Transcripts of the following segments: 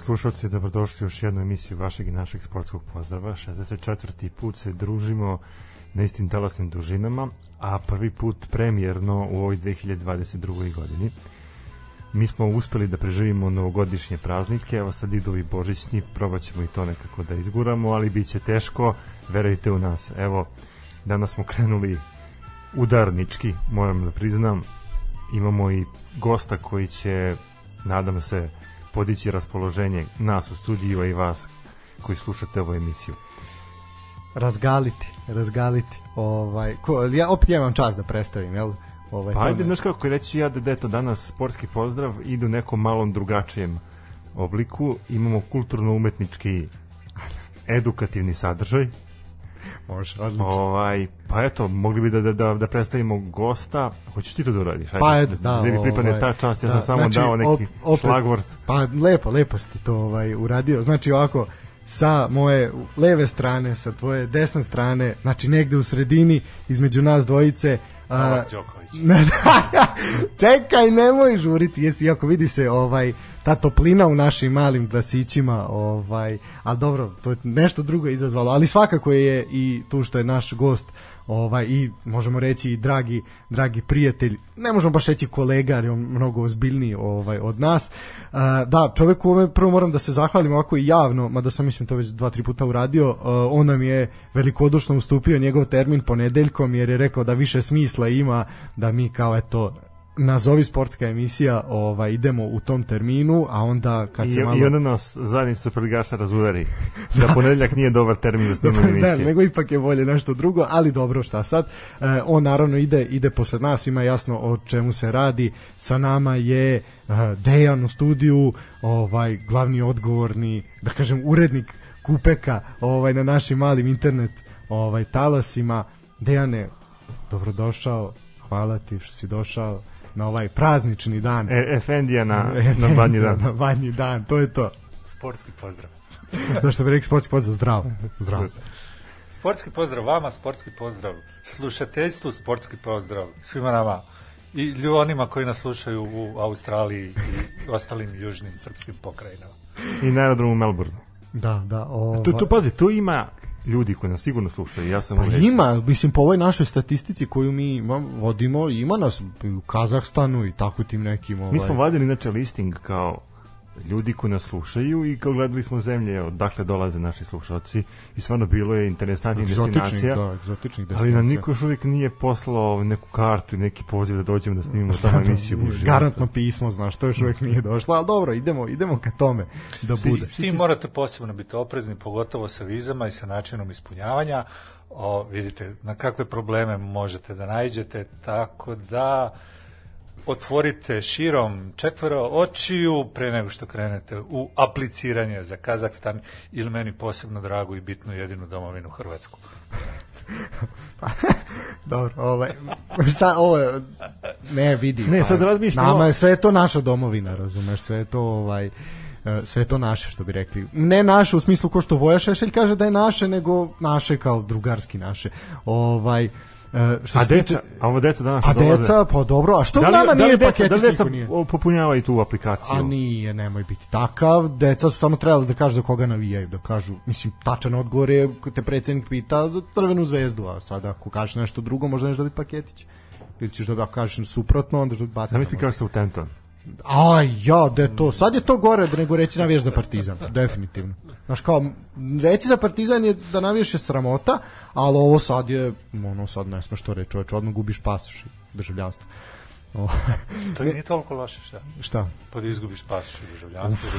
slušalci, dobrodošli u još jednu emisiju vašeg i našeg sportskog pozdrava. 64. put se družimo na istim talasnim dužinama, a prvi put premijerno u ovoj 2022. godini. Mi smo uspeli da preživimo novogodišnje praznike, evo sad idu i božićni, probat ćemo i to nekako da izguramo, ali bit će teško, verujte u nas. Evo, danas smo krenuli udarnički, moram da priznam, imamo i gosta koji će, nadam se, podići raspoloženje nas u studiju i vas koji slušate ovu emisiju. Razgaliti, razgaliti. Ovaj, ko, ja opet ja imam čas da predstavim, jel? Ovaj, pa ajde, znaš kako reći ja da, eto danas sportski pozdrav ide u nekom malom drugačijem obliku. Imamo kulturno-umetnički edukativni sadržaj. Može, odlično. Ovaj, pa eto, mogli bi da, da, da, da predstavimo gosta. Hoćeš ti to da uradiš? Ajde, pa eto, da. Da mi pripadne ovaj, ta čast, ja da, sam samo znači, dao neki op, opet, šlagvort. Pa lepo, lepo si to ovaj, uradio. Znači ovako, sa moje leve strane, sa tvoje desne strane, znači negde u sredini, između nas dvojice, Novak Đoković. Čekaj, nemoj žuriti, jesi, ako vidi se ovaj ta toplina u našim malim glasićima, ovaj, ali dobro, to je nešto drugo izazvalo, ali svakako je i tu što je naš gost ovaj i možemo reći i dragi dragi prijatelj ne možemo baš reći kolega je on mnogo ozbiljniji ovaj od nas. Uh, da čoveku ome prvo moram da se zahvalim ovako i javno mada sam mislim to već dva tri puta uradio uh, on nam je velikodušno ustupio njegov termin ponedeljkom jer je rekao da više smisla ima da mi kao eto nazovi sportska emisija, ovaj idemo u tom terminu, a onda kad I, se malo i onda nas zadnji superligaša razudari. Da, da ponedeljak nije dobar termin za snimanje emisije. Da, nego ipak je bolje nešto drugo, ali dobro, šta sad? E, on naravno ide ide posle nas, ima jasno o čemu se radi. Sa nama je e, Dejan u studiju, ovaj glavni odgovorni, da kažem urednik Kupeka, ovaj na našim malim internet ovaj talasima. Dejane, dobrodošao. Hvala ti što si došao na ovaj praznični dan. E, Efendija na, na badnji dan. na badnji dan, to je to. Sportski pozdrav. da što bi rekli sportski pozdrav, zdravo. zdravo. Sportski pozdrav vama, sportski pozdrav slušateljstvu, sportski pozdrav svima nama i onima koji nas slušaju u Australiji i ostalim južnim srpskim pokrajinama. I na aerodromu Melbourne. Da, da. Ova... Tu, tu, pazi, tu ima ljudi koji nas sigurno slušaju. Ja sam pa ima, mislim po ovoj našoj statistici koju mi imam, vodimo, ima nas u Kazahstanu i tako tim nekim ovaj. Mi smo vadili inače listing kao ljudi koji nas slušaju i kao gledali smo zemlje odakle dolaze naši slušalci i stvarno bilo je interesantnih destinacija. Da, egzotičnih destinacija. Ali nam niko još uvijek nije poslao neku kartu i neki poziv da dođemo da snimimo tamo da, emisiju uživo. Garantno pismo, znaš, to još uvijek nije došlo, ali dobro, idemo, idemo ka tome da bude. S tim morate posebno biti oprezni, pogotovo sa vizama i sa načinom ispunjavanja. O, vidite na kakve probleme možete da najđete, tako da otvorite širom četvero očiju pre nego što krenete u apliciranje za Kazakstan ili meni posebno dragu i bitnu jedinu domovinu Hrvatsku. Dobro, ovaj, sa, ovo ne vidi. Ne, sad razmišljam. Nama je sve to naša domovina, razumeš, sve to ovaj e, sve to naše što bi rekli. Ne naše u smislu ko što Voja Šešelj kaže da je naše, nego naše kao drugarski naše. Ovaj što a deca, tiče, a ovo deca danas a dolaze. deca, pa dobro, a što da li, nama da li nije deca, paketi da li deca nije? popunjavaju tu aplikaciju? A nije, nemoj biti takav. Deca su samo trebali da kažu za koga navijaju, da kažu, mislim, tačan odgovor je, te predsednik pita za crvenu zvezdu, a sada ako kažeš nešto drugo, možda nešto dobiti paketić. Ili ćeš da kažeš suprotno, onda što baciti. Zamisli kao se u Tenton. A ja, da to. Sad je to gore da nego reći navijaš za Partizan, definitivno. Znaš kao, reći za Partizan je da navijaš je sramota, ali ovo sad je, ono sad ne smeš to reći, čoveč, odmah gubiš pasoš i državljanstvo. O, to nije toliko loše, šta? Šta? Pa da izgubiš pasoš i državljanstvo.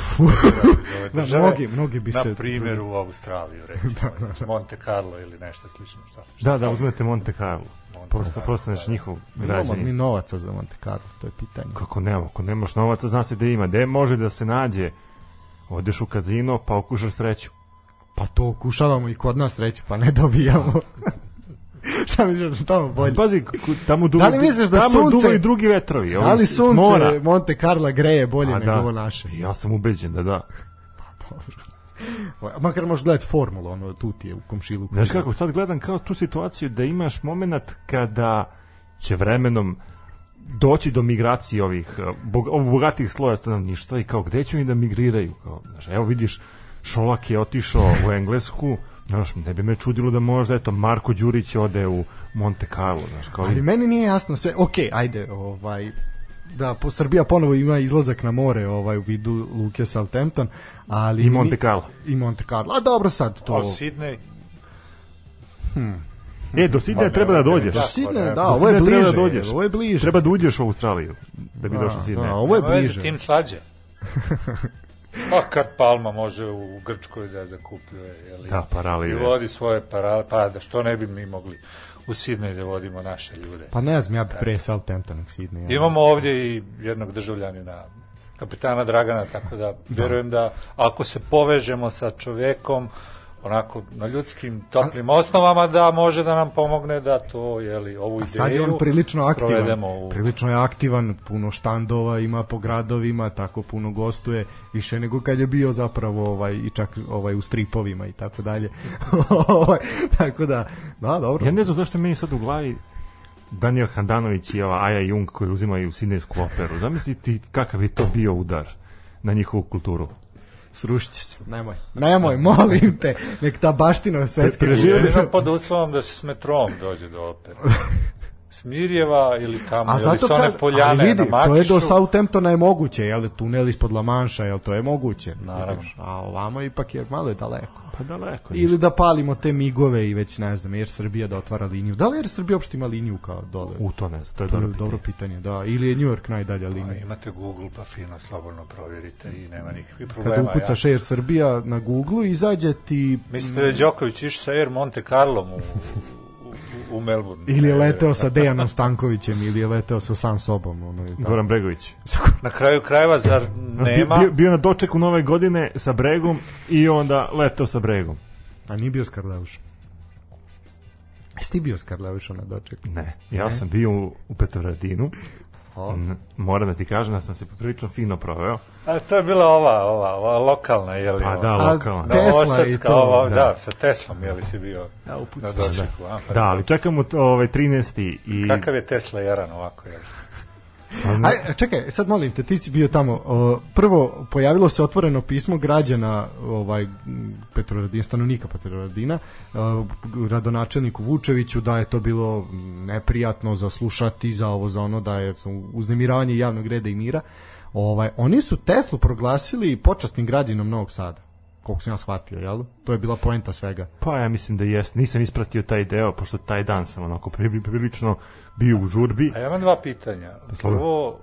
da, da, mnogi, mnogi bi se... Na primjer u Australiju, recimo, da, da, da. Monte Carlo ili nešto slično. Šta? šta da, da, uzmete Monte Carlo prosto postaneš njihov građanin. Mi novaca za Monte Carlo, to je pitanje. Kako nema, ako nemaš novaca, zna se da ima. Gde može da se nađe? Odeš u kazino, pa okušaš sreću. Pa to okušavamo i kod nas sreću, pa ne dobijamo. Šta misliš da tamo bolje? Pazi, tamo dugo, da li misliš da tamo sunce, i drugi vetrovi. Da li sunce mora. Monte Carlo greje bolje A, nego da. naše? Ja sam ubeđen da da. Pa dobro. Makar možeš gledati formulu, ono, tu ti je u komšilu. Znaš kako, sad gledam kao tu situaciju da imaš moment kada će vremenom doći do migracije ovih eh, bogatih sloja stanovništva i kao gde će oni da migriraju kao, znaš, evo vidiš Šolak je otišao u Englesku znaš, ne bi me čudilo da možda eto Marko Đurić ode u Monte Carlo znaš, kao Ali meni nije jasno sve, ok, ajde, ovaj, da po Srbija ponovo ima izlazak na more ovaj u vidu Luke Southampton, ali i Monte Carlo. I Monte Carlo. A dobro sad to. O Sidney. E, do Sidneja treba da dođeš. Do Sidneja, da, ovo je treba bliže. da dođeš. Ovo je bliže. Treba da uđeš u Australiju da bi Da, došao Sidneja. da, ovo je Nema veze, bliže. Tim slađe. Pa kad Palma može u Grčkoj da zakupljuje, jeli? Da, parali I vodi svoje parale, pa da što ne bi mi mogli u Sidney da vodimo naše ljude. Pa ne znam, ja bi pre Southampton nego Sydney. ja. Imamo ovdje i jednog državljanina, kapitana Dragana, tako da verujem da ako se povežemo sa čovekom, onako na ljudskim toplim osnovama da može da nam pomogne da to jeli ovu ideju Sad je on prilično aktivan. u Prilično je aktivan, puno štandova ima po gradovima, tako puno gostuje, više nego kad je bio zapravo ovaj i čak ovaj u stripovima i tako dalje. Ovaj, tako da, da, dobro. Ja ne znam zašto meni sad u glavi Daniel Handanović i ova Aja Jung koji uzimaju Sidnejsku operu. Zamisli ti kakav je to bio udar na njihovu kulturu. Srušit će se. Nemoj. Nemoj, molim te. Nek ta baština svetske Preživjeli. Jedino pod uslovom da se s metrom dođe do opere. Smirjeva ili tamo, A ili zato sa one kad, poljane ali vidi, na to je Makišu. do Southamptona je moguće, jel, tunel ispod La Manša, jel, to je moguće. Naravno. A ovamo ipak je malo je daleko. Pa daleko. Ili da palimo te migove i već ne znam, Air Srbija da otvara liniju. Da li Air Srbija uopšte ima liniju kao dole? U to ne znam, to je to je dobro dobro pitanje, da. Ili je New York najdalja Pa linija. Imate Google pa fino, slobodno provjerite i nema nikakvih Kada problema. ukucaš Air Srbija na Google, izađe ti... Mislite da je Đoković išao sa Air Monte Carlom u, u, u Melbourne? Ili je Ne, leteo sa Dejanom Stankovićem, ili je leteo sa sam sobom. Ono, i tako. Goran Bregović. Na kraju krajeva, zar nema? Bio, bio na dočeku nove godine sa Bregom i onda letao sa Bregom. A nije bio Skarleuš. Jesi ti bio Skarleuša na dočeku? Ne, ja sam bio u, u Petrovaradinu. O. Moram da ti kažem da sam se poprilično fino proveo. A to je bila ova, ova, ova lokalna, je li? Pa da, A, lokalna. te- Tesla Novosadska, i to, ova, da. da. sa Teslom, je li si bio Ja, upucao na dočeku? a? Pa Da, ali čekamo ovaj 13. i Kakav je Tesla jaran ovako, je li? Aj, čekaj, sad molim te, ti si bio tamo. Prvo, pojavilo se otvoreno pismo građana ovaj, m, Petrovaradina, stanovnika Petrovaradina, o, radonačelniku Vučeviću, da je to bilo neprijatno za slušati, za ovo, za ono, da je uznemiravanje javnog reda i mira. Ovaj, oni su Teslu proglasili počasnim građanom Novog Sada koliko sam ja shvatio, jel? To je bila poenta svega. Pa ja mislim da jest. Nisam ispratio taj deo, pošto taj dan sam onako pri- prilično bio u žurbi. A ja imam dva pitanja. Prvo,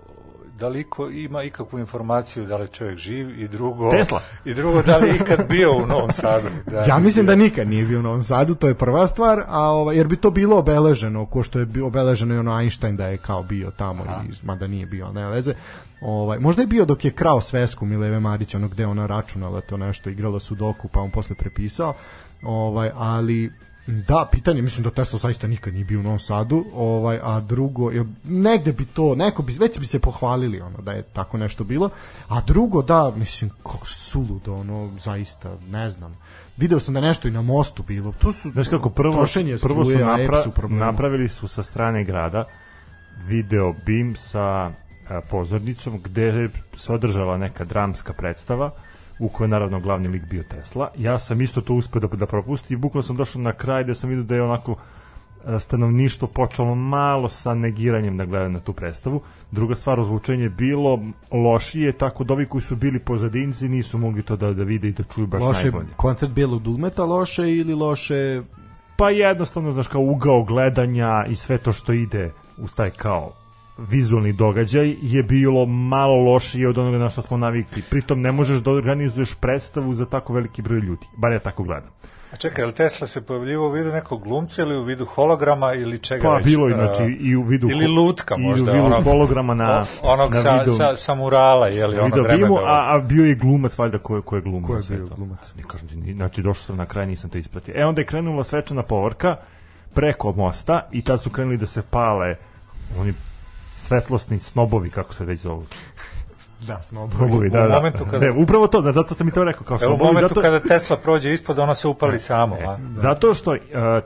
da li iko ima ikakvu informaciju da li je čovjek živ i drugo Tesla. i drugo da li je ikad bio u Novom Sadu da, Ja mislim da nikad nije bio u Novom Sadu, to je prva stvar, a ovaj, jer bi to bilo obeleženo, ko što je bio obeleženo i ono Einstein da je kao bio tamo, i, mada nije bio, ne veze. Ovaj, možda je bio dok je krao svesku Mileve Marić, ono gde ona računala to nešto, igrala su doku, pa on posle prepisao, ovaj, ali Da, pitanje, mislim da Tesla zaista nikad nije bio u Novom Sadu, ovaj, a drugo, je, negde bi to, neko bi, već bi se pohvalili ono, da je tako nešto bilo, a drugo, da, mislim, kako suludo, ono, zaista, ne znam. Video sam da nešto i na mostu bilo. To su Znaš kako, prvo, trošenje prvo su struje, napra, EPS u problemu. napravili su sa strane grada video BIM sa pozornicom gde se održala neka dramska predstava u kojoj naravno glavni lik bio Tesla. Ja sam isto to uspeo da, da propustim i bukvalno sam došao na kraj gde sam vidio da je onako stanovništvo počelo malo sa negiranjem da gleda na tu predstavu. Druga stvar, ozvučenje je bilo lošije, tako da ovi koji su bili pozadinci nisu mogli to da, da vide i da čuju baš loše najbolje. koncert bijelog dugmeta loše ili loše Pa jednostavno, znaš, kao ugao gledanja i sve to što ide uz taj kao vizualni događaj je bilo malo lošije od onoga na što smo navikli. Pritom ne možeš da organizuješ predstavu za tako veliki broj ljudi. Bar ja tako gledam. A čekaj, je Tesla se pojavljivo u vidu nekog glumca ili u vidu holograma ili čega Pa već? bilo A, inači i u vidu ili lutka možda, i u vidu onog- holograma na onog na sa, vidu, sa, sa murala, je li ono video vreme bimu, bilo? a, a bio je glumac valjda ko je, ko je glumio Ko je bio to. glumac? Ne kažem ti, znači došao sam na kraj, nisam to ispratio. E onda je krenula svečana povorka preko mosta i tad su krenuli da se pale oni svetlosni snobovi, kako se već zovu. Da, snobovi. Snobovi, da, U da. momentu kada- Ne, upravo to, da, zato sam i to rekao kao Evo u snobovi, momentu zato, kada Tesla prođe ispod, ono se upali samo. A? zato što uh,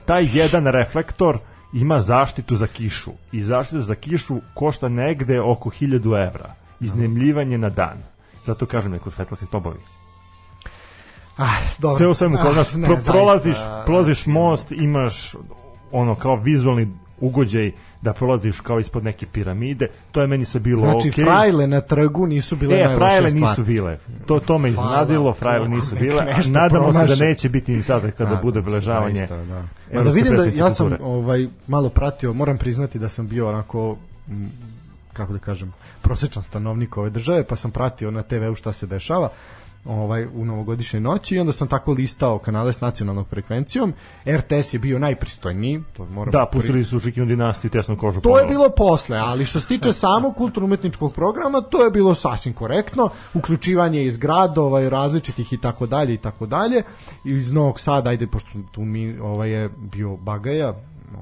taj jedan reflektor ima zaštitu za kišu i zaštita za kišu košta negde oko 1000 evra iznemljivanje na dan zato kažem neko svetlosti snobovi Ah, dobro. sve u svemu Ah, kod nas ne, pro, prolaziš, prolaziš most, imaš ono kao vizualni ugođaj da prolaziš kao ispod neke piramide, to je meni sve bilo Znači, okej. frajle na trgu nisu bile E, frajle stvar. nisu bile. To, to me iznadilo, frajle nisu bile. Nadamo se da neće biti ni sada kada Nadam bude se, obeležavanje. da. Ma da vidim da ja sam kulture. ovaj malo pratio, moram priznati da sam bio onako m, kako da kažem, prosečan stanovnik ove države, pa sam pratio na TV-u šta se dešava ovaj u novogodišnjoj noći i onda sam tako listao kanale s nacionalnom frekvencijom. RTS je bio najpristojniji, to moram Da, pustili su Žikinu dinastiju i tesnu kožu. To je bilo posle, ali što se tiče samog kulturno-umetničkog programa, to je bilo sasvim korektno. Uključivanje iz gradova i različitih i tako dalje i tako dalje. Iz Novog Sada, ajde, pošto tu mi ovaj je bio Bagaja,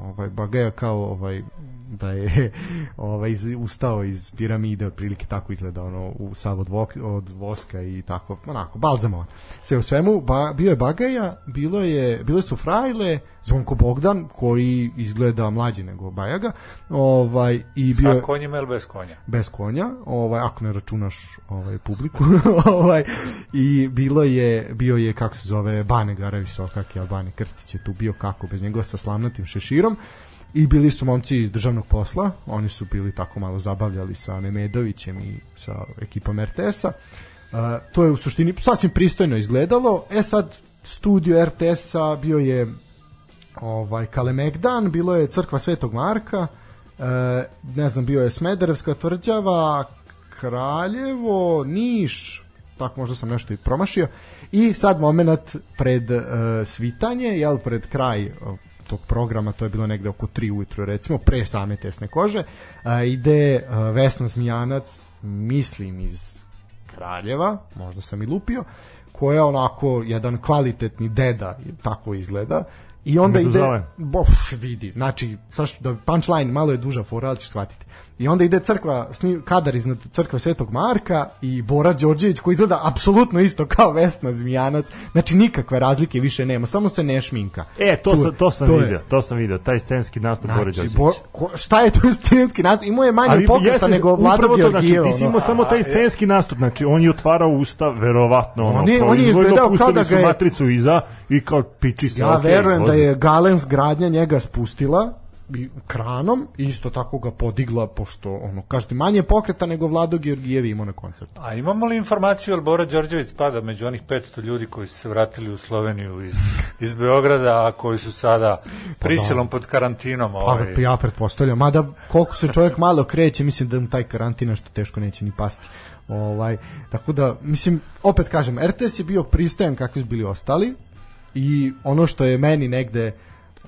ovaj Bagaja kao ovaj da je ovaj ustao iz piramide otprilike tako izgleda ono u sav od, vok, od voska i tako onako balzamovan sve u svemu ba, bio je Bagaja bilo je bile su frajle Zvonko Bogdan koji izgleda mlađi nego Bajaga ovaj i bio Sa je konjima ili bez konja? bez konja, ovaj ako ne računaš ovaj publiku, ovaj i bilo je bio je kako se zove Bane Garavisokak, je Bane Krstić je tu bio kako bez njega sa slamnatim šeširom i bili su momci iz državnog posla, oni su bili tako malo zabavljali sa Nemedovićem i sa ekipom RTS-a. Uh, to je u suštini sasvim pristojno izgledalo. E sad, studio RTS-a bio je ovaj Kalemegdan, bilo je crkva Svetog Marka, e, ne znam, bio je Smederevska tvrđava, Kraljevo, Niš, tako možda sam nešto i promašio. I sad moment pred e, svitanje, jel, pred kraj tog programa, to je bilo negde oko 3 ujutru, recimo, pre same tesne kože, ide Vesna Zmijanac, mislim iz Kraljeva, možda sam i lupio, koja je onako jedan kvalitetni deda, tako izgleda, I onda ide bof, vidi, znači saš, da punchline malo je duža fora, ali ćeš shvatiti. I onda ide crkva, sni, kadar iznad crkve Svetog Marka i Bora Đorđević koji izgleda apsolutno isto kao Vesna Zmijanac. Znači nikakve razlike više nema, samo se ne šminka. E, to, Tu- sam, to sam to je- vidio, to sam vidio, taj scenski nastup Znači, Đorđević. bo, ko, šta je tu stilski nastup? Imao je manje pokreta nego upravo to, znači, ti si ono. imao samo taj scenski nastup, znači on je otvarao usta, verovatno, ono, On je- on je izgledao kao da ga je- matricu iza i kao piči se, Ja okej, verujem da vozi. je Galens gradnja njega spustila kranom i isto tako ga podigla pošto ono kažete manje pokreta nego Vlado Georgijev imao na koncertu. A imamo li informaciju jel Bora Đorđević spada među onih 500 ljudi koji su se vratili u Sloveniju iz, iz Beograda, a koji su sada prisilom pod karantinom? Pa, Ovaj, pa ja pretpostavljam, mada koliko se čovjek malo kreće, mislim da mu taj karantin nešto teško neće ni pasti. Ovaj, tako da, mislim, opet kažem, RTS je bio pristojan kakvi su bili ostali i ono što je meni negde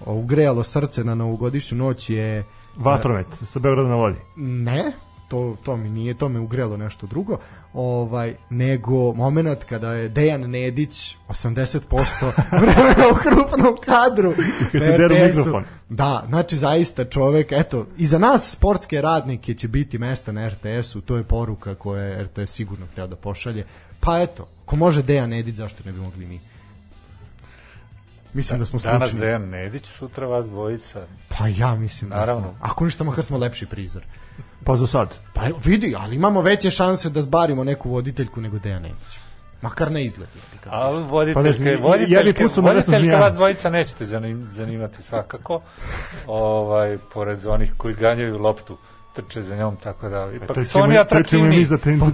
ugrejalo srce na novogodišnju noć je Vatromet, sa Beograda na vodi. Ne, to, to mi nije, to me ugrelo nešto drugo, ovaj, nego moment kada je Dejan Nedić 80% vremena u krupnom kadru. Kad se deru mikrofon. Da, znači zaista čovek, eto, i za nas sportske radnike će biti mesta na RTS-u, to je poruka koja je RTS sigurno htio da pošalje. Pa eto, ko može Dejan Nedić, zašto ne bi mogli mi? Mislim da smo stručni. Danas Dejan Nedić, sutra vas dvojica. Pa ja mislim da Naravno. smo. Ako ništa, makar smo lepši prizor. Pa za sad. Pa vidi, ali imamo veće šanse da zbarimo neku voditeljku nego Dejan Nedić. Makar ne izgled. ga. Ali Pa ne voditeljke, voditeljke, put su voditeljka vas dvojica nećete zanim, zanimati svakako. Ovaj, pored onih koji ganjaju loptu trče za njom, tako da ipak su Trčimo, oni trčimo i atraktivni. mi za tim Pa su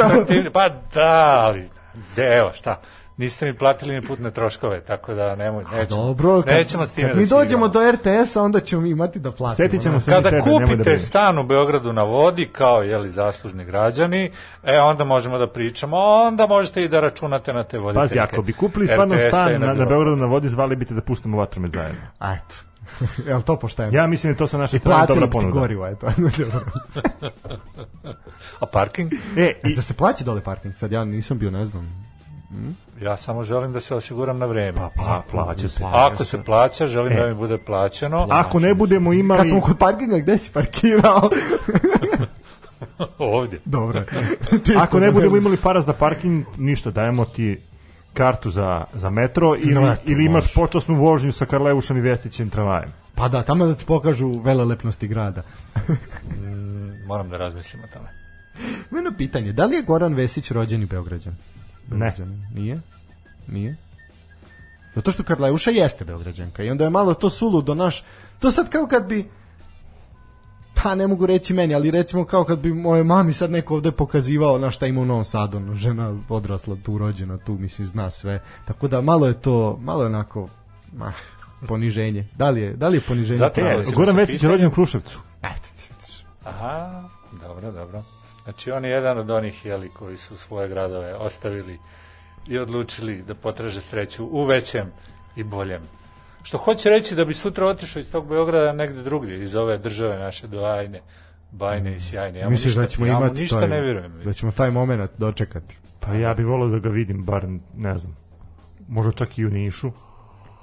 atraktivni. Pa da, ali de, evo šta. Niste mi platili ni putne troškove, tako da nemoj, nećemo. Dobro, kad, nećemo s time kad da mi dođemo do RTS-a, onda ćemo mi imati da platimo. Setit ćemo se Kada tebe, da kupite brineš. stan u Beogradu na vodi kao jeli zaslužni građani, e onda možemo da pričamo, onda možete i da računate na te voditeljke. Pazi, ako bi kupili stvarno stan na, na Beogradu na vodi, zvali bite da pustimo vatromet zajedno. A, Eto. Jel to pošteno? Ja mislim da to sa naše strane dobra ponuda. gorivo, eto. A parking? E, i, da se plaća dole parking? Sad ja nisam bio, ne znam. Ja samo želim da se osiguram na vreme. pa, plaća se. Ako se plaća, želim E. da mi bude plaćeno. Ako ne budemo Kad imali... smo kod parkinga, gde si parkirao? Ovdje. Dobro. Ako ne budemo imali para za parking, ništa, dajemo ti kartu za, za metro ili, No, ili imaš može. počasnu vožnju sa Karleušom i Vestićem tramvajem. Pa da, tamo da ti pokažu velelepnosti grada. Mm, Moram da razmislim o tome. Meno pitanje, da li je Goran Vesić rođeni Beograđan? Ne. Nije? Nije? Zato što Karleuša jeste Beograđanka i onda je malo to suludo naš... To sad kao kad bi pa ne mogu reći meni, ali recimo kao kad bi moje mami sad neko ovde pokazivao na šta ima u Novom Sadu, ono, žena odrasla tu, rođena tu, mislim, zna sve. Tako da malo je to, malo je onako, ah, poniženje. Da li je, da li je poniženje? Zato je, Goran se Vesić je rođen u Kruševcu. Eto ti. Aha, dobro, dobro. Znači on je jedan od onih jeli, koji su svoje gradove ostavili i odlučili da potraže sreću u većem i boljem. Što hoće reći da bi sutra otišao iz tog Beograda negde drugdje, iz ove države naše dojajne, bajne i sjajne. Ja Misliš ništa, da ćemo ja imati ništa taj, ne vjerujem. da ćemo taj moment dočekati? Pa ja bih volio da ga vidim, bar, ne znam, možda čak i u Nišu,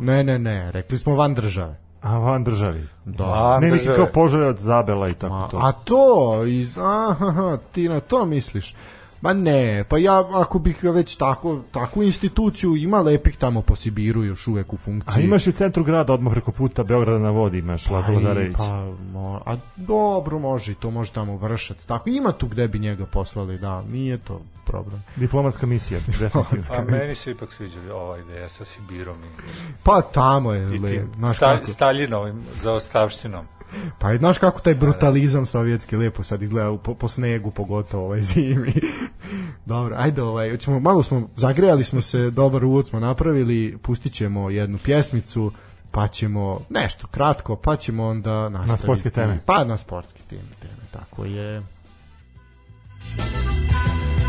Ne, ne, ne, rekli smo van države. A van državi. Da. Van ne, mislim kao poželja od Zabela i tako Ma, to. a to, iz, aha, ti na to misliš? Ma ne, pa ja ako bih već tako, takvu instituciju ima lepih tamo po Sibiru još uvek u funkciji. A imaš i u centru grada, odmah preko puta Beograda na vodi, imaš Lazo Pa i- Lazarević. Pa, mo, a dobro može, i to može tamo vršac. Tako, ima tu gde bi njega poslali, da, nije to problem. Diplomatska misija, definitivno. A meni se ipak sviđa ova ideja sa Sibirom i, Pa tamo je, le, znaš sta, kako, Staljinovim zaostavštinom. Pa znaš kako taj brutalizam sovjetski lepo sad izgleda po, po snegu, pogotovo ovaj zimi. Dobro, ajde, ovaj, hoćemo, malo smo, zagrejali smo se, dobar uvod smo napravili, pustit ćemo jednu pjesmicu, pa ćemo nešto kratko, pa ćemo onda nastaviti. sportske teme. Pa na sportske teme, teme, tako je. Because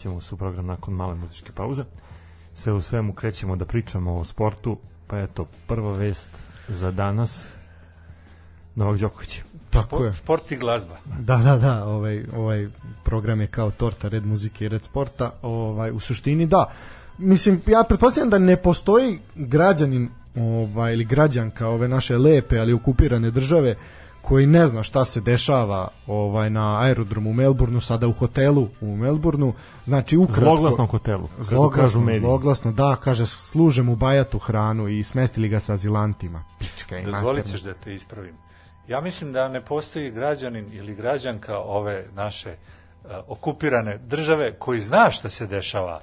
vraćamo se u program nakon male muzičke pauze. Sve u svemu krećemo da pričamo o sportu, pa eto, prva vest za danas, Novak Đoković. Tako je. Šport i glazba. Da, da, da, ovaj, ovaj program je kao torta red muzike i red sporta, ovaj, u suštini da. Mislim, ja pretpostavljam da ne postoji građanin ovaj, ili građanka ove naše lepe, ali okupirane države koji ne zna šta se dešava ovaj na aerodromu u Melbourneu, sada u hotelu u Melbourneu. Znači, ukratko... Zloglasnom hotelu, kako kažu Zloglasno, zloglasno, da, kaže, služe mu bajatu hranu i smestili ga sa azilantima. Pička i Dozvolit ćeš da te ispravim. Ja mislim da ne postoji građanin ili građanka ove naše uh, okupirane države koji zna šta se dešava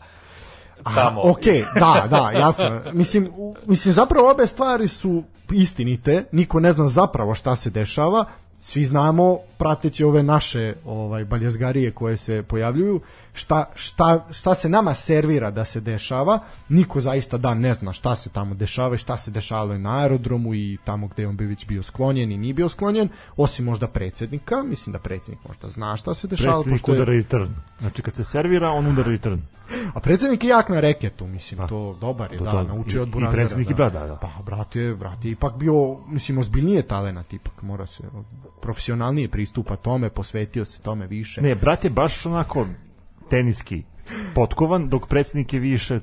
tamo. Ok, da, da, jasno. Mislim, u- mislim, zapravo obe stvari su istinite, niko ne zna zapravo šta se dešava, svi znamo, prateći ove naše ovaj baljezgarije koje se pojavljuju, šta, šta, šta se nama servira da se dešava, niko zaista da ne zna šta se tamo dešava i šta se dešavalo na aerodromu i tamo gde je on bi već bio sklonjen i nije bio sklonjen, osim možda predsednika, mislim da predsednik možda zna šta se dešava. Predsjednik pošto je- udara return. Znači kad se servira, on udara return. A predsednik je jak na reketu, mislim, Pa, to dobar je, to- da, to- naučio od i- i Burazera. predsjednik i brat, da, da. Pa, brat je, brat je ipak bio, mislim, ozbiljnije talenat, ipak mora se, profesionalnije pristupa tome, posvetio se tome više. Ne, brat je baš onako teniski potkovan, dok predsjednik je više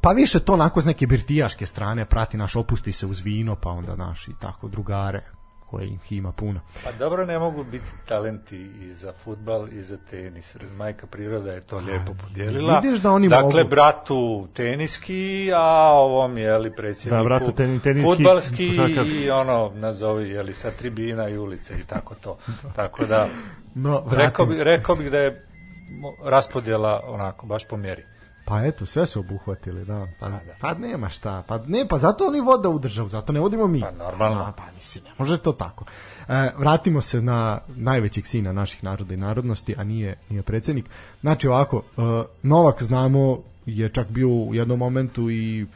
Pa više to onako s neke birtijaške strane, prati naš, opusti se uz vino, pa onda naš i tako drugare koje ih ima puno. Pa dobro, ne mogu biti talenti i za futbal i za tenis. Majka priroda je to lijepo podijelila. vidiš da oni dakle, mogu. bratu teniski, a ovom je li predsjedniku Da, bratu teni- teniski, futbalski i ono, nazovi, je li sa tribina i ulice i tako to. Tako da, No, rekao, bi, rekao bih da je raspodjela onako, baš po mjeri. Pa eto, sve su obuhvatili, da. Pa, da. pa nema šta. Pa ne, pa zato oni vode u državu, zato ne vodimo mi. Pa normalno. A, pa mislim, ne može to tako. E, vratimo se na najvećeg sina naših naroda i narodnosti, a nije, nije predsjednik. Znači ovako, e, Novak znamo je čak bio u jednom momentu i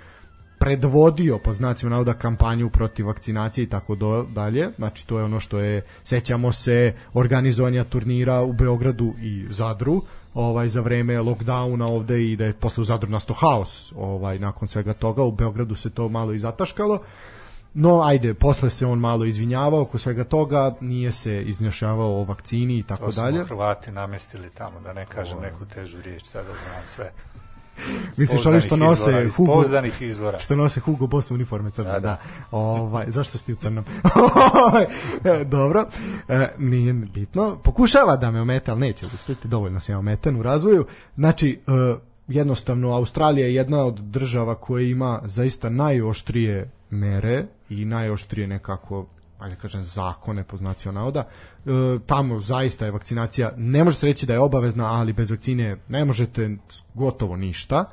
predvodio po znacima navoda kampanju protiv vakcinacije i tako do, dalje. Znači to je ono što je sećamo se organizovanja turnira u Beogradu i Zadru ovaj za vreme lockdowna ovde i da je posle u Zadru nastao haos ovaj nakon svega toga u Beogradu se to malo i zataškalo No, ajde, posle se on malo izvinjavao oko svega toga, nije se iznjašavao o vakcini i tako To smo dalje. Hrvati namestili tamo, da ne kažem neku težu riječ, sada znam sve. Misliš oni što nose izvora, iz Hugo, izvora. što nose Hugo Boss uniforme crne, da. Da, da. Ovaj, zašto si ti u crnom? E, Dobro, e, nije bitno. Pokušava da me omete, ali neće uspeti, dovoljno sam ja ometan u razvoju. Znači, e, jednostavno, Australija je jedna od država koja ima zaista najoštrije mere i najoštrije nekako ajde kažem zakone po znacima navoda. E, tamo zaista je vakcinacija ne može se reći da je obavezna ali bez vakcine ne možete gotovo ništa.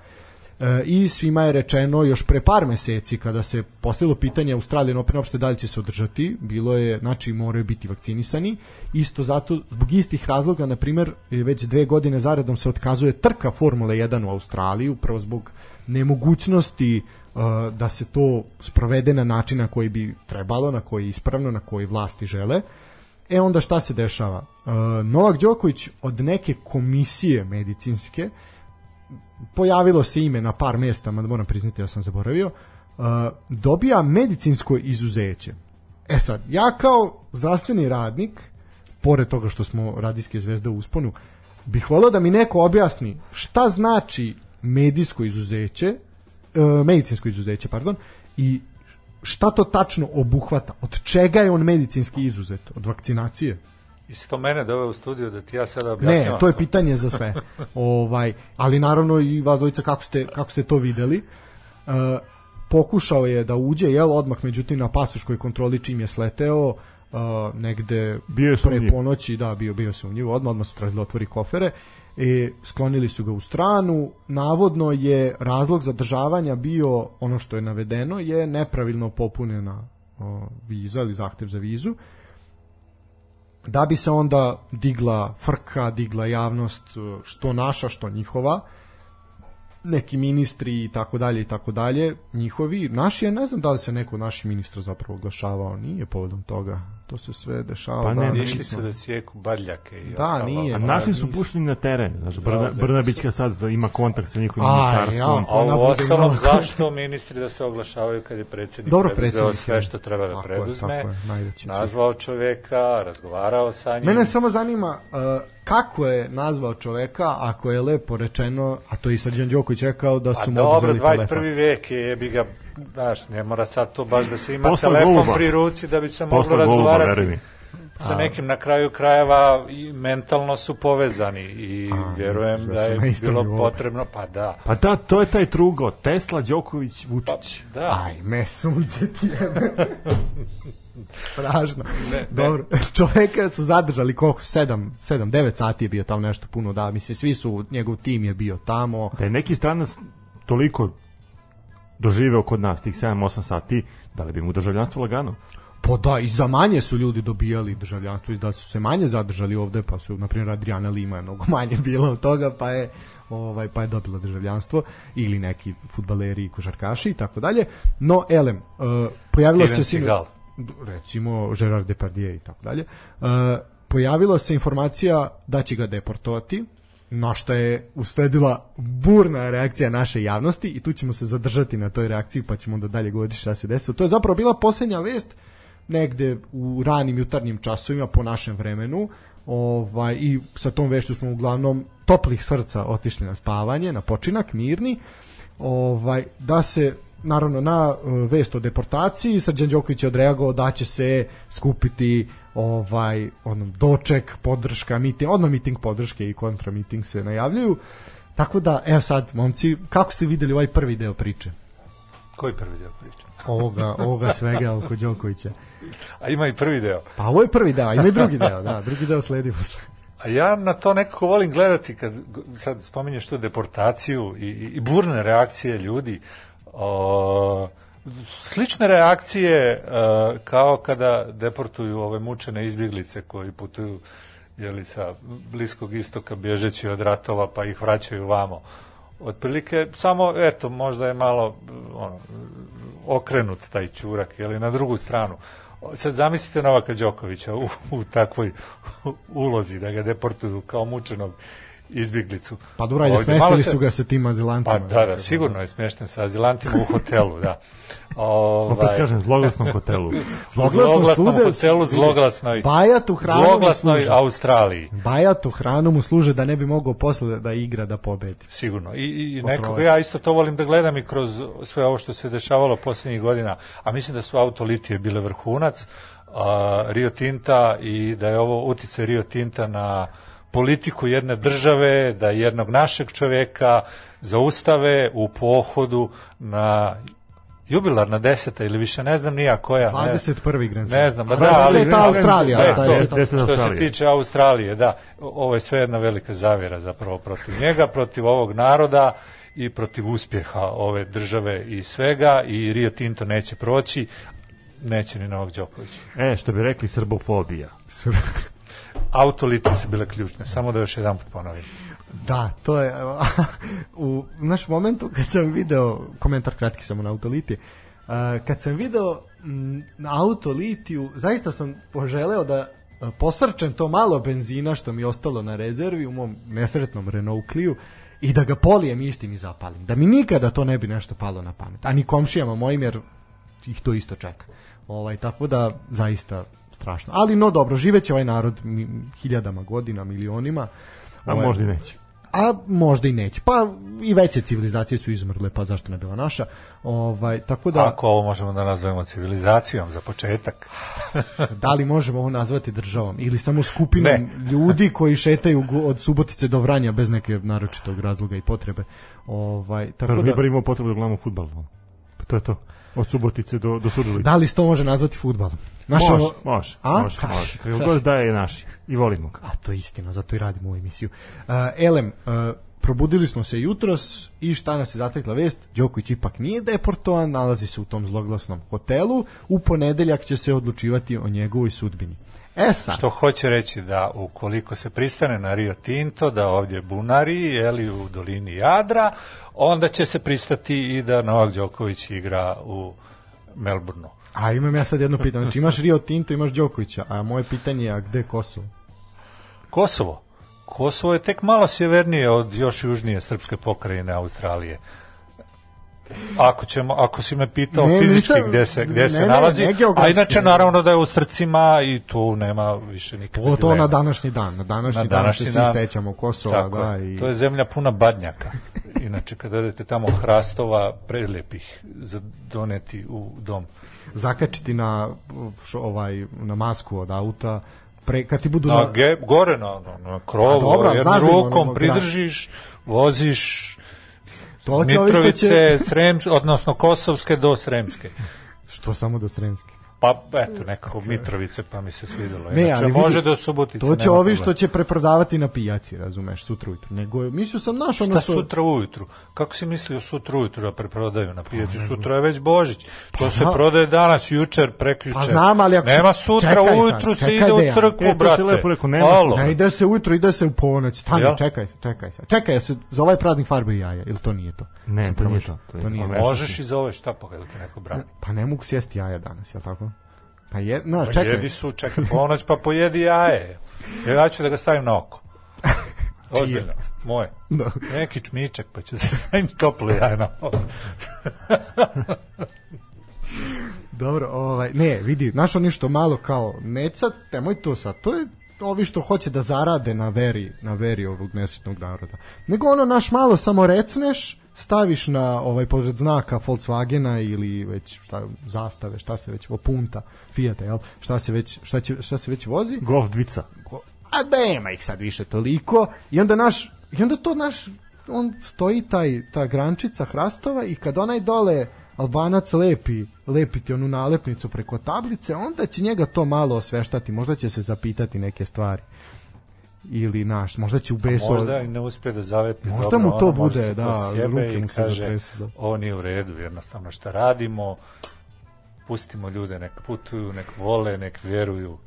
E, i svima je rečeno još pre par meseci kada se postavilo pitanje Australijan Open uopšte da li će se održati, bilo je, znači moraju biti vakcinisani, isto zato, zbog istih razloga, na primjer, već dve godine zaredom se otkazuje trka Formule 1 u Australiji, upravo zbog nemogućnosti da se to sprovede na način na koji bi trebalo, na koji je ispravno, na koji vlasti žele. E onda šta se dešava? E, Novak Đoković od neke komisije medicinske pojavilo se ime na par mesta, mada moram priznati ja sam zaboravio, uh, dobija medicinsko izuzeće. E sad, ja kao zdravstveni radnik, pored toga što smo radijske zvezde u usponu, bih volio da mi neko objasni šta znači medijsko izuzeće, uh, medicinsko izuzeće, pardon, i šta to tačno obuhvata, od čega je on medicinski izuzet, od vakcinacije? I si to mene doveo u studiju da ti ja sada objašnjavam. Ne, to je pitanje za sve. ovaj, ali naravno i vas dvojica kako ste, kako ste to videli. E, pokušao je da uđe, jel, odmah međutim na pasoškoj kontroli čim je sleteo, uh, negde Bio je pre ponoći, da, bio, bio sumnjiv, odmah, odmah su tražili da otvori kofere, e, sklonili su ga u stranu, navodno je razlog zadržavanja bio, ono što je navedeno, je nepravilno popunjena o, viza ili zahtev za vizu, da bi se onda digla frka, digla javnost, što naša, što njihova, neki ministri i tako dalje i tako dalje, njihovi, naši je, ne znam da li se neko od naših ministra zapravo oglašavao, nije povodom toga. To se sve dešava. Pa da, ne, Išli nismo. su da sjeku badljake i Da, ostalo. nije. A Pa, naši su nisu. pušteni na teren. Znaš, Brna, Brnabićka sad ima kontakt sa njihovim ministarstvom. ja. A Ona u ostalom, zašto ministri da se oglašavaju kad je predsjednik Dobro, predsjednik sve je. što treba da Tako je, preduzme, tako je, najveći cilj. nazvao čoveka, razgovarao sa njim. Mene samo zanima uh, kako je nazvao čoveka ako je lepo rečeno, a to je i Srđan Đoković rekao da A su mu dobro, oduzeli 21. telefon. vek je jebi ga, znaš, ne mora sad to baš da se ima Posla telefon goluba. pri ruci da bi se moglo razgovarati sa nekim na kraju krajeva i mentalno su povezani i A, vjerujem da da su je bilo nivou? potrebno, pa da. Pa da, to je taj trugo. Tesla, Đoković, Pa, Vučić. da. Aj, me sunce ti jebe. Strašno. ne. Dobro, čoveka su zadržali koliko, 7, 7, 9 sati je bio tamo nešto puno, da, mislim, svi su, njegov tim je bio tamo. Da je neki stranac toliko doživeo kod nas tih 7-8 sati, da li bi mu državljanstvo lagano? Pa da, i za manje su ljudi dobijali državljanstvo, i da su se manje zadržali ovde, pa su, na primjer, Adriana Lima je mnogo manje bilo od toga, pa je ovaj pa je dobila državljanstvo ili neki fudbaleri i košarkaši i tako dalje. No elem, uh, pojavilo Steven se sinu- recimo Gerard Depardieu i tako dalje. Uh, pojavila se informacija da će ga deportovati na što je usledila burna reakcija naše javnosti i tu ćemo se zadržati na toj reakciji pa ćemo da dalje govoriti šta se desilo. To je zapravo bila posljednja vest negde u ranim jutarnjim časovima po našem vremenu ovaj, i sa tom vešću smo uglavnom toplih srca otišli na spavanje, na počinak, mirni ovaj, da se naravno na uh, vest o deportaciji Srđan Đoković je odreagovao da će se skupiti ovaj ono doček, podrška, miting, odmah miting podrške i kontra miting se najavljuju. Tako da, evo sad, momci, kako ste videli ovaj prvi deo priče? Koji prvi deo priče? Ovoga, ovoga svega oko Đokovića. A ima i prvi deo. Pa ovo je prvi deo, ima i drugi deo, da, drugi deo sledi posle. A ja na to nekako volim gledati kad sad spominješ tu deportaciju i, i, i burne reakcije ljudi. O, slične reakcije e, kao kada deportuju ove mučene izbjeglice koji putuju jeli, sa Bliskog istoka bježeći od ratova pa ih vraćaju vamo. Otprilike, samo, eto, možda je malo ono, okrenut taj čurak, jeli, na drugu stranu. Sad zamislite Novaka Đokovića u, u takvoj ulozi da ga deportuju kao mučenog izbjeglicu. Pa dobro, ajde, smestili se- su ga sa tim azilantima. Pa da, da, sigurno je smješten sa azilantima u hotelu, da. Opet Ovaj, kažem, zloglasnom hotelu. u Zloglasno zloglasnom sude- hotelu, zloglasnoj, Bajatu hranu zloglasnoj služe. Australiji. Bajatu hranu mu služe da ne bi mogao posle da igra da pobedi. Sigurno. I, i nekako ja isto to volim da gledam i kroz sve ovo što se dešavalo posljednjih godina. A mislim da su autolitije bile vrhunac a, Rio Tinta i da je ovo utjecaj Rio Tinta na politiku jedne države, da jednog našeg čovjeka zaustave u pohodu na jubilarna deseta ili više ne znam nija koja. ne- 21. Grand Slam. Ne znam, ba da, ali... 20. Australija, Ne, da, to- 20. Deset što se tiče Australije, da. Ovo je sve jedna velika zavjera zapravo protiv njega, protiv ovog naroda i protiv uspjeha ove države i svega i Rio Tinto neće proći, neće ni Novak Đoković. E, što bi rekli, srbofobija. Autolitije su bile ključne, samo da još jedan put ponovim. Da, to je u naš momentu kad sam video komentar kratki samo na autoliti. Uh, kad sam video na autolitiju, zaista sam poželeo da uh, posrčem to malo benzina što mi je ostalo na rezervi u mom nesretnom Renault Clio i da ga polijem istim i zapalim. Da mi nikada to ne bi nešto palo na pamet. A ni komšijama mojim jer ih to isto čeka. Ovaj, tako da zaista strašno. Ali no dobro, živeće ovaj narod hiljadama godina, milionima. A Ovaj, možda i neće. a možda i neće. Pa i veće civilizacije su izumrle, pa zašto ne bila naša? Ovaj, tako da, Ako ovo možemo da nazovemo civilizacijom za početak. da li možemo ovo nazvati državom ili samo skupinom Ne. ljudi koji šetaju od Subotice do Vranja bez neke naročitog razloga i potrebe. Ovaj, tako Prvi da, da... imao potrebu da gledamo futbal. Pa to je to. Od Subotice do, do Surdulice. da li se to može nazvati futbalom? Znaš, može, može, A? može, može. Kako god da je naši. I volimo ga. A to je istina, zato i radimo ovu emisiju. Uh, Elem, uh, probudili smo se jutros i šta nas je zatekla vest? Đoković ipak nije deportovan, nalazi se u tom zloglasnom hotelu. U ponedeljak će se odlučivati o njegovoj sudbini. E sad, Što hoće reći da ukoliko se pristane na Rio Tinto, da ovdje bunari, jeli u dolini Jadra, onda će se pristati i da Novak Đoković igra u Melbourneu. A imam ja sad jedno pitanje. Znači imaš Rio Tinto, imaš Đokovića, a moje pitanje je a gde Kosovo? Kosovo. Kosovo je tek malo sjevernije od još južnije srpske pokrajine Australije. Ako ćemo, ako si me pitao Ne, fizički nisam- gde se, gde ne, se nalazi, ne a inače naravno da je u srcima i tu nema više nikakve Ovo to na današnji dan. Na današnji, Na dan današnji se svi dan. sećamo Kosova, Tako da. I... To je zemlja puna badnjaka. Inače, kada odete tamo hrastova, prelepih za doneti u dom. Zakačiti na, ovaj, na masku od auta, pre, kad ti budu... Na, na, ge, gore na, na, na krovu, jednom da rukom ono pridržiš, voziš to Mitrovice, će... Srems, odnosno Kosovske do Sremske. Što samo do Sremske. Pa, eto, nekako Mitrovice, pa mi se svidelo. Ne, Inače, ali vidi, može do Subotice. To će ovi što će preprodavati na pijaci, razumeš, sutra ujutru. Nego, je- mislio sam naš ono Šta što... sutra ujutru? Kako si mislio sutra ujutru da preprodaju na pijaci? Sutra je već Božić. To se prodaje danas, jučer, prekjučer. Pa znam, ali ako Nema sutra čekaj ujutru se čekaj ide u crkvu, E, brate. lepo rekao, nema Alo. Ne ide se ujutro, ide se u ponoć. Stani, Jel? čekaj se, čekaj se. Čekaj se, za ovaj praznik farbe i jaja, ili to nije to? Ne, to nije to, to je nije. Možeš i za ove šta pa kada te neko brani. Pa ne mogu sjesti jaja danas, jel tako? Pa je, znaš, Pa čekaj. jedi su, čekaj ponoć pa pojedi jaje. Ja ću da ga stavim na oko. Ozbiljno, moje. Da. Neki čmičak pa ću da stavim toplo jaje na oko. Dobro, ovaj, ne, vidi, znaš oni što malo kao, ne sad, nemoj to sad, to je ovi što hoće da zarade na veri, na veri ovog nesretnog naroda. Nego ono naš malo samo recneš, staviš na ovaj pored znaka Volkswagena ili već šta zastave, šta se već punta, Fiata, jel? Šta se već šta će šta se već vozi? Golf dvica. A nema ih sad više toliko i onda naš i onda to naš on stoji taj ta grančica hrastova i kad onaj dole Albanac lepi lepiti onu nalepnicu preko tablice, onda će njega to malo osveštati, možda će se zapitati neke stvari. Ili naš, možda će u besu Možda i ne uspije da zalepi Možda dobro, mu to ono, bude, da, ruke mu se zatresu, da. ovo nije u redu, jednostavno šta radimo, pustimo ljude, nek putuju, nek vole, nek vjeruju,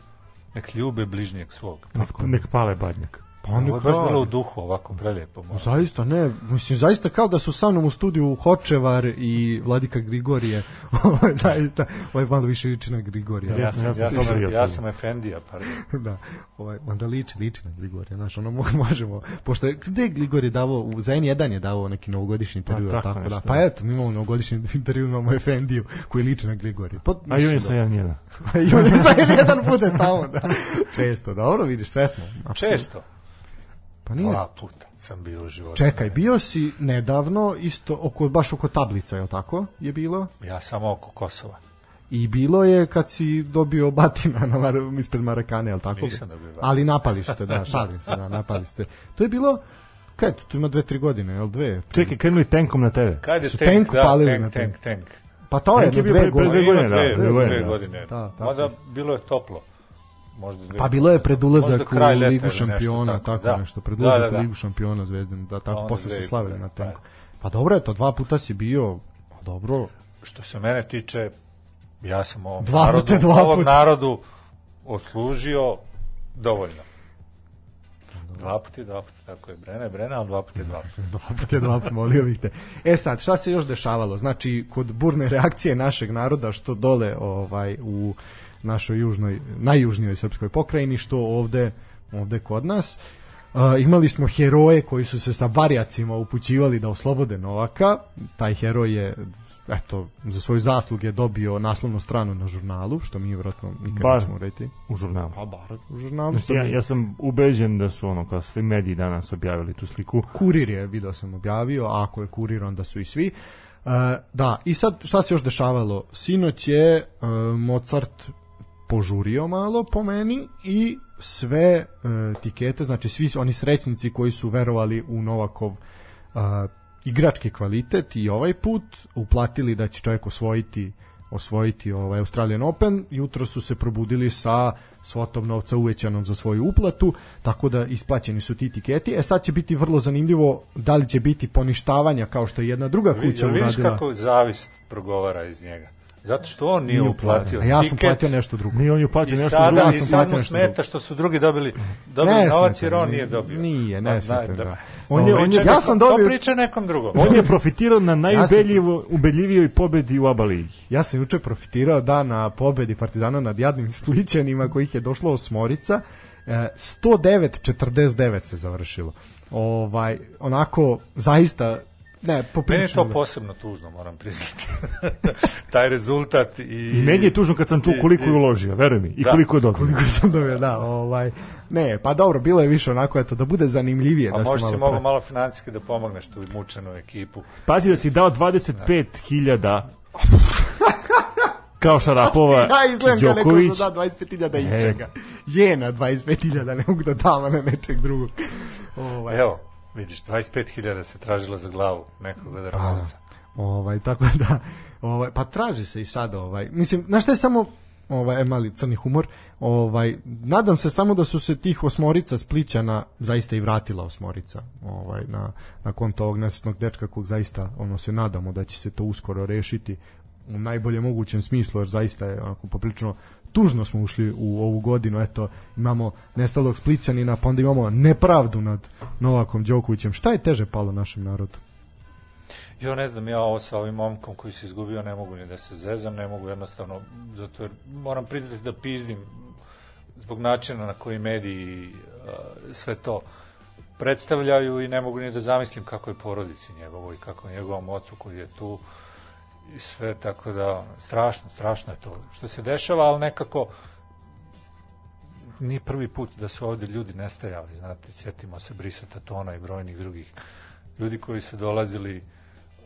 nek ljube bližnjeg svog. Nek, nek pale badnjak. Pa Ovo je baš da. bilo u duhu, ovako prelijepo. moram. Zaista, ne, mislim, zaista kao da su sa mnom u studiju Hočevar i Vladika Grigorije. Zaista, je malo više liči na Grigorija. Ja sam, ja Ja sam sam, vidio ja sad. sam Efendija, pardon. da, ovaj, onda liči, liči na Grigorija, znaš, ono mo- možemo, pošto je, gde je Grigorije davao, u za N1 je davao neki novogodišnji intervju, Pa, tako, tako da, pa eto, mi imamo novogodišnji intervju, imamo Efendiju, koji liči na Grigorije. Pa, A i on je mislim sa da- I on je sa N1 bude tamo, da. Često, dobro, vidiš, sve smo. apsolutno. Često. Pa nije, Dva puta sam bio u životu. čekaj, bio si nedavno, isto, oko, baš oko tablica, je li tako, je bilo? Ja sam oko Kosova. I bilo je kad si dobio batina na Mar ispred Marakane, je li tako? Nisam dobio batina. Ali napali ste, da, šalim se, da, napali ste. To je bilo, kaj, to, to ima dve, tri godine, je li dve? Čekaj, krenuli tenkom na tebe. Kad je Su tank, da, palili tank, na tank, tank. Pa to je, Tank je dve pre- pre godine. dve Ima godine, da, dve, dve dve, godine, dve da. Da. Mada bilo je toplo. Možda dve. Pa bilo je pred ulazak u leta Ligu ili nešto šampiona, tako, tako, da. nešto, pred Da, ulazak da, u da. Ligu šampiona Zvezdan, da, tako, posle su slavili na da. tenku. Pa dobro je to, dva puta si bio, pa dobro, Što se mene tiče, ja sam ovom Dva narodu, puta, dva ovom puta. narodu oslužio dovoljno. Dva puta dva puta, tako je. Brena je brena, ali dva puta dva puta. Dva puta, dva puta, molio bih te. E sad, šta se još dešavalo? Znači, kod burne reakcije našeg naroda, što dole ovaj u našoj južnoj, najjužnijoj srpskoj pokrajini, što ovde, ovde kod nas, Uh, imali smo heroje koji su se sa barjacima upućivali da oslobode Novaka. Taj heroj je eto, za svoje zasluge dobio naslovnu stranu na žurnalu, što mi vjerojatno nikad Bar. nećemo uraditi. U žurnalu. Pa bar u žurnalu. Znači, ja, ja sam ubeđen da su ono kao svi mediji danas objavili tu sliku. Kurir je, video sam objavio, a ako je kurir, onda su i svi. E, da, i sad šta se još dešavalo? Sinoć je e, Mozart požurio malo po meni i sve e, tikete, znači svi oni srećnici koji su verovali u Novakov e, igrački kvalitet i ovaj put uplatili da će čovjek osvojiti osvojiti ovaj Australian Open, jutro su se probudili sa svotom novca uvećanom za svoju uplatu, tako da isplaćeni su ti tiketi. E sad će biti vrlo zanimljivo da li će biti poništavanja kao što je jedna druga kuća vidiš uradila. kako zavist progovara iz njega? Zato što on nije Nije uplatio A ja sam tiket platio nešto drugo. Nije on je platio i nešto drugo. ja i sam sad platio mu nešto smeta drugo. što su drugi dobili, dobili Ne novac jer on nije dobio. Nije, ne Ma, smeta, da. On je- on je- ja sam To dobio, priča nekom drugom. On je profitirao na najubedljivo, ubedljivijoj pobedi u ABA ligi. ja sam juče profitirao da na pobedi Partizana nad jadnim Splićanima kojih je došlo osmorica. E, 109-49 se završilo. Ovaj, onako, zaista, ne, Meni je poprilično. to posebno tužno, moram priznati. Taj rezultat i... I meni je tužno kad sam čuo i- koliko je i- uložio, veruj mi, i Da. koliko je dobio. koliko sam dobio, da, ovaj, ne, pa dobro, bilo je više onako, eto, da bude zanimljivije. A da se možda si mogu pre- malo financijski da pomogneš tu mučenu ekipu. Pazi da si dao 25.000 kao Šarapova Ja izgledam kao neko Đoković. da da 25.000 E. ičega. Jena 25.000, ne mogu da dam, a ne nečeg drugog. Ovaj, Evo, vidiš, 25.000 se tražilo za glavu nekoga da Ramonsa. Ovaj tako da ovaj pa traži se i sada ovaj mislim na šta je samo ovaj e, mali crni humor ovaj nadam se samo da su se tih osmorica splićana zaista i vratila osmorica ovaj na na konto ovog nesretnog dečka kog zaista ono se nadamo da će se to uskoro rešiti u najboljem mogućem smislu jer zaista je onako poprilično tužno smo ušli u ovu godinu eto imamo nestalog splićanina pa onda imamo nepravdu nad Novakom Đokovićem. Šta je teže palo našem narodu? Jo, ne znam, ja ovo sa ovim momkom koji se izgubio ne mogu ni da se zezam, ne mogu jednostavno, zato jer moram priznati da pizdim zbog načina na koji mediji uh, sve to predstavljaju i ne mogu ni da zamislim kako je porodici njegovoj, kako je njegovom ocu koji je tu i sve, tako da strašno, strašno je to što se dešava, ali nekako nije prvi put da su ovde ljudi nestajali, znate, sjetimo se Brisa Tatona i brojnih drugih ljudi koji su dolazili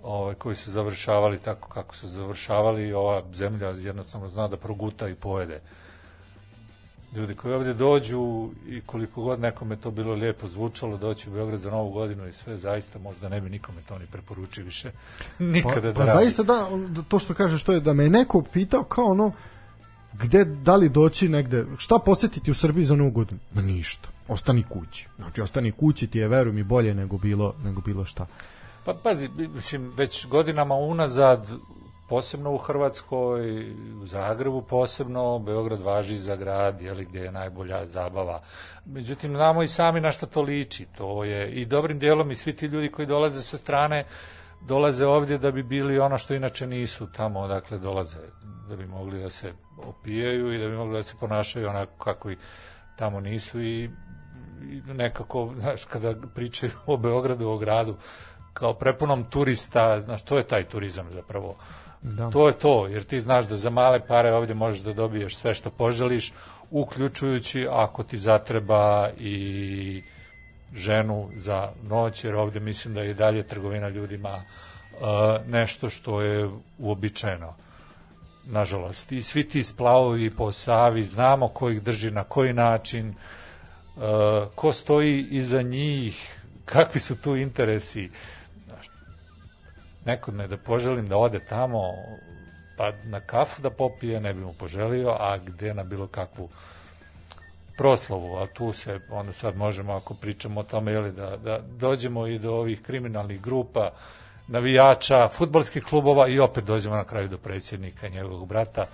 ovaj, koji su završavali tako kako su završavali ova zemlja jednostavno zna da proguta i pojede ljudi koji ovde dođu i koliko god nekome to bilo lijepo zvučalo doći u Beograd za novu godinu i sve zaista možda ne bi nikome to ni preporučio više nikada pa, da pa radi. zaista da, to što kažeš to je da me je neko pitao kao ono gde, da li doći negde, šta posetiti u Srbiji za novu godinu? Ma ništa, ostani kući. Znači, ostani kući ti je, veruj mi, bolje nego bilo, nego bilo šta. Pa pazi, mislim, već godinama unazad, posebno u Hrvatskoj, u Zagrebu posebno, Beograd važi za grad, jeli, gde je najbolja zabava. Međutim, znamo i sami na šta to liči. To je i dobrim dijelom i svi ti ljudi koji dolaze sa strane, dolaze ovdje da bi bili ono što inače nisu tamo odakle dolaze, da bi mogli da se opijaju i da bi mogli da se ponašaju onako kako i tamo nisu i nekako, znaš, kada pričaju o Beogradu, o gradu, kao prepunom turista, znaš, to je taj turizam zapravo. Da. To je to, jer ti znaš da za male pare ovdje možeš da dobiješ sve što poželiš, uključujući ako ti zatreba i ženu za noć, jer ovdje mislim da je i dalje trgovina ljudima uh, nešto što je uobičajeno nažalost. I svi ti splavovi po Savi, znamo ko ih drži, na koji način, uh, ko stoji iza njih, kakvi su tu interesi. Nekome da poželim da ode tamo, pa na kafu da popije, ne bi mu poželio, a gde na bilo kakvu proslavu, a tu se onda sad možemo, ako pričamo o tome, jeli, da, da dođemo i do ovih kriminalnih grupa, navijača, futbolskih klubova i opet dođemo na kraju do predsjednika njegovog brata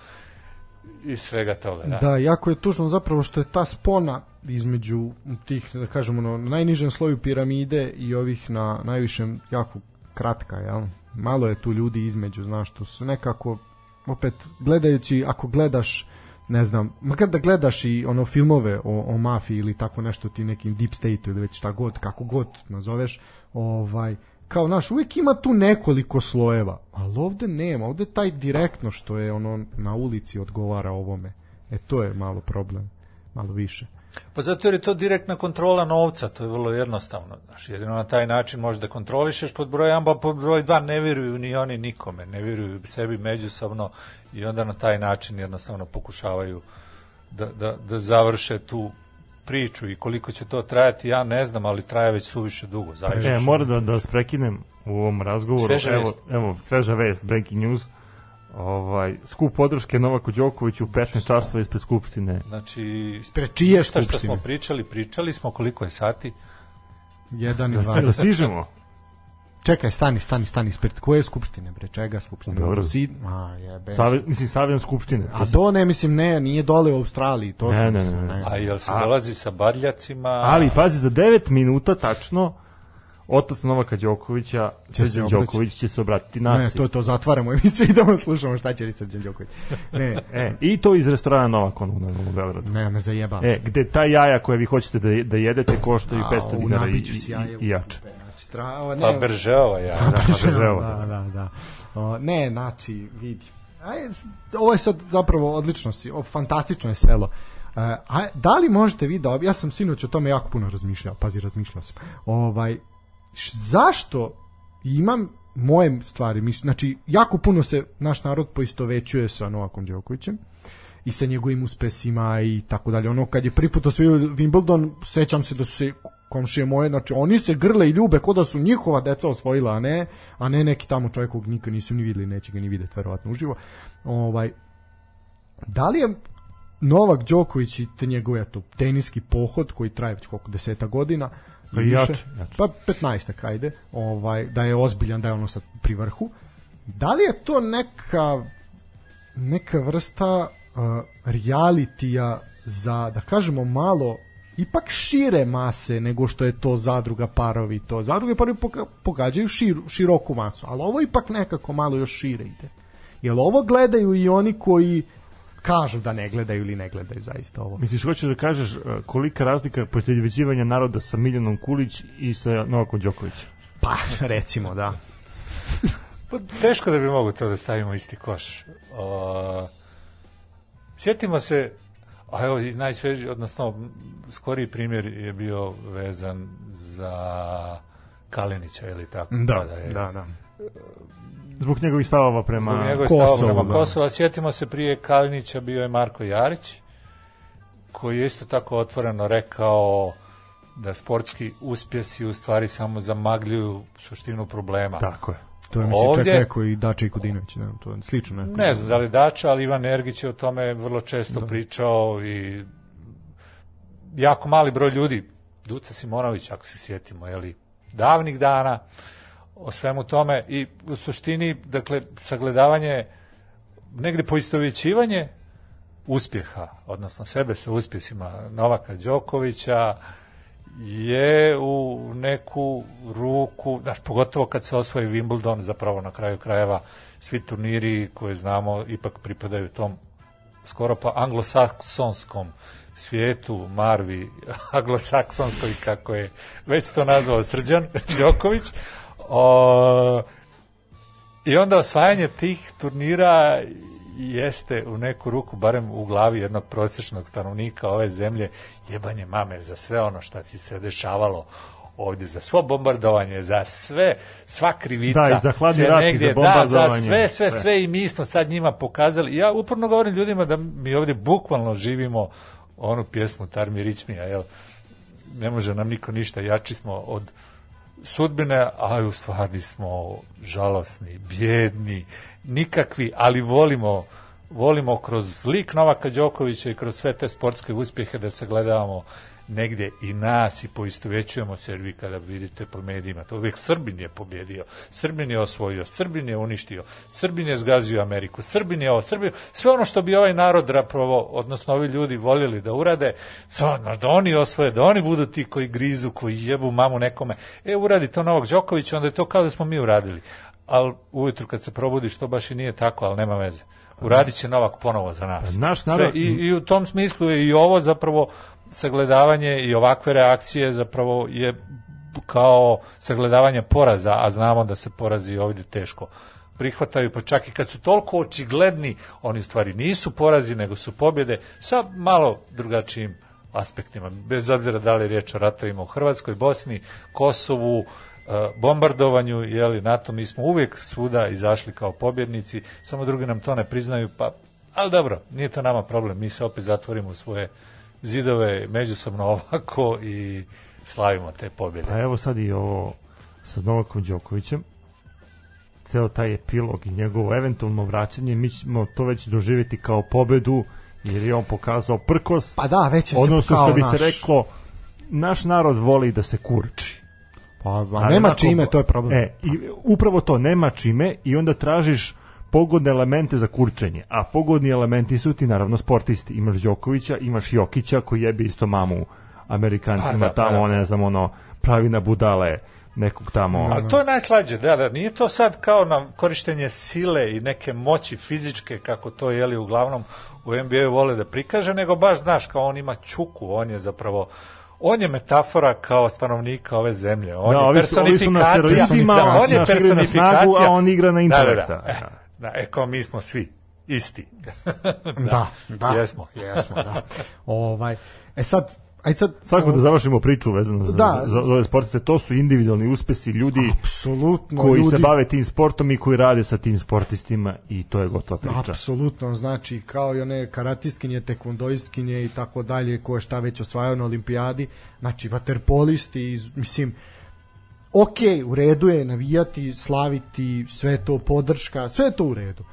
i svega toga. Da. Da, jako je tužno zapravo što je ta spona između tih, da kažemo, na najnižem sloju piramide i ovih na najvišem jako kratka, jel? Malo je tu ljudi između, znaš, to su nekako, opet, gledajući, ako gledaš, ne znam, makar da gledaš i ono filmove o, o mafiji ili tako nešto ti nekim deep state ili već šta god, kako god nazoveš, ovaj, kao naš, uvijek ima tu nekoliko slojeva, ali ovde nema, ovde taj direktno što je ono na ulici odgovara ovome. E to je malo problem, malo više. Pa zato jer je to direktna kontrola novca, to je vrlo jednostavno. Znaš, jedino na taj način možeš da kontrolišeš pod broj 1, pa pod broj 2 ne vjeruju ni oni nikome, ne vjeruju sebi međusobno i onda na taj način jednostavno pokušavaju da, da, da završe tu priču i koliko će to trajati, ja ne znam, ali traje već suviše dugo, zaista. E, moram da, da vas prekinem u ovom razgovoru. Sveža evo, vest. evo, sveža vest, breaking news. Ovaj, skup podrške Novaku Đokoviću u 15 časova ispred Skupštine. Znači, Pre čije šta što skupštine? smo pričali, pričali smo koliko je sati, Jedan i Da, dva. da sižemo. čekaj, stani, stani, stani, ispred koje skupštine, bre, čega skupštine? Beogradu. Sid, a, jebe. Save, mislim, Savjan skupštine. A to ne, mislim, ne, nije dole u Australiji, to Ne, sam ne, mislio, ne, ne. A jel se dolazi sa badljacima? Ali, pazi, za 9 minuta tačno, otac Novaka Đokovića, se Srđan. Đoković će se obratiti Ne, naciji. to, to zatvaramo emisiju, idemo slušamo šta će li Srđan Đoković. Ne, E, I to iz restorana Novak on u Beogradu. ne, me zajebam. E, gde ta jaja koje vi hoćete da, da jedete koštaju 500 dinara i, i, u i jače. kupe, Znači, stra, ovo, ne, Pa Beržeova ja. Da, pa Beževo. da, da, da. O, ne, znači, vidi. Aj, ovo je sad zapravo odlično si, o, fantastično je selo. Uh, a, da li možete vi da, ja sam sinoć o tome jako puno razmišljao, pazi, razmišljao sam. Ovaj, zašto imam moje stvari, mis- znači, jako puno se naš narod poistovećuje sa Novakom Đokovićem i sa njegovim uspesima i tako dalje. Ono kad je prvi put osvojio Wimbledon, sećam se da su se komšije moje, znači oni se grle i ljube kao da su njihova deca osvojila, a ne, a ne neki tamo čovjek kog nikad nisu ni videli, neće ga ni videti verovatno uživo. Ovaj, da li je Novak Đoković i te njegov eto, teniski pohod koji traje već koliko deseta godina Pa i jače, jače. pa 15 ajde, ovaj, da je ozbiljan, da je ono sad pri vrhu. Da li je to neka neka vrsta uh, realitija za, da kažemo, malo ipak šire mase nego što je to zadruga parovi to. Zadruge parovi pogađaju širu, široku masu, ali ovo ipak nekako malo još šire ide. Jel ovo gledaju i oni koji kažu da ne gledaju ili ne gledaju zaista ovo? Misliš, hoćeš da kažeš e, kolika razlika poistovjećivanja naroda sa Miljanom Kulić i sa Novakom Đokovićem? Pa, recimo, da. Pa, teško da bi mogu to da stavimo isti koš. O, sjetimo se, a evo najsveži, odnosno skoriji primjer je bio vezan za Kalinića ili tako. Da, kada je, da, da. Zbog njegovih stavova prema... Zbog Kosovo, stavova prema da. Kosova. Sjetimo se prije Kalinića bio je Marko Jarić, koji je isto tako otvoreno rekao da sportski uspjesi u stvari samo zamagljuju suštinu problema. Tako je. To je, mislim, čak Ovdje- rekao i Dače i Kudinović, ne, to je slično. Ne, Ne znam da li Dača, ali Ivan Ergić je o tome vrlo često pričao i jako mali broj ljudi, Duca Simonović, ako se sjetimo, jeli, davnih dana, o svemu tome i u suštini, dakle, sagledavanje, negde poistovjećivanje uspjeha, odnosno sebe sa uspjesima Novaka Đokovića, je u neku ruku, znaš, pogotovo kad se osvoji Wimbledon, zapravo na kraju krajeva svi turniri koje znamo ipak pripadaju tom skoro pa anglosaksonskom svijetu, Marvi, anglosaksonskoj, kako je već to nazvao Srđan Đoković. O, I onda osvajanje tih turnira jeste u neku ruku, barem u glavi jednog prosječnog stanovnika ove zemlje, jebanje mame za sve ono što ti se dešavalo ovdje, za svo bombardovanje, za sve, sva krivica. Da, i za hladni rat i za bombardovanje. Da, za sve, sve, Sve. sve i mi smo sad njima pokazali. Ja uporno govorim ljudima da mi ovdje bukvalno živimo onu pjesmu Tarmi Ričmija, jel? Ne može nam niko ništa, jači smo od sudbine, a u stvari smo žalosni, bjedni, nikakvi, ali volimo volimo kroz lik Novaka Đokovića i kroz sve te sportske uspjehe da se negdje i nas i poistovećujemo vi kada vidite po medijima, to uvijek Srbin je pobjedio, Srbin je osvojio, Srbin je uništio, Srbin je zgazio Ameriku, Srbin je ovo, Srbin, sve ono što bi ovaj narod zapravo, odnosno ovi ljudi voljeli da urade, samo da oni osvoje, da oni budu ti koji grizu, koji jebu mamu nekome. E, uradi to Novak Đoković, onda je to kao da smo mi uradili. Ali ujutru kad se probudiš, to baš i nije tako, ali nema veze. Uradit će Novak ponovo za nas. Pa naš Sve, narod- i, I u tom smislu je i ovo zapravo sagledavanje i ovakve reakcije zapravo je kao sagledavanje poraza, a znamo da se porazi ovdje teško prihvataju, pa čak i kad su toliko očigledni, oni u stvari nisu porazi, nego su pobjede sa malo drugačijim aspektima. Bez obzira da li je riječ o ratovima u Hrvatskoj, Bosni, Kosovu, e, bombardovanju, jeli, NATO, mi smo uvijek svuda izašli kao pobjednici, samo drugi nam to ne priznaju, pa, ali dobro, nije to nama problem, mi se opet zatvorimo u svoje zidove međusobno ovako i slavimo te pobjede. A evo sad i ovo sa Novakom Đokovićem, ceo taj epilog i njegovo eventualno vraćanje, mi ćemo to već doživjeti kao pobedu, jer je on pokazao prkos, Pa da, već je se odnosno kao što bi naš. se reklo, naš narod voli da se kurči. Pa, a nema čime, to je problem. E, i upravo to, nema čime i onda tražiš pogodne elemente za kurčenje. A pogodni elementi su ti naravno sportisti. Imaš Đokovića, imaš Jokića koji jebi isto mamu Amerikancima Pa da, tamo, da. on ne znam, ono, pravi na budale nekog tamo. A to je najslađe, da, da, nije to sad kao na korištenje sile i neke moći fizičke, kako to jeli uglavnom u NBA vole da prikaže, nego baš, znaš, kao on ima čuku, on je zapravo on je metafora kao stanovnika ove zemlje. On Da, je ovi su- ovi su na personifikacija. Da, on je igraju na snagu, personifikacija. a on igra na Da, intelekta. Da, da, e, da, e, kao mi smo svi isti. Da, da. Jesmo. Jesmo, da. ovaj, e sad, aj sad... Svako da završimo priču vezano za, Da. za, za ove sportice, to su individualni uspesi ljudi Apsolutno. koji ljudi, se bave tim sportom i koji rade sa tim sportistima i to je gotova priča. Apsolutno, znači kao i one karatistkinje, tekvondoistkinje i tako dalje, koje šta već osvajaju na olimpijadi, znači vaterpolisti, iz, mislim, ok, u redu je navijati, slaviti, sve to podrška, sve to u redu,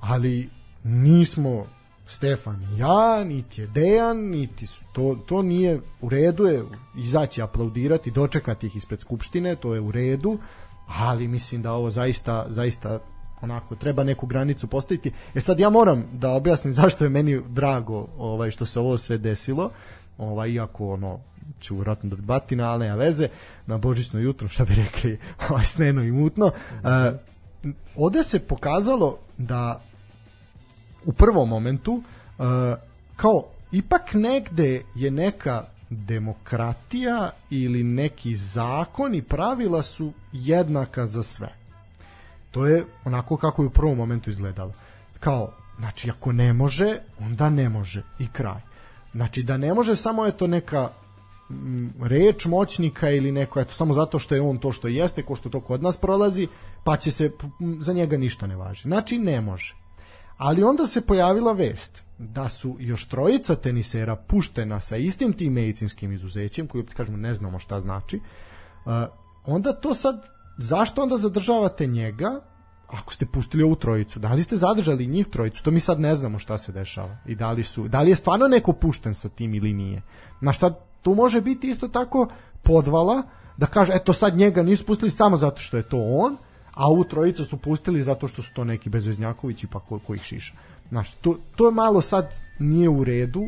ali nismo Stefan i ja, niti je Dejan, niti su, to, to nije u redu je izaći aplaudirati, dočekati ih ispred skupštine, to je u redu, ali mislim da ovo zaista, zaista onako treba neku granicu postaviti. E sad ja moram da objasnim zašto je meni drago ovaj što se ovo sve desilo. Ovaj iako ono ću vjerojatno dobiti batina, ali nema veze, na božićno jutro, šta bi rekli, ovaj sneno i mutno. E, ovde se pokazalo da u prvom momentu e, kao ipak negde je neka demokratija ili neki zakon i pravila su jednaka za sve. To je onako kako je u prvom momentu izgledalo. Kao, znači ako ne može, onda ne može i kraj. Znači da ne može samo je to neka reč moćnika ili neko eto samo zato što je on to što jeste, ko što to kod nas prolazi, pa će se za njega ništa ne važi. Znači ne može. Ali onda se pojavila vest da su još trojica tenisera puštena sa istim tim medicinskim izuzećem, koji kažemo ne znamo šta znači. Onda to sad zašto onda zadržavate njega ako ste pustili ovu trojicu, da li ste zadržali njih trojicu, to mi sad ne znamo šta se dešava i da li su, da li je stvarno neko pušten sa tim ili nije. Na šta tu može biti isto tako podvala da kaže eto sad njega nisu pustili samo zato što je to on, a ovu trojicu su pustili zato što su to neki bezveznjakovići pa ko, ko ih šiša. Znaš, to, to je malo sad nije u redu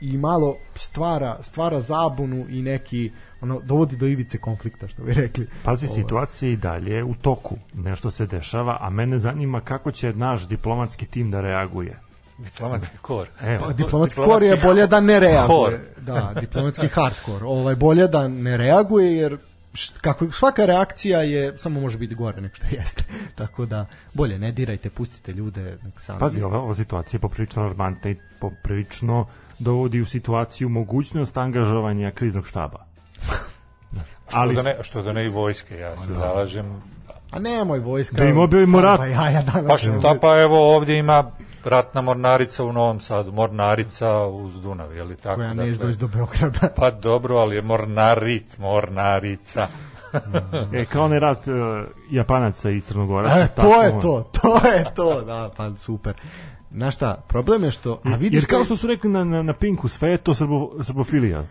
i malo stvara, stvara zabunu i neki ono, dovodi do ivice konflikta, što bi rekli. Pazi, Ovo. situacija i dalje u toku. Nešto se dešava, a mene zanima kako će naš diplomatski tim da reaguje. Diplomatski kor. Evo, Pa, diplomatski kor je bolje da ne reaguje. hor. Da, diplomatski hardcore. Ovaj bolje da ne reaguje jer kako svaka reakcija je samo može biti gore nego što jeste. Tako da bolje ne dirajte, pustite ljude nek sami. Pazi, ova, ova situacija je poprilično alarmantna i poprilično dovodi u situaciju mogućnost angažovanja kriznog štaba. Što, Ali da ne, što da ne i vojske, ja se zalažem. A nemoj vojska. Da im objavimo rat. Pa ja, ja danas. Pa šta, pa evo ovdje ima ratna mornarica u Novom Sadu, mornarica uz Dunav, je li tako? koja ne Dakle, do Beograda. Pa dobro, ali je mornarit, mornarica. E, kao onaj rat uh, Japanaca i Crnogoraca. E, tako to je on. to, to je to, da, pa super. Znaš šta, problem je što, a vidiš Jer kao što su rekli na, na, na Pinku, sve je to srbo, srbofilija.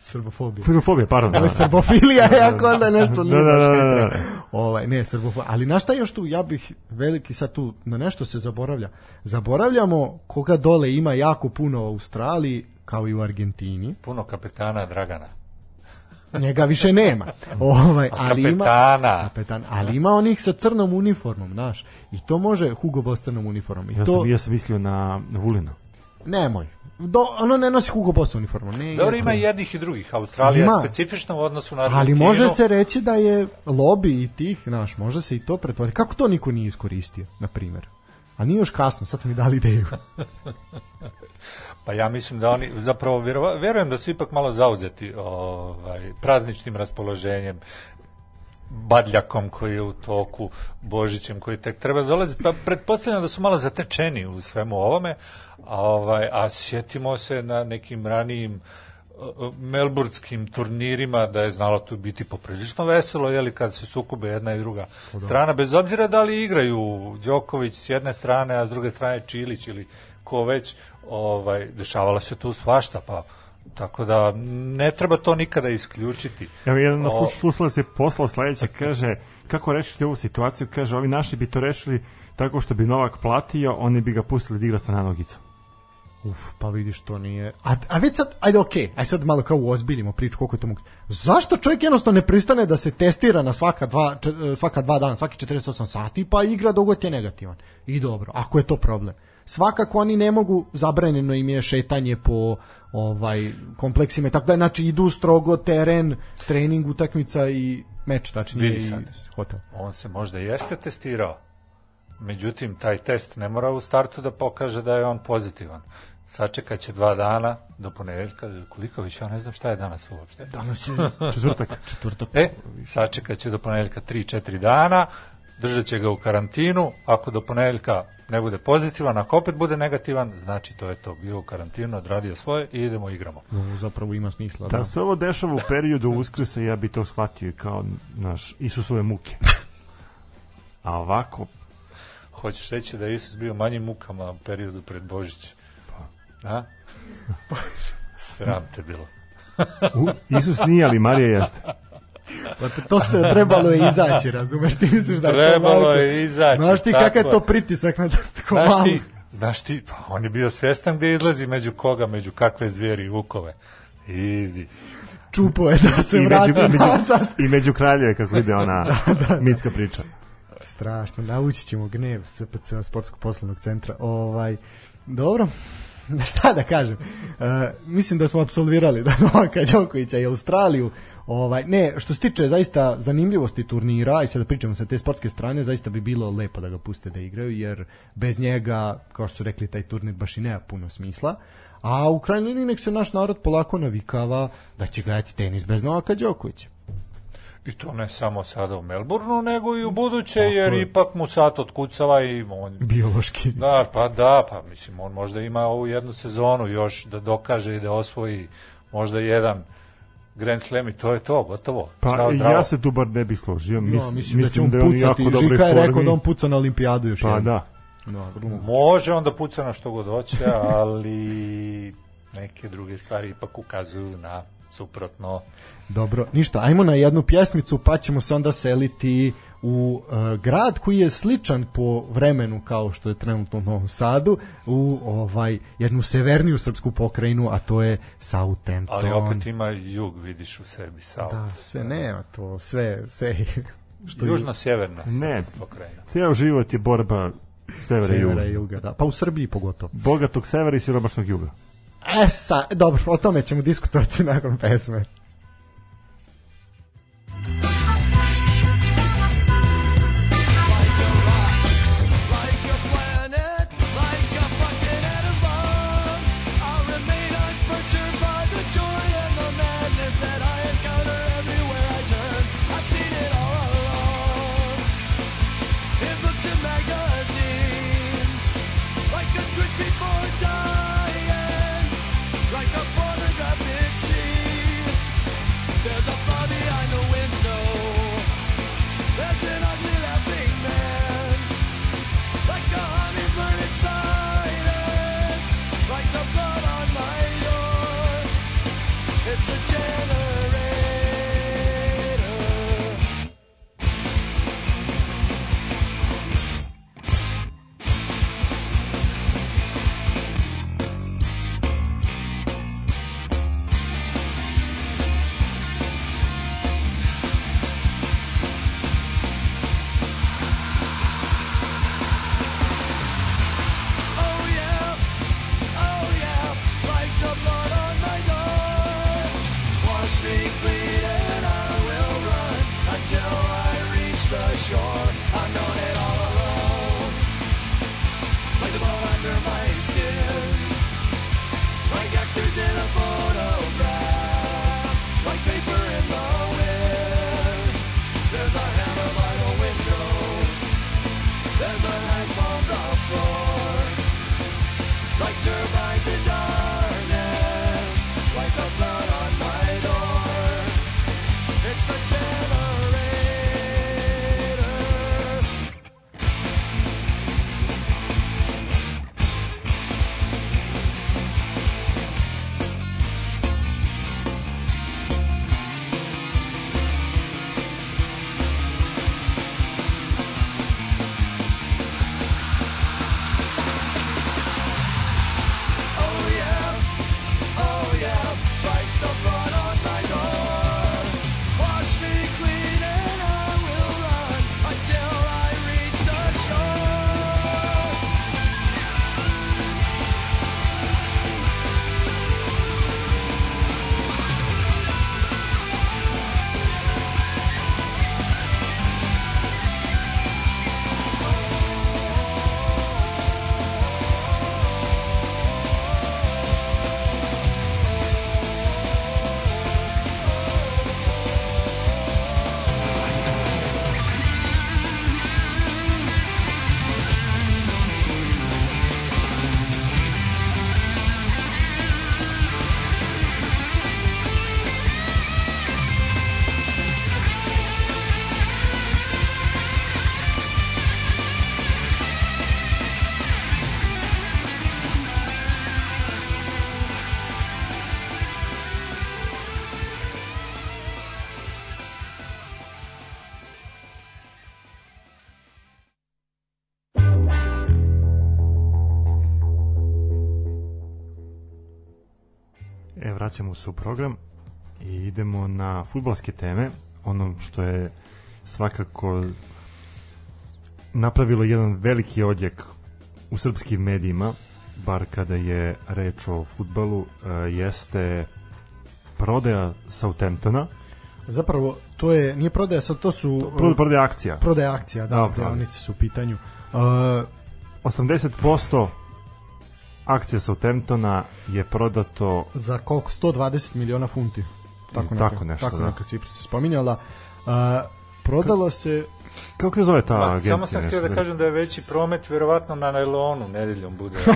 srbofobija. Srbofobija, pardon. Ovo je srbofilija, je ako onda nešto nije Da, da, da, da, da. Ovaj, ne, srbofobija. Ali na šta još tu, ja bih veliki sad tu, na nešto se zaboravlja. Zaboravljamo koga dole ima jako puno u Australiji, kao i u Argentini. Puno kapetana Dragana. Njega više nema. Ovaj, ali ima, kapetan, ali ima onih sa crnom uniformom, znaš. I to može Hugo Boss crnom uniformom. I Ja to, sam, ja sam mislio na Vulina. nemoj. Do, ono ne nosi Hugo Boss uniformu. Ne, Dobro, ima i jednih i drugih. Australija Ima. je specifična u odnosu na Ali Argentinu. može se reći da je lobby i tih, znaš, može se i to pretvoriti. Kako to niko nije iskoristio, na primjer? A nije još kasno, sad mi dali ideju. Pa ja mislim da oni, zapravo vjerova, vjerujem da su ipak malo zauzeti ovaj, prazničnim raspoloženjem, badljakom koji je u toku, Božićem koji tek treba da dolazi, pa pretpostavljam da su malo zatečeni u svemu ovome, a, ovaj, a sjetimo se na nekim ranijim melburgskim turnirima da je znalo tu biti poprilično veselo, jeli kad se sukube jedna i druga strana, bez obzira da li igraju Đoković s jedne strane, a s druge strane Čilić ili ko već, ovaj, dešavalo se tu svašta, pa Tako da ne treba to nikada isključiti. Evo, jedan O- slušalac je poslao sledeće, kaže, kako rešiti ovu situaciju? Kaže, ovi naši bi to rešili tako što bi Novak platio, oni bi ga pustili da igra sa nanogicom. Uf, pa vidiš to nije. A, a već sad, ajde okej, aj sad malo kao uozbiljimo priču koliko je to moguće. Zašto čovjek jednostavno ne pristane da se testira na svaka dva, č, svaka dva dana, svaki 48 sati, pa igra dok god je negativan. I dobro, ako je to problem. Svakako oni ne mogu, zabranjeno im je šetanje po ovaj kompleksima i tako da, znači idu strogo teren, trening, utakmica i meč, tačnije Vidi i hotel. On se možda jeste testirao. Međutim, taj test ne mora u startu da pokaže da je on pozitivan. Sačekat će dva dana do ponedeljka. Koliko više, ja ne znam šta je danas uopšte. Danas je Četvrtak. četvrtak. E, sačekat će do ponedeljka 3-4 dana, držat će ga u karantinu, ako do ponedeljka ne bude pozitivan, ako opet bude negativan, znači to je to, bio u karantinu, odradio svoje i idemo igramo. Ovo zapravo ima smisla. Da. Da se ovo dešava u periodu Uskrsa, ja bi to shvatio kao naš Isusove muke. A ovako, Hoćeš reći da je Isus bio manjim mukama u periodu pred Božić? A? Sram te bilo. u, Isus nije, ali Marija jeste. Pa to ste trebalo je izaći, razumeš? Ti misliš da Trebalo je izaći, Znaš ti kakav je to pritisak na tako Znaš malo? ti, znaš ti, pa on je bio svjestan gde izlazi među koga, među kakve zvijeri i vukove. Idi. Čupo je da se I vrati među, nazad. I među kraljeve, kako ide ona mitska priča. Strašno, naučit ćemo gnev SPC Sportskog poslovnog centra. Ovaj, dobro, šta da kažem? E, mislim da smo apsolvirali da Novaka Đokovića i Australiju ovaj, ne, što se tiče zaista zanimljivosti turnira i sada pričamo sa te sportske strane zaista bi bilo lepo da ga puste da igraju jer bez njega, kao što su rekli taj turnir baš i nema puno smisla. A u krajnjoj liniji nek se naš narod polako navikava da će gledati tenis bez Novaka Đokovića I to ne samo sada u Melbourneu, nego i u buduće, jer ipak mu sat otkucava i on... biološki Da, pa da, pa mislim, on možda ima ovu jednu sezonu još da dokaže i da osvoji možda jedan Grand Slam i to je to, gotovo. Pa zdravo. ja se tu bar ne bih složio. Mis, ja, mislim, da će on da je on pucati. jako Žika je rekao da on puca na olimpijadu još Pa jednom. da. Da, vrlo moguće. Može on da puca na što god hoće, ali neke druge stvari ipak ukazuju na suprotno. Dobro, ništa, ajmo na jednu pjesmicu pa ćemo se onda seliti u e, grad koji je sličan po vremenu kao što je trenutno u Novom Sadu u ovaj jednu severniju srpsku pokrajinu, a to je Southampton. Ali opet ima jug, vidiš u sebi, South. da, sve nema to, sve, sve što je Južno-sjeverna Ne. pokrajina. Ceo život je borba severa i severa i juga. juga, da. Pa u Srbiji pogotovo. Bogatog severa i siromašnog juga. E, sa, dobro, o tome ćemo diskutovati nakon pesme. Se u program i idemo na futbalske teme, ono što je svakako napravilo jedan veliki odjek u srpskim medijima, bar kada je reč o futbalu, e, jeste prodaja Southamptona, Zapravo, to je, nije prodaja, sad to su... Pro- prodaja akcija. prodaja akcija, da, Da, da deonice su u pitanju. Uh, 80% akcija Southamptona je prodato za koliko? 120 miliona funti. Tako, neka, tako nešto, Tako da. neka cifra se spominjala. Uh, prodalo se kako se zove ta Ma, agencija? samo sam htio da kažem da je veći promet verovatno na najlonu nedeljom bude.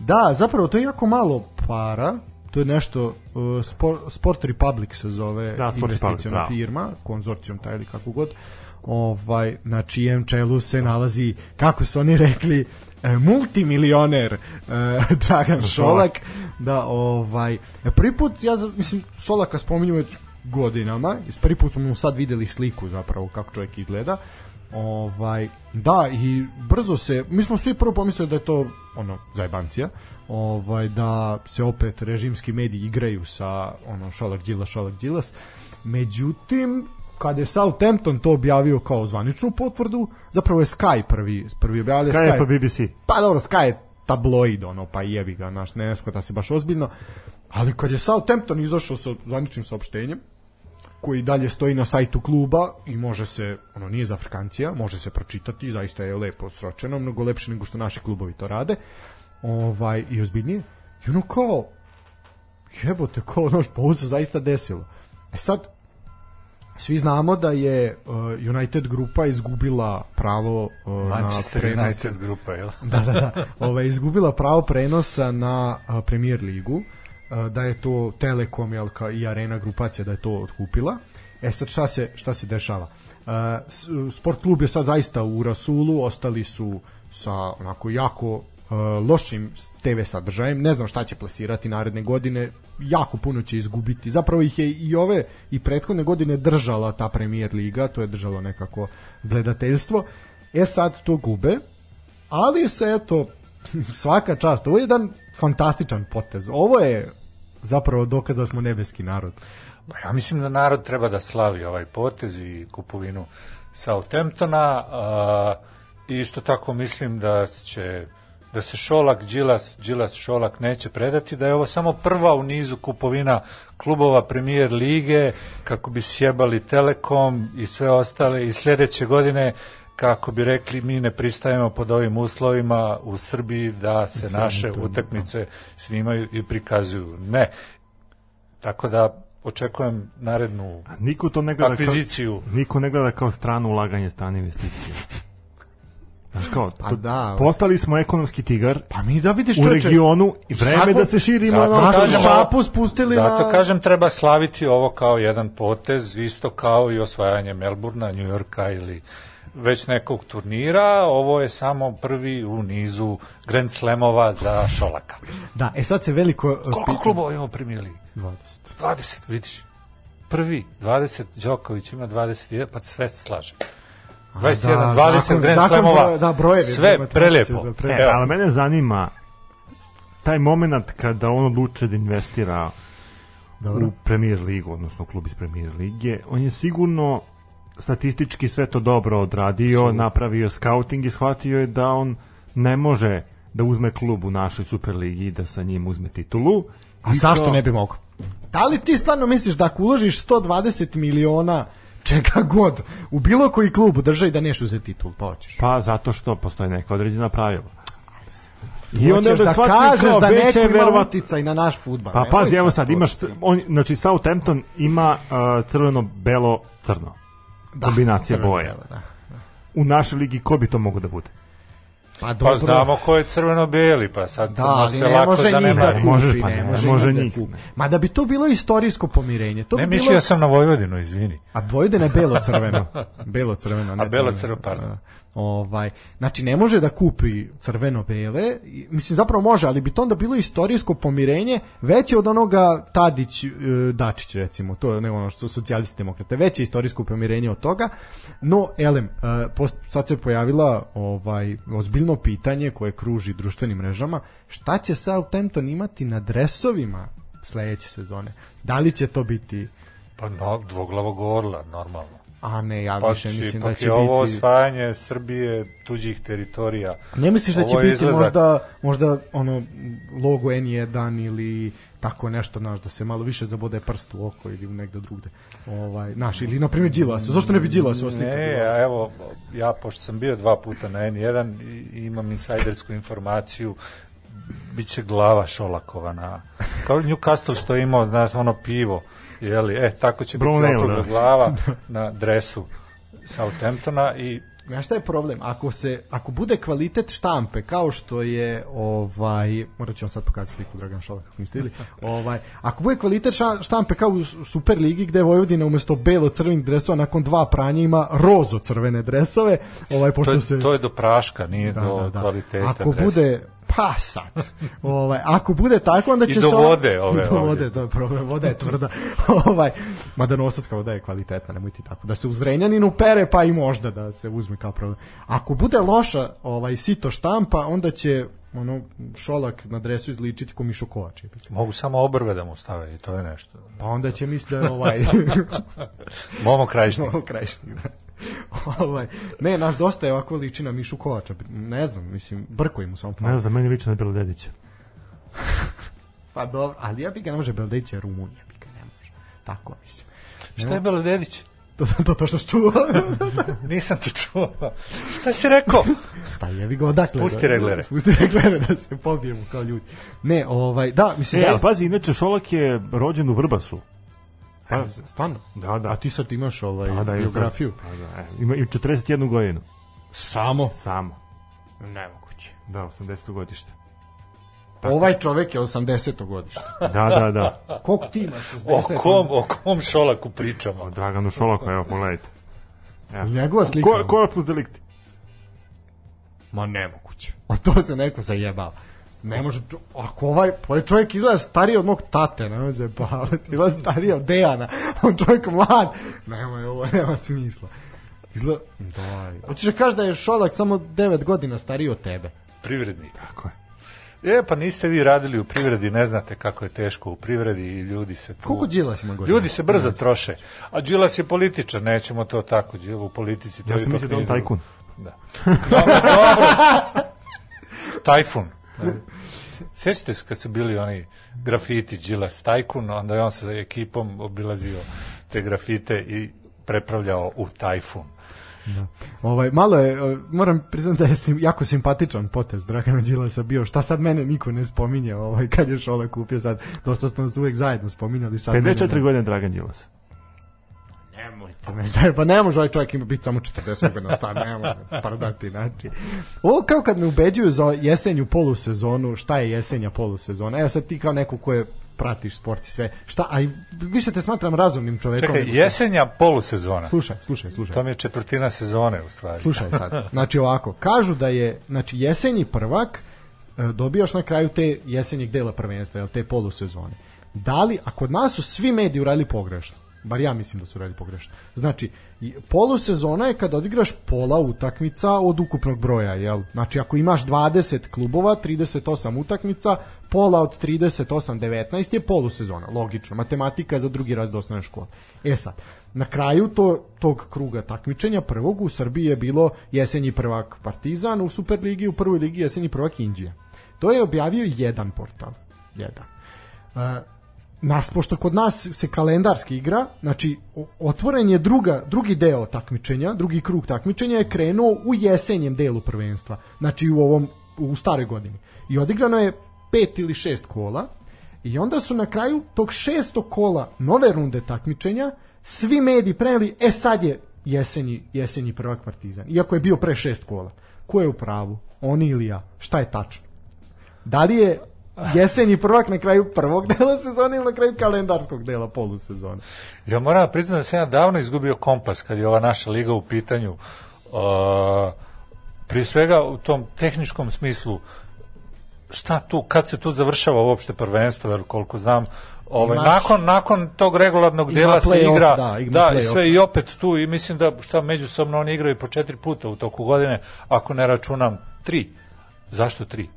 Da, zapravo to je jako malo para. To je nešto uh, Sport, Sport Republic se zove Da, Sport investiciona Republic, bravo. firma, konzorcijum taj ili kako god. Ovaj na čijem čelu se nalazi kako su oni rekli multimilioner e, Dragan Šolak da ovaj e, prvi put ja mislim Šolaka spominju već godinama i prvi put smo sad videli sliku zapravo kako čovjek izgleda Ovaj, da, i brzo se, mi smo svi prvo pomislili da je to ono, zajbancija, ovaj, da se opet režimski mediji igraju sa ono, Šolak Đilas, Šolak Đilas. Međutim, kada je Southampton to objavio kao zvaničnu potvrdu, zapravo je Sky prvi, prvi objavio. Sky je pa BBC. Pa dobro, Sky je tabloid, ono, pa jebi ga, naš, ne skvata se baš ozbiljno. Ali kad je Southampton izašao sa zvaničnim saopštenjem, koji dalje stoji na sajtu kluba i može se, ono nije za Afrikancija, može se pročitati, zaista je lepo sročeno, mnogo lepše nego što naši klubovi to rade. Ovaj i ozbiljnije. I ono kao jebote, kao ono, pa ovo se zaista desilo. E sad, svi znamo da je uh, United grupa izgubila pravo uh, Manchester na prenos, United grupa, jel? da, da, da. Ovaj, izgubila pravo prenosa na a, Premier ligu, a, da je to Telekom jel, ka, i Arena grupacija da je to otkupila. E sad šta se, šta se dešava? S- sport klub je sad zaista u Rasulu, ostali su sa onako jako lošim TV sadržajem, ne znam šta će plasirati naredne godine, jako puno će izgubiti. Zapravo ih je i ove i prethodne godine držala ta Premier liga, to je držalo nekako gledateljstvo. E sad to gube, ali se eto svaka čast, ovo je jedan fantastičan potez ovo je zapravo dokaz da smo nebeski narod Pa ja mislim da narod treba da slavi ovaj potez i kupovinu Southamptona. I isto tako mislim da će da se Šolak, Đilas, Đilas Šolak neće predati, da je ovo samo prva u nizu kupovina klubova premijer lige, kako bi sjebali Telekom i sve ostale i sljedeće godine kako bi rekli mi ne pristajemo pod ovim uslovima u Srbiji da se naše utakmice snimaju i prikazuju. Ne. Tako da očekujem narednu Niko to ne gleda akviziciju. kao, niko ne gleda kao strano ulaganje, strane investicije. Znaš kao, Pa to- da. postali smo ekonomski tigar pa mi da vidiš u čoveče, regionu i vreme Svako- da se širimo Zato na našu kažem, šapu spustili Zato na kažem treba slaviti ovo kao jedan potez, isto kao i osvajanje Melburna, New Yorka ili već nekog turnira. Ovo je samo prvi u nizu Grand Slamova za Šolaka. da, e sad se veliko uh, Koliko klubova ima u Premier Ligi? 20 20, vidiš. Prvi, 20, Đoković ima 21, pa sve se slaže. 21, da, 20 zakon- Grand zakon Slamova, da, brojevi, sve prelepo. da, pre- E, ali mene zanima taj moment kada on odluče da investira Dobro. u Premier ligu, odnosno klub iz Premier lige, on je sigurno statistički sve to dobro odradio, napravio scouting i shvatio je da on ne može da uzme klub u našoj Superligi i da sa njim uzme titulu. a I zašto kao- ne bi mogao da li ti stvarno misliš da ako uložiš 120 miliona čega god u bilo koji klub u državi da neš uzeti titul pa hoćeš Pa zato što postoje neka određena pravila. I onda da shvatio kažeš kao, da neko ima verovat- uticaj na naš fudbal. Pa pazi, evo sad, imaš, da on, znači Southampton ima uh, crveno-belo-crno. Da, kombinacija crveno boja. belo, Da. U našoj ligi ko bi to mogo da bude? Pa, Pa dobro. znamo ko je crveno-beli, pa sad Da, ali se ne lako može njih da kupi, Možeš, pa ne, ne, može, može njih da njih, kupi. Ma da bi to bilo istorijsko pomirenje. To Ne, bi mislio bilo... sam na Vojvodinu, izvini. A Vojvodina je belo-crveno. Belo-crveno, ne A belo-crveno, pardon. Ovaj, znači ne može da kupi crveno-bele, mislim zapravo može, ali bi to onda bilo istorijsko pomirenje veće od onoga Tadić e, Dačić recimo, to ne ono što socijalisti demokrate, veće istorijsko pomirenje od toga. No, elem, e, post- sad se pojavila ovaj ozbiljno pitanje koje kruži društvenim mrežama, šta će Southampton imati na dresovima sledeće sezone? Da li će to biti Pa no, dvoglavog orla, normalno. A ne, ja Pa, više mislim pa da će će ovo biti osvajanje Srbije, tuđih teritorija. Ne misliš da će Ovo biti izlazak. možda možda ono logo N1 ili tako nešto, znaš, da se malo više zabode prst u oko ili negde drugde. Ovaj, naš, ili na primjer Đilas. Zašto ne bi Đilas slika Ne, a evo, ja pošto sam bio dva puta na N1 i imam insajdersku informaciju, bit će glava Šolakova na... Kao Newcastle što je imao, znaš, ono pivo, jeli, e, tako će biti Brown ale, okrugla da. glava na dresu Southamptona i Znaš šta je problem? Ako se ako bude kvalitet štampe kao što je ovaj morat ću vam sad pokazati sliku Dragan Šolak kako niste videli. Ovaj ako bude kvalitet štampe kao u Su- Super ligi gde Vojvodina umesto belo crvenih dresova nakon dva pranja ima rozo crvene dresove, ovaj to pošto je, se to je do praška, nije do kvaliteta Ako dresa. bude pa sad. ovaj, ako bude tako onda I će do se vode ove I do vode, to je problem. Voda je tvrda. ovaj, mada nosadska voda je kvalitetna, nemoj ti tako. Da se u Zrenjaninu pere, pa i možda da se uzme kao problem. Ako bude loša ovaj sito štampa, onda će ono šolak na dresu izličiti ko Mišo Kovač. Mogu samo obrve da mu stave i to je nešto. Pa onda će misliti da je ovaj Momo krajišnik. Novo krajišnik, da. ovaj, ne, naš dosta je ovako liči na Mišu Kovača. Ne znam, mislim, brko im u svom Ne znam, meni lično je bilo dedića. Pa dobro, ali ja bi ga ne može Beldeć je Rumun, ja bi ga ne može. Tako mislim. Šta je Belodedić? To to, to, to što čuo. Nisam ti čuo. Šta si rekao? pa jevi ga odakle. Spusti da- reglere. Spusti reglere da se pobijemo kao ljudi. Ne, ovaj, da, mislim, E, ja, ali pazi, inače Šolak je rođen u Vrbasu. Pa, stvarno. Da, da. A ti sad imaš ovaj Pa da, ima sad- biografiju. Pa da, e, ima, ima 41 godinu. Samo. Samo. Nemoguće. Da, 80. godište. Ovaj čovek je 80. godište. Da, da, da. Koliko ti imaš? O 60? kom, o kom šolaku pričamo? O Draganu Šolaku, evo, pogledajte. Evo. Njegova slika. Ko, korpus delikti. Ma nemoguće. O to se neko zajebava. Ne može, ako ovaj, ovaj čovjek izgleda stariji od mog tate, ne može zajebavati, izgleda stariji od Dejana, on čovjek mlad, nemoj, ovo nema smisla. Izgleda, daj. Hoćeš da kažeš da je Šolak samo 9 godina stariji od tebe? Privrednik. Tako je. E, pa niste vi radili u privredi, ne znate kako je teško u privredi i ljudi se tu... Koliko Đilas ima godina? Ljudi se brzo troše. A Đilas je političar, nećemo to tako. Đil- U politici to Ja sam mislio da on tajkun. Da. Dobro, dobro. Tajfun. Sjećate se kad su bili oni grafiti Đilas Tajkun, onda je on sa ekipom obilazio te grafite i prepravljao u Tajfun. Ovaj, malo je, moram priznati da je sim, jako simpatičan potez Dragana Đilasa bio. Šta sad mene niko ne spominje ovaj, kad je Šolak kupio sad. Dosta smo uvek zajedno spominjali. Sad mene 54 ne- godine Dragan Đilas. Nemojte me zaj, pa ne može ovaj čovjek ima biti samo 40 godina star, ne može pardati, znači. Ovo kao kad me ubeđuju za jesenju polusezonu, šta je jesenja polusezona, evo sad ti kao neko ko je pratiš sport i sve, šta, a više te smatram razumnim čovekom. Čekaj, jesenja polusezona. Slušaj, slušaj, slušaj. To mi je četvrtina sezone u stvari. Slušaj sad, znači ovako, kažu da je znači jesenji prvak e, dobijaš na kraju te jesenjeg dela prvenstva, te polusezone. Da li, a kod nas su svi mediji uradili pogrešno, bar ja mislim da su uradili pogrešno. Znači, polusezona je kad odigraš pola utakmica od ukupnog broja, jel? Znači, ako imaš 20 klubova, 38 utakmica, pola od 38, 19 je polusezona, logično. Matematika za drugi raz do osnovne škole. E sad, na kraju to, tog kruga takmičenja prvog u Srbiji je bilo jesenji prvak Partizan, u Superligi, u prvoj ligi jesenji prvak Indija. To je objavio jedan portal. Jedan. E, nas, pošto kod nas se kalendarski igra, znači otvoren je druga, drugi deo takmičenja, drugi krug takmičenja je krenuo u jesenjem delu prvenstva, znači u ovom u staroj godini. I odigrano je pet ili šest kola i onda su na kraju tog šestog kola nove runde takmičenja svi mediji preneli, e sad je jesenji, jesenji prvak Partizan, iako je bio pre šest kola. Ko je u pravu? Oni ili ja? Šta je tačno? Da li je jesenji prvak na kraju prvog dela sezone ili na kraju kalendarskog dela polusezone? Ja moram priznati da sam ja davno izgubio kompas kad je ova naša liga u pitanju. Uh, prije svega u tom tehničkom smislu šta tu, kad se tu završava uopšte prvenstvo, jer koliko znam, ovaj, Imaš- nakon, nakon tog regularnog dijela se igra, da, da, i sve i opet tu i mislim da šta međusobno oni igraju po četiri puta u toku godine, ako ne računam tri. Zašto tri?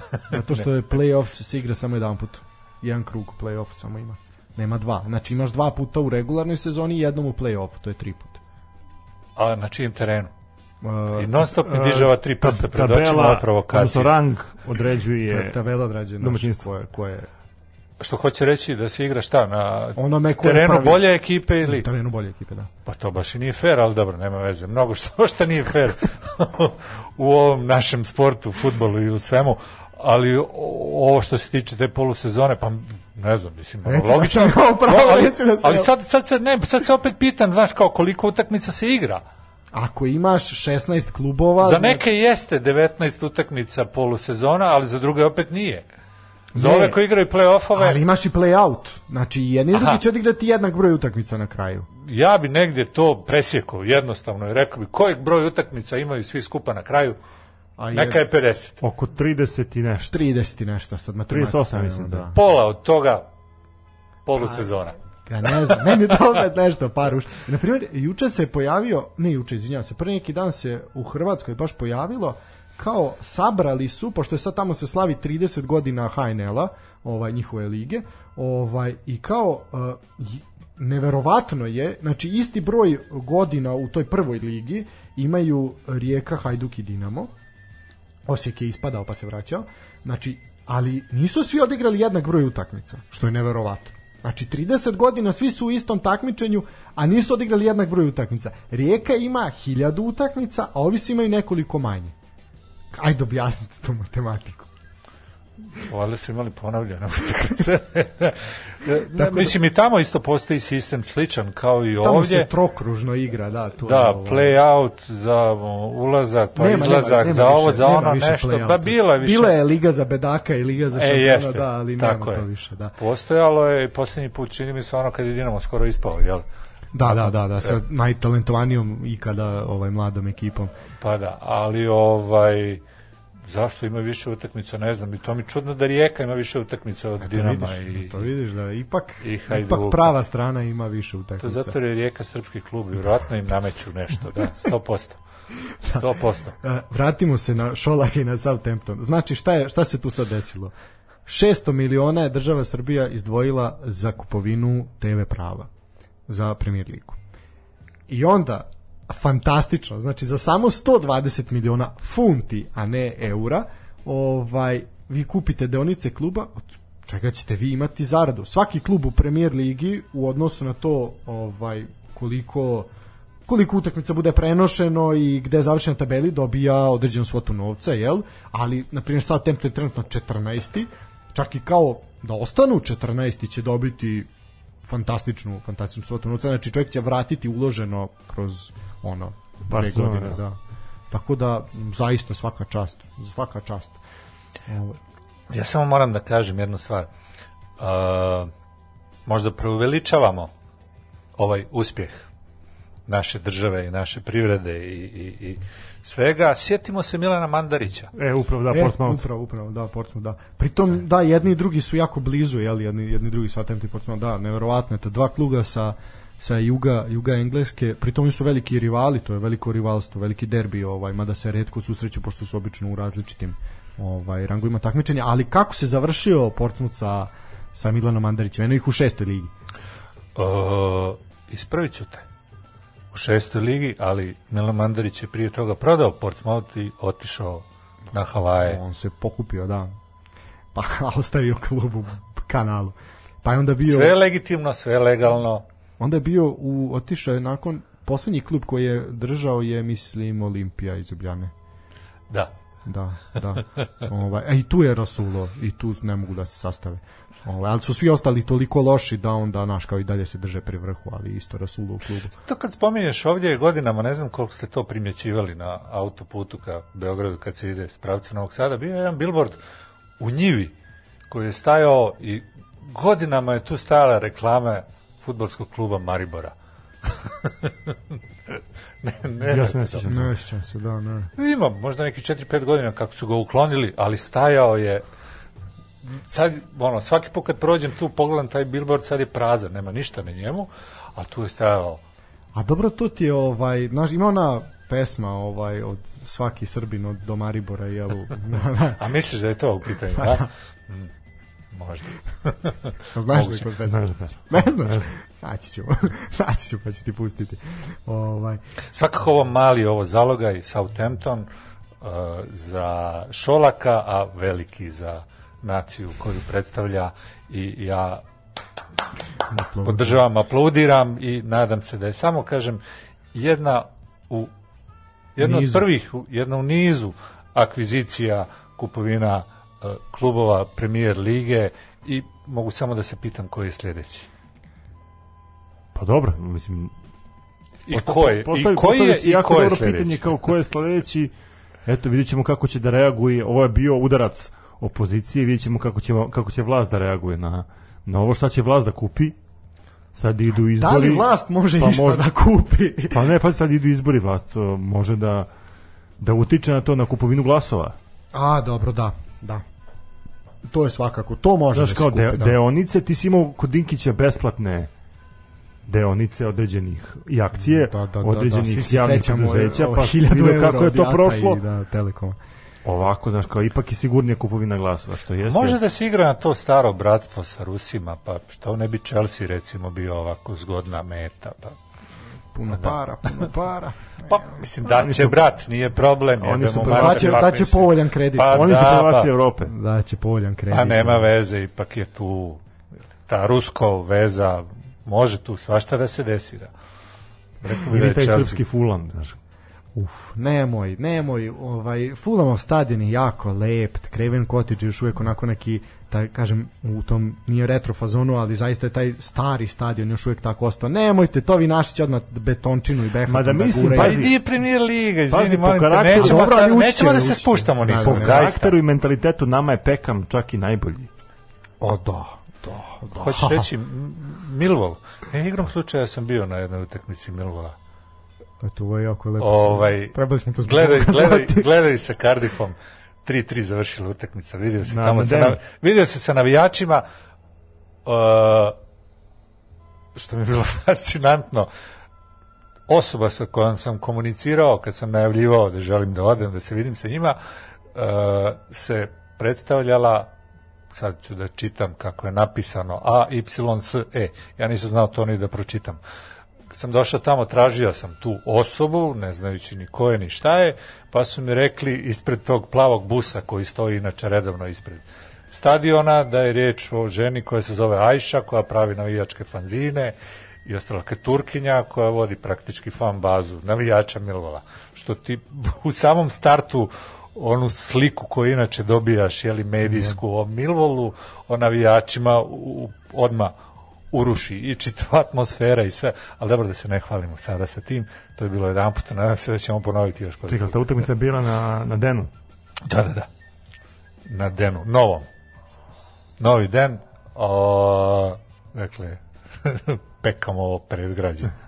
Zato što je play-off će se igra samo jedan put. Jedan krug play-off samo ima. Nema dva. Znači imaš dva puta u regularnoj sezoni i jednom u play-offu. To je tri puta. A na čijem terenu? Uh, I non stop mi diže ova tri prsta pred očima ova odnosno provokacija. rang određuje tabela odrađuje naš, Domaćinstvo. koje, koje Što hoće reći da se igra šta na Onome terenu pravi- bolje ekipe ili... terenu bolje ekipe, da. Pa to baš i nije fair, ali dobro, nema veze. Mnogo što, što nije fair u ovom našem sportu, futbolu i u svemu. Ali ovo što se tiče te polusezone, pa ne znam, mislim, Reci da logično. sam imao pravo, ali, reci da sam ali sad, sad, se, ne, sad se opet pitam, znaš, kao koliko utakmica se igra. Ako imaš 16 klubova... Za neke jeste 19 utakmica polusezona, ali za druge opet nije. Za Ne. ove koji igraju play-offove, Ali imaš i play-out. Znači, jedni Aha. drugi će odigrati jednak broj utakmica na kraju. ja bi negdje to presjekao jednostavno i rekao bi kojeg broj utakmica imaju svi skupa na kraju, A neka je 50. oko 30 i nešto. 30 i nešto sad matematika. 38 mislim, da. pola od toga polusezona. Ja ne znam, meni to opet nešto par uš. Na primjer, juče se pojavio, ne juče, izvinjavam se, prvi neki dan se u Hrvatskoj baš pojavilo kao sabrali su, pošto je sad tamo se slavi 30 godina HNL-a, ovaj, njihove lige, ovaj, i kao uh, neverovatno je, znači isti broj godina u toj prvoj ligi imaju Rijeka, Hajduk i Dinamo, Osijek je ispadao pa se vraćao. Znači, ali nisu svi odigrali jednak broj utakmica, što je neverovatno. Znači, 30 godina svi su u istom takmičenju, a nisu odigrali jednak broj utakmica. Rijeka ima 1000 utakmica, a ovi svi imaju nekoliko manje. Ajde objasnite tu matematiku. Valjda su imali ponavljene utakmice. Ne, Mislim, i tamo isto postoji sistem sličan kao i Tamo ovdje. se trokružno igra, da. To je Da, ovo. play out za ulazak, pa Nema, izlazak, nema, nema za ovo, više- za ono nešto. Pa bila je više. Bila je Liga za bedaka i Liga za E, šampiona, jeste, da, ali nema je. to više, da. Postojalo je i posljednji put, čini mi se ono kad je Dinamo skoro ispao, jel? Da, da, da, da, sa najtalentovanijom ikada ovaj mladom ekipom. Pa da, ali ovaj zašto ima više utakmica, ne znam, i to mi čudno da Rijeka ima više utakmica od To Dinama vidiš, i to vidiš da ipak, i ipak prava strana ima više to utakmica. zato jer je Rijeka srpski klub i vjerojatno im nameću nešto, da, 100%. 100%. E, vratimo se na Šolaka i na Southampton. Znači, šta, je, šta se tu sad desilo? 600 miliona je država Srbija izdvojila za kupovinu TV prava za Premier ligu. I onda, fantastično, znači za samo 120 miliona funti, a ne eura, ovaj, vi kupite deonice kluba, od čega ćete vi imati zaradu. Svaki klub u Premier ligi u odnosu na to ovaj koliko koliko utakmica bude prenošeno i gde završena tabeli dobija određenu svotu novca, jel? Ali, na primjer, Southampton je trenutno 14. Čak i kao da ostanu 14. će dobiti fantastičnu, fantastičnu svotu novca. Znači, čovjek će vratiti uloženo kroz ono, Par dve godine, da. da. Tako da, zaista svaka čast. Svaka čast. Ovo, Ja samo moram da kažem jednu stvar. Uh, možda preuveličavamo ovaj uspjeh naše države i naše privrede i, i, i svega. Sjetimo se Milana Mandarića. E, upravo da, e, Portsmouth. upravo, upravo, da, Portsmouth, da. Pritom, da, jedni i drugi su jako blizu, jel, jedni, jedni i drugi Southampton i Portsmouth, da, neverovatno je to. Dva kluga sa, sa juga, juga Engleske, pritom su veliki rivali, to je veliko rivalstvo, veliki derbi, ovaj, mada se redko susreću, pošto su obično u različitim ovaj, rangovima takmičenja, ali kako se završio Portsmouth sa, sa Milanom Mandarićem, eno ih u šestoj ligi. Uh, ispravit ću te. Šestoj ligi, ali Milan Mandarić je prije toga prodao Portsmouth i otišao na Havaje. On se pokupio, da. Pa ostavio klub u kanalu. Pa je onda bio... Sve legitimno, sve legalno. Onda je bio u otišao je nakon poslednji klub koji je držao je mislim Olimpija iz Ljubljane. Da. Da, da. ovaj, a i tu je Rasulo i tu ne mogu da se sastave. Ovaj, ali su svi ostali toliko loši da onda naš kao i dalje se drže pri vrhu, ali isto Rasulo u klubu. To kad spominješ ovdje godinama, ne znam koliko ste to primjećivali na autoputu ka Beogradu kad se ide s pravca Novog Sada, bio je jedan billboard u njivi koji je stajao i godinama je tu stajala reklama futbolskog kluba Maribora. ne, ne Ja se ne sjećam. Ne sjećam se, da, ne. Ima možda neki 4-5 godina kako su ga uklonili, ali stajao je sad, ono, svaki put kad prođem tu, pogledam taj billboard, sad je prazan, nema ništa na njemu, a tu je stajao A dobro, to ti je, ovaj, znaš, ima ona pesma, ovaj, od svaki Srbin od do Maribora, jel? A misliš da je to u pitanju, da? Mm, možda. Znaš Moguće. li kod pesma? Znaš da pesma. Ne znaš? Naći ćemo. Naći ću pa ću ti pustiti. Ovaj. Svakako ovo mali, ovo zalogaj, Southampton, uh, za Šolaka, a veliki za naciju koju predstavlja i ja podržavam, aplaudiram i nadam se da je samo, kažem, jedna u jedna od Nizu. prvih, u- jedna u nizu akvizicija kupovina uh, klubova premijer lige i mogu samo da se pitam koji je sljedeći. Pa dobro, mislim, I Posta- ko je, postavi- i koji je, i ko je sljedeći? pitanje kao ko je sledeći. Eto, vidjet ćemo kako će da reaguje. Ovo je bio udarac opozicije, vidjet ćemo kako će, kako će vlast da reaguje na, na ovo šta će vlast da kupi. Sad idu izbori. Da li vlast može Pa išta može. da kupi? Pa ne, pa sad idu izbori, vlast može da da utiče na to, na kupovinu glasova. A, dobro, da, da. To je svakako, to može Znaš, da se kao kupi, de, da. deonice, ti si imao kod Dinkića besplatne deonice određenih i akcije Da, da, da, da, određenih svi se javnih preduzeća, pa 1000 vidio eura kako je to prošlo. I, da, Telekoma. Ovako, znaš, kao ipak je sigurnije kupovina glasova, što jeste. Može da se igra na to staro bratstvo sa Rusima, pa što ne bi Chelsea recimo bio ovako zgodna meta, pa Puno para, puno para. Pa, mislim, da će brat, nije problem. Oni su Daće, pa, daće mislim. povoljan kredit. Pa Oni su da, prvaci pa- Evrope. Daće povoljan kredit. Pa nema veze, ipak je tu ta rusko veza, može tu svašta da se desi. Da. Rekao bi da Ili je taj Chelsea. srpski fulan, znaš. Uf, nemoj, nemoj, ovaj, Fulhamov stadion je jako lep, Craven Cottage je još uvijek onako neki, taj, kažem, u tom, nije retro fazonu, ali zaista je taj stari stadion još uvijek tako ostao. Nemojte, to vi naši će odmah betončinu i behatom Ma da mislim, Pa Pazi. i di premier liga, izvini, Pazi, po molim te, karakteru- nećemo, nećemo će, da se spuštamo Da, da, da. zaista. Karakteru i mentalitetu nama je Pekam čak i najbolji. O, da, da, da. Hoćeš reći M- Millwall? E, igrom slučaja sam bio na jednoj utakmici Millwalla. Eto, ovo je jako lepo. Ovaj, Trebali smo to zbog gledaj, gledaj, gledaj sa Cardiffom. 3-3 završila utakmica. Vidio se Na tamo sa, Medenu. nav, vidio se sa navijačima uh, što mi je bilo fascinantno osoba sa kojom sam komunicirao kad sam najavljivao da želim da odem, da se vidim sa njima uh, se predstavljala sad ću da čitam kako je napisano A, Y, S, E. Ja nisam znao to ni da pročitam. Kad sam došao tamo, tražio sam tu osobu, ne znajući ni ko je ni šta je, pa su mi rekli ispred tog plavog busa koji stoji inače redovno ispred stadiona, da je riječ o ženi koja se zove Ajša, koja pravi navijačke fanzine i ostala kao Turkinja koja vodi praktički fan bazu navijača Milvola. Što ti u samom startu onu sliku koju inače dobijaš, jeli medijsku o Milvolu, o navijačima u, odma uruši i čitava atmosfera i sve, ali dobro da se ne hvalimo sada sa tim, to je bilo jedan put, nadam se da ćemo ponoviti još Čekaj, ta utakmica je bila na, na Denu. Da, da, da. Na denu, novom. Novi den, o, dakle, pekamo ovo predgrađe.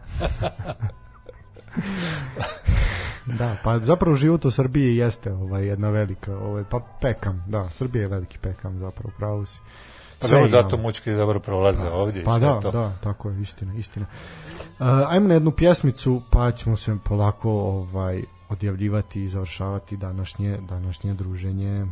Da, pa zapravo život u Srbiji jeste ovaj, jedna velika, ovaj, pa pekam, da, Srbija je veliki pekam zapravo, pravo si. Pa Sve zato mučki dobro prolaze ovdje Pa da, to. da, tako je, istina, istina. Uh, ajmo na jednu pjesmicu, pa ćemo se polako ovaj odjavljivati i završavati današnje današnje druženje.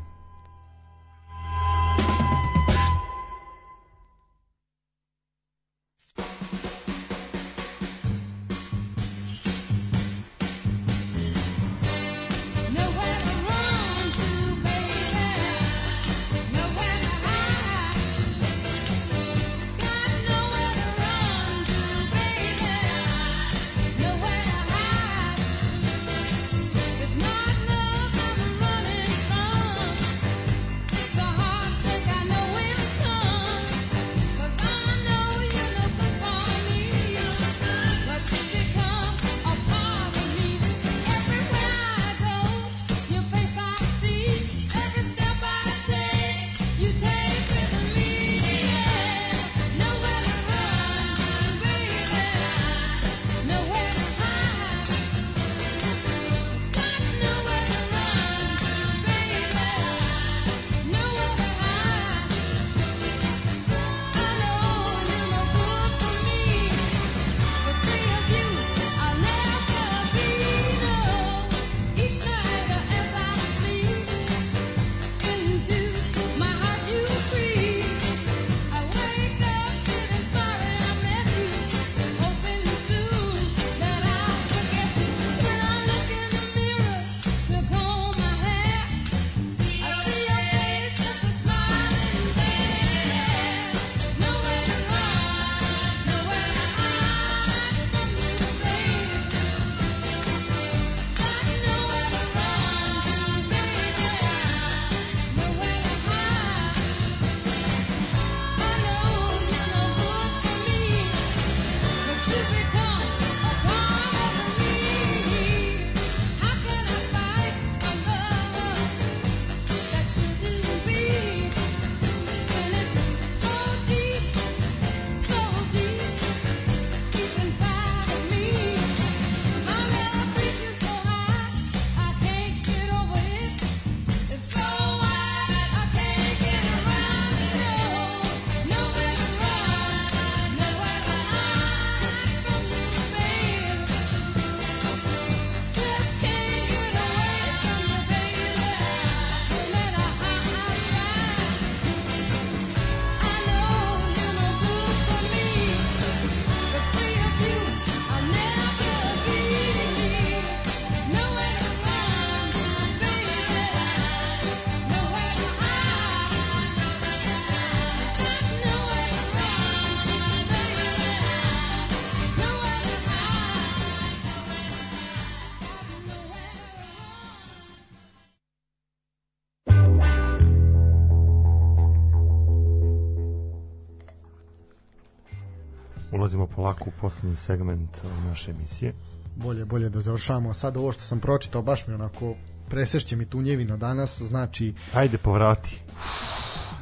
Poslednji segment ove naše emisije. bolje, bolje da završamo. Sad ovo što sam pročitao, baš mi onako presešće mi tunjevina danas, znači, Ajde, povrati.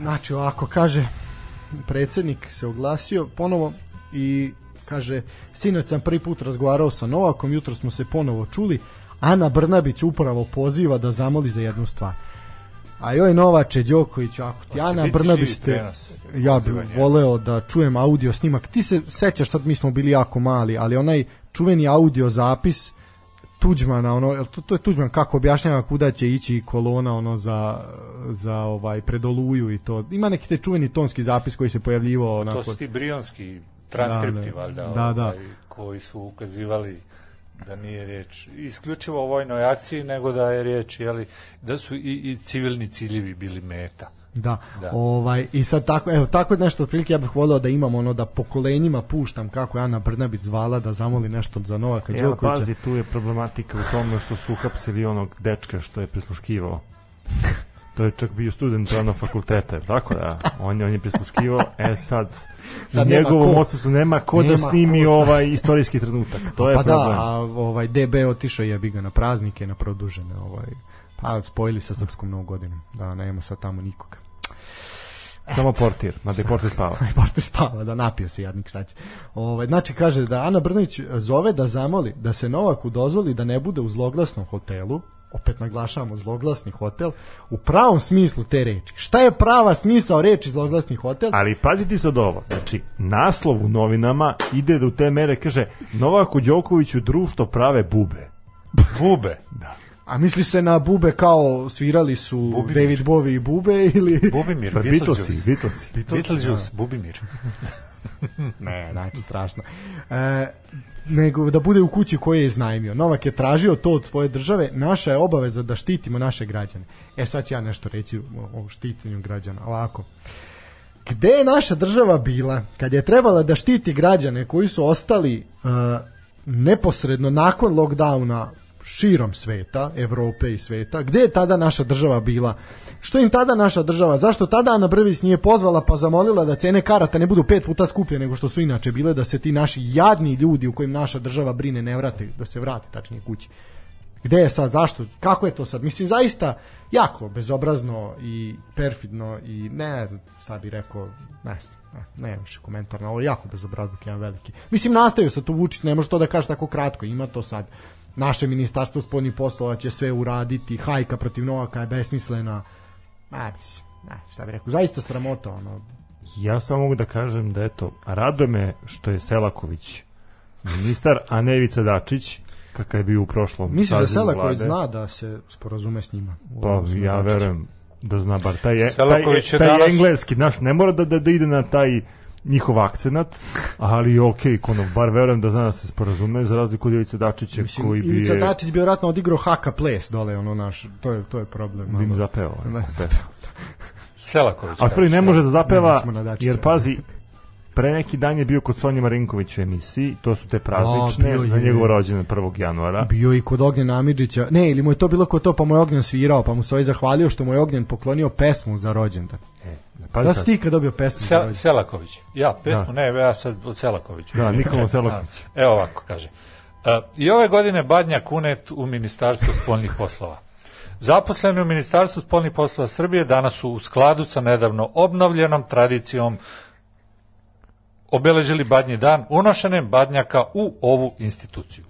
znači ovako, kaže, predsednik se oglasio ponovo i kaže, sinoć sam prvi put razgovarao sa Novakom, jutro smo se ponovo čuli, Ana Brnabić upravo poziva da zamoli za jednu stvar. A joj Novače Đoković, ako ti Hoće Ana Brnabić živi te, prenos ja bih voleo da čujem audio snimak. Ti se sećaš, sad mi smo bili jako mali, ali onaj čuveni audio zapis Tuđmana, ono, to, to je Tuđman kako objašnjava kuda će ići kolona ono za, za ovaj predoluju i to. Ima neki te čuveni tonski zapis koji se pojavljivao To onako. su ti brionski transkripti, Da, da. valjda, Da, da. ovaj, koji su ukazivali da nije riječ isključivo o vojnoj akciji, nego da je riječ, jeli, da su i, i civilni ciljevi bili meta. Da. Da. Ovaj i sad tako evo tako nešto otprilike ja bih voleo da imam ono da pokolenjima puštam kako je Ana Brnabić zvala da zamoli nešto za Novaka Evo, Đokovića. pazi, tu je problematika u tome što su uhapsili onog dečka što je prisluškivao. To je čak bio student pravnog fakulteta, tako da, on je, on je prisluškivao, e sad, Sad nema njegovom odsustvu nema ko da Nema snimi ko ovaj istorijski trenutak. To je pa problem. da, a ovaj DB otišao je bi ga na praznike, na produžene, ovaj pa spojili sa srpskom novom godinom. Da nema sad tamo nikoga. Samo portir, mada je portir spava. Porte spava, da napio se jadnik šta će. Ovaj, znači kaže da Ana Brnović zove da zamoli da se Novaku dozvoli da ne bude u zloglasnom hotelu, opet naglašavamo zloglasni hotel, u pravom smislu te reči. Šta je prava smisao reči zloglasni hotel? Ali paziti sad ovo, znači naslov u novinama ide do te mere, kaže Novaku Đokoviću društvo prave bube. Bube. A misli se na bube kao svirali su Bubimir. David Bowie i bube ili... Bubimir, Pa. Beatlesi, Beatlesi. Beetlejuice, Bubimir. Ne, znači strašno. E, nego da bude u kući koju je iznajmio. Novak je tražio to od svoje države, naša je obaveza da štitimo naše građane. E sad ću ja nešto reći o, štitanju građana. Ovako. Gde je naša država bila kad je trebala da štiti građane koji su ostali uh, neposredno nakon lockdowna širom sveta, Evrope i sveta, gde je tada naša država bila? Što im tada naša država? Zašto tada Ana Brvić nije pozvala pa zamolila da cene karata ne budu pet puta skuplje nego što su inače bile, da se ti naši jadni ljudi u kojim naša država brine ne vrate, da se vrate tačnije kući? Gde je sad, zašto, kako je to sad? Mislim, zaista jako bezobrazno i perfidno i ne, ne znam šta bi rekao, ne znam, ne, ne više komentar na ovo, jako bezobraznik jedan veliki. Mislim, nastaju sa tu Vučić, ne može to da kaže tako kratko, ima to sad. Naše ministarstvo spoljnih poslova će sve uraditi, hajka protiv Novaka je besmislena. Ne, mislim, ne, šta bi rekao, zaista sramota, ono, Ja samo mogu da kažem da eto, raduje me što je Selaković ministar, a ne Ivica Dačić, kakav je bio u prošlom Misliš da Selaković vlade. zna da se sporazume s njima? Pa na ja verujem da zna bar taj, je, taj, je taj danas- engleski, znaš, ne mora da, da, da ide na taj njihov akcenat, ali ok, kono, bar verujem da zna da se sporazume, za razliku od Ivice Dačića Mislim, koji bi Ivica je, Dačić bi vjerojatno odigrao haka ples dole, ono naš, to je, to je problem. bi im malo. zapeo. Ne, Ne, Selaković. A stvari ne može da Ne, zapeva, na jer pazi, pre neki dan je bio kod Sonje Marinković u emisiji, to su te A, praznične, za je. njegov rođendan 1. januara. Bio i kod Ognjena Amidžića. Ne, ili mu je to bilo kod to, pa mu je Ognjen svirao, pa mu se ovaj zahvalio što mu je Ognjen poklonio pesmu za rođendan. E, Da si kad dobio pesmu Sel? Selaković. Ja, pesmu, Da. ne, ja sad od Selakovića. Da, Nikola Čekaj, Selaković. Evo ovako, kaže. E, I ove godine Badnja Kunet u Ministarstvu spoljnih poslova. Zaposleni u Ministarstvu spoljnih poslova Srbije danas su u skladu sa nedavno obnovljenom tradicijom obeležili Badnji dan unošenjem Badnjaka u ovu instituciju.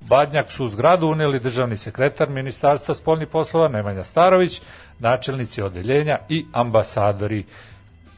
Badnjak su u zgradu uneli državni sekretar Ministarstva spoljnih poslova Nemanja Starović, načelnici odeljenja i ambasadori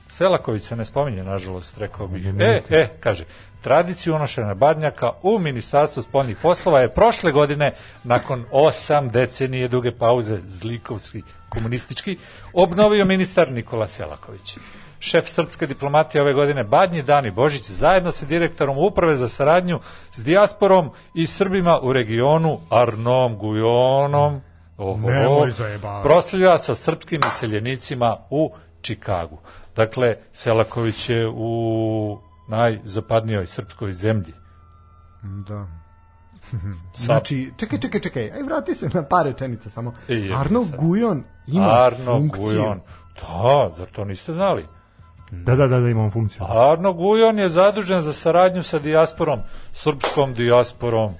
Selaković se ne spominje, nažalost, rekao bih. E, e, kaže, tradiciju unošenja badnjaka u Ministarstvu spoljnih poslova je prošle godine, nakon osam decenije duge pauze zlikovski, komunistički, obnovio ministar Nikola Selaković. Šef srpske diplomatije ove godine Badnji Dani Božić zajedno sa direktorom uprave za saradnju s dijasporom i Srbima u regionu Arnom Gujonom oho, Nemoj zajebavati. proslavlja sa srpskim iseljenicima u Čikagu. Dakle, Selaković je u najzapadnijoj srpskoj zemlji. Da. Znači, čekaj, čekaj, čekaj, aj vrati se na par rečenica samo. E, Arno sad. Gujon ima Arno funkciju. Gujon. Da, zar to niste znali? Da, da, da, da imamo funkciju. Arno Gujon je zadužen za saradnju sa dijasporom, srpskom dijasporom.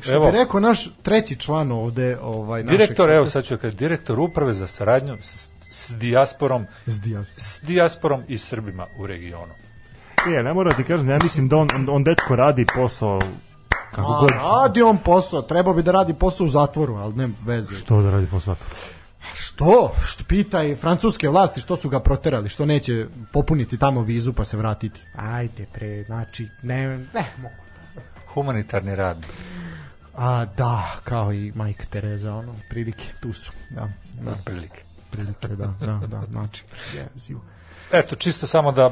Što Evo. bi rekao naš treći član ovde, ovaj, našeg- Direktor, evo sad ću kažem, direktor uprave za saradnju s, s dijasporom, S dijasporom. s dijasporom i Srbima u regionu. Je, ne mora ti kažem, ja mislim da on, on, on dečko radi posao kako A, god. radi on posao, trebao bi da radi posao u zatvoru, ali ne veze. Što da radi posao? Što? Što pitaj francuske vlasti što su ga proterali, što neće popuniti tamo vizu pa se vratiti. Ajde pre, znači, ne, ne mogu. Humanitarni rad. A da, kao i majka Tereza, ono, prilike, tu su, da, da, Prilike. prilike, da, da, da, znači, jezivo. Eto, čisto samo da,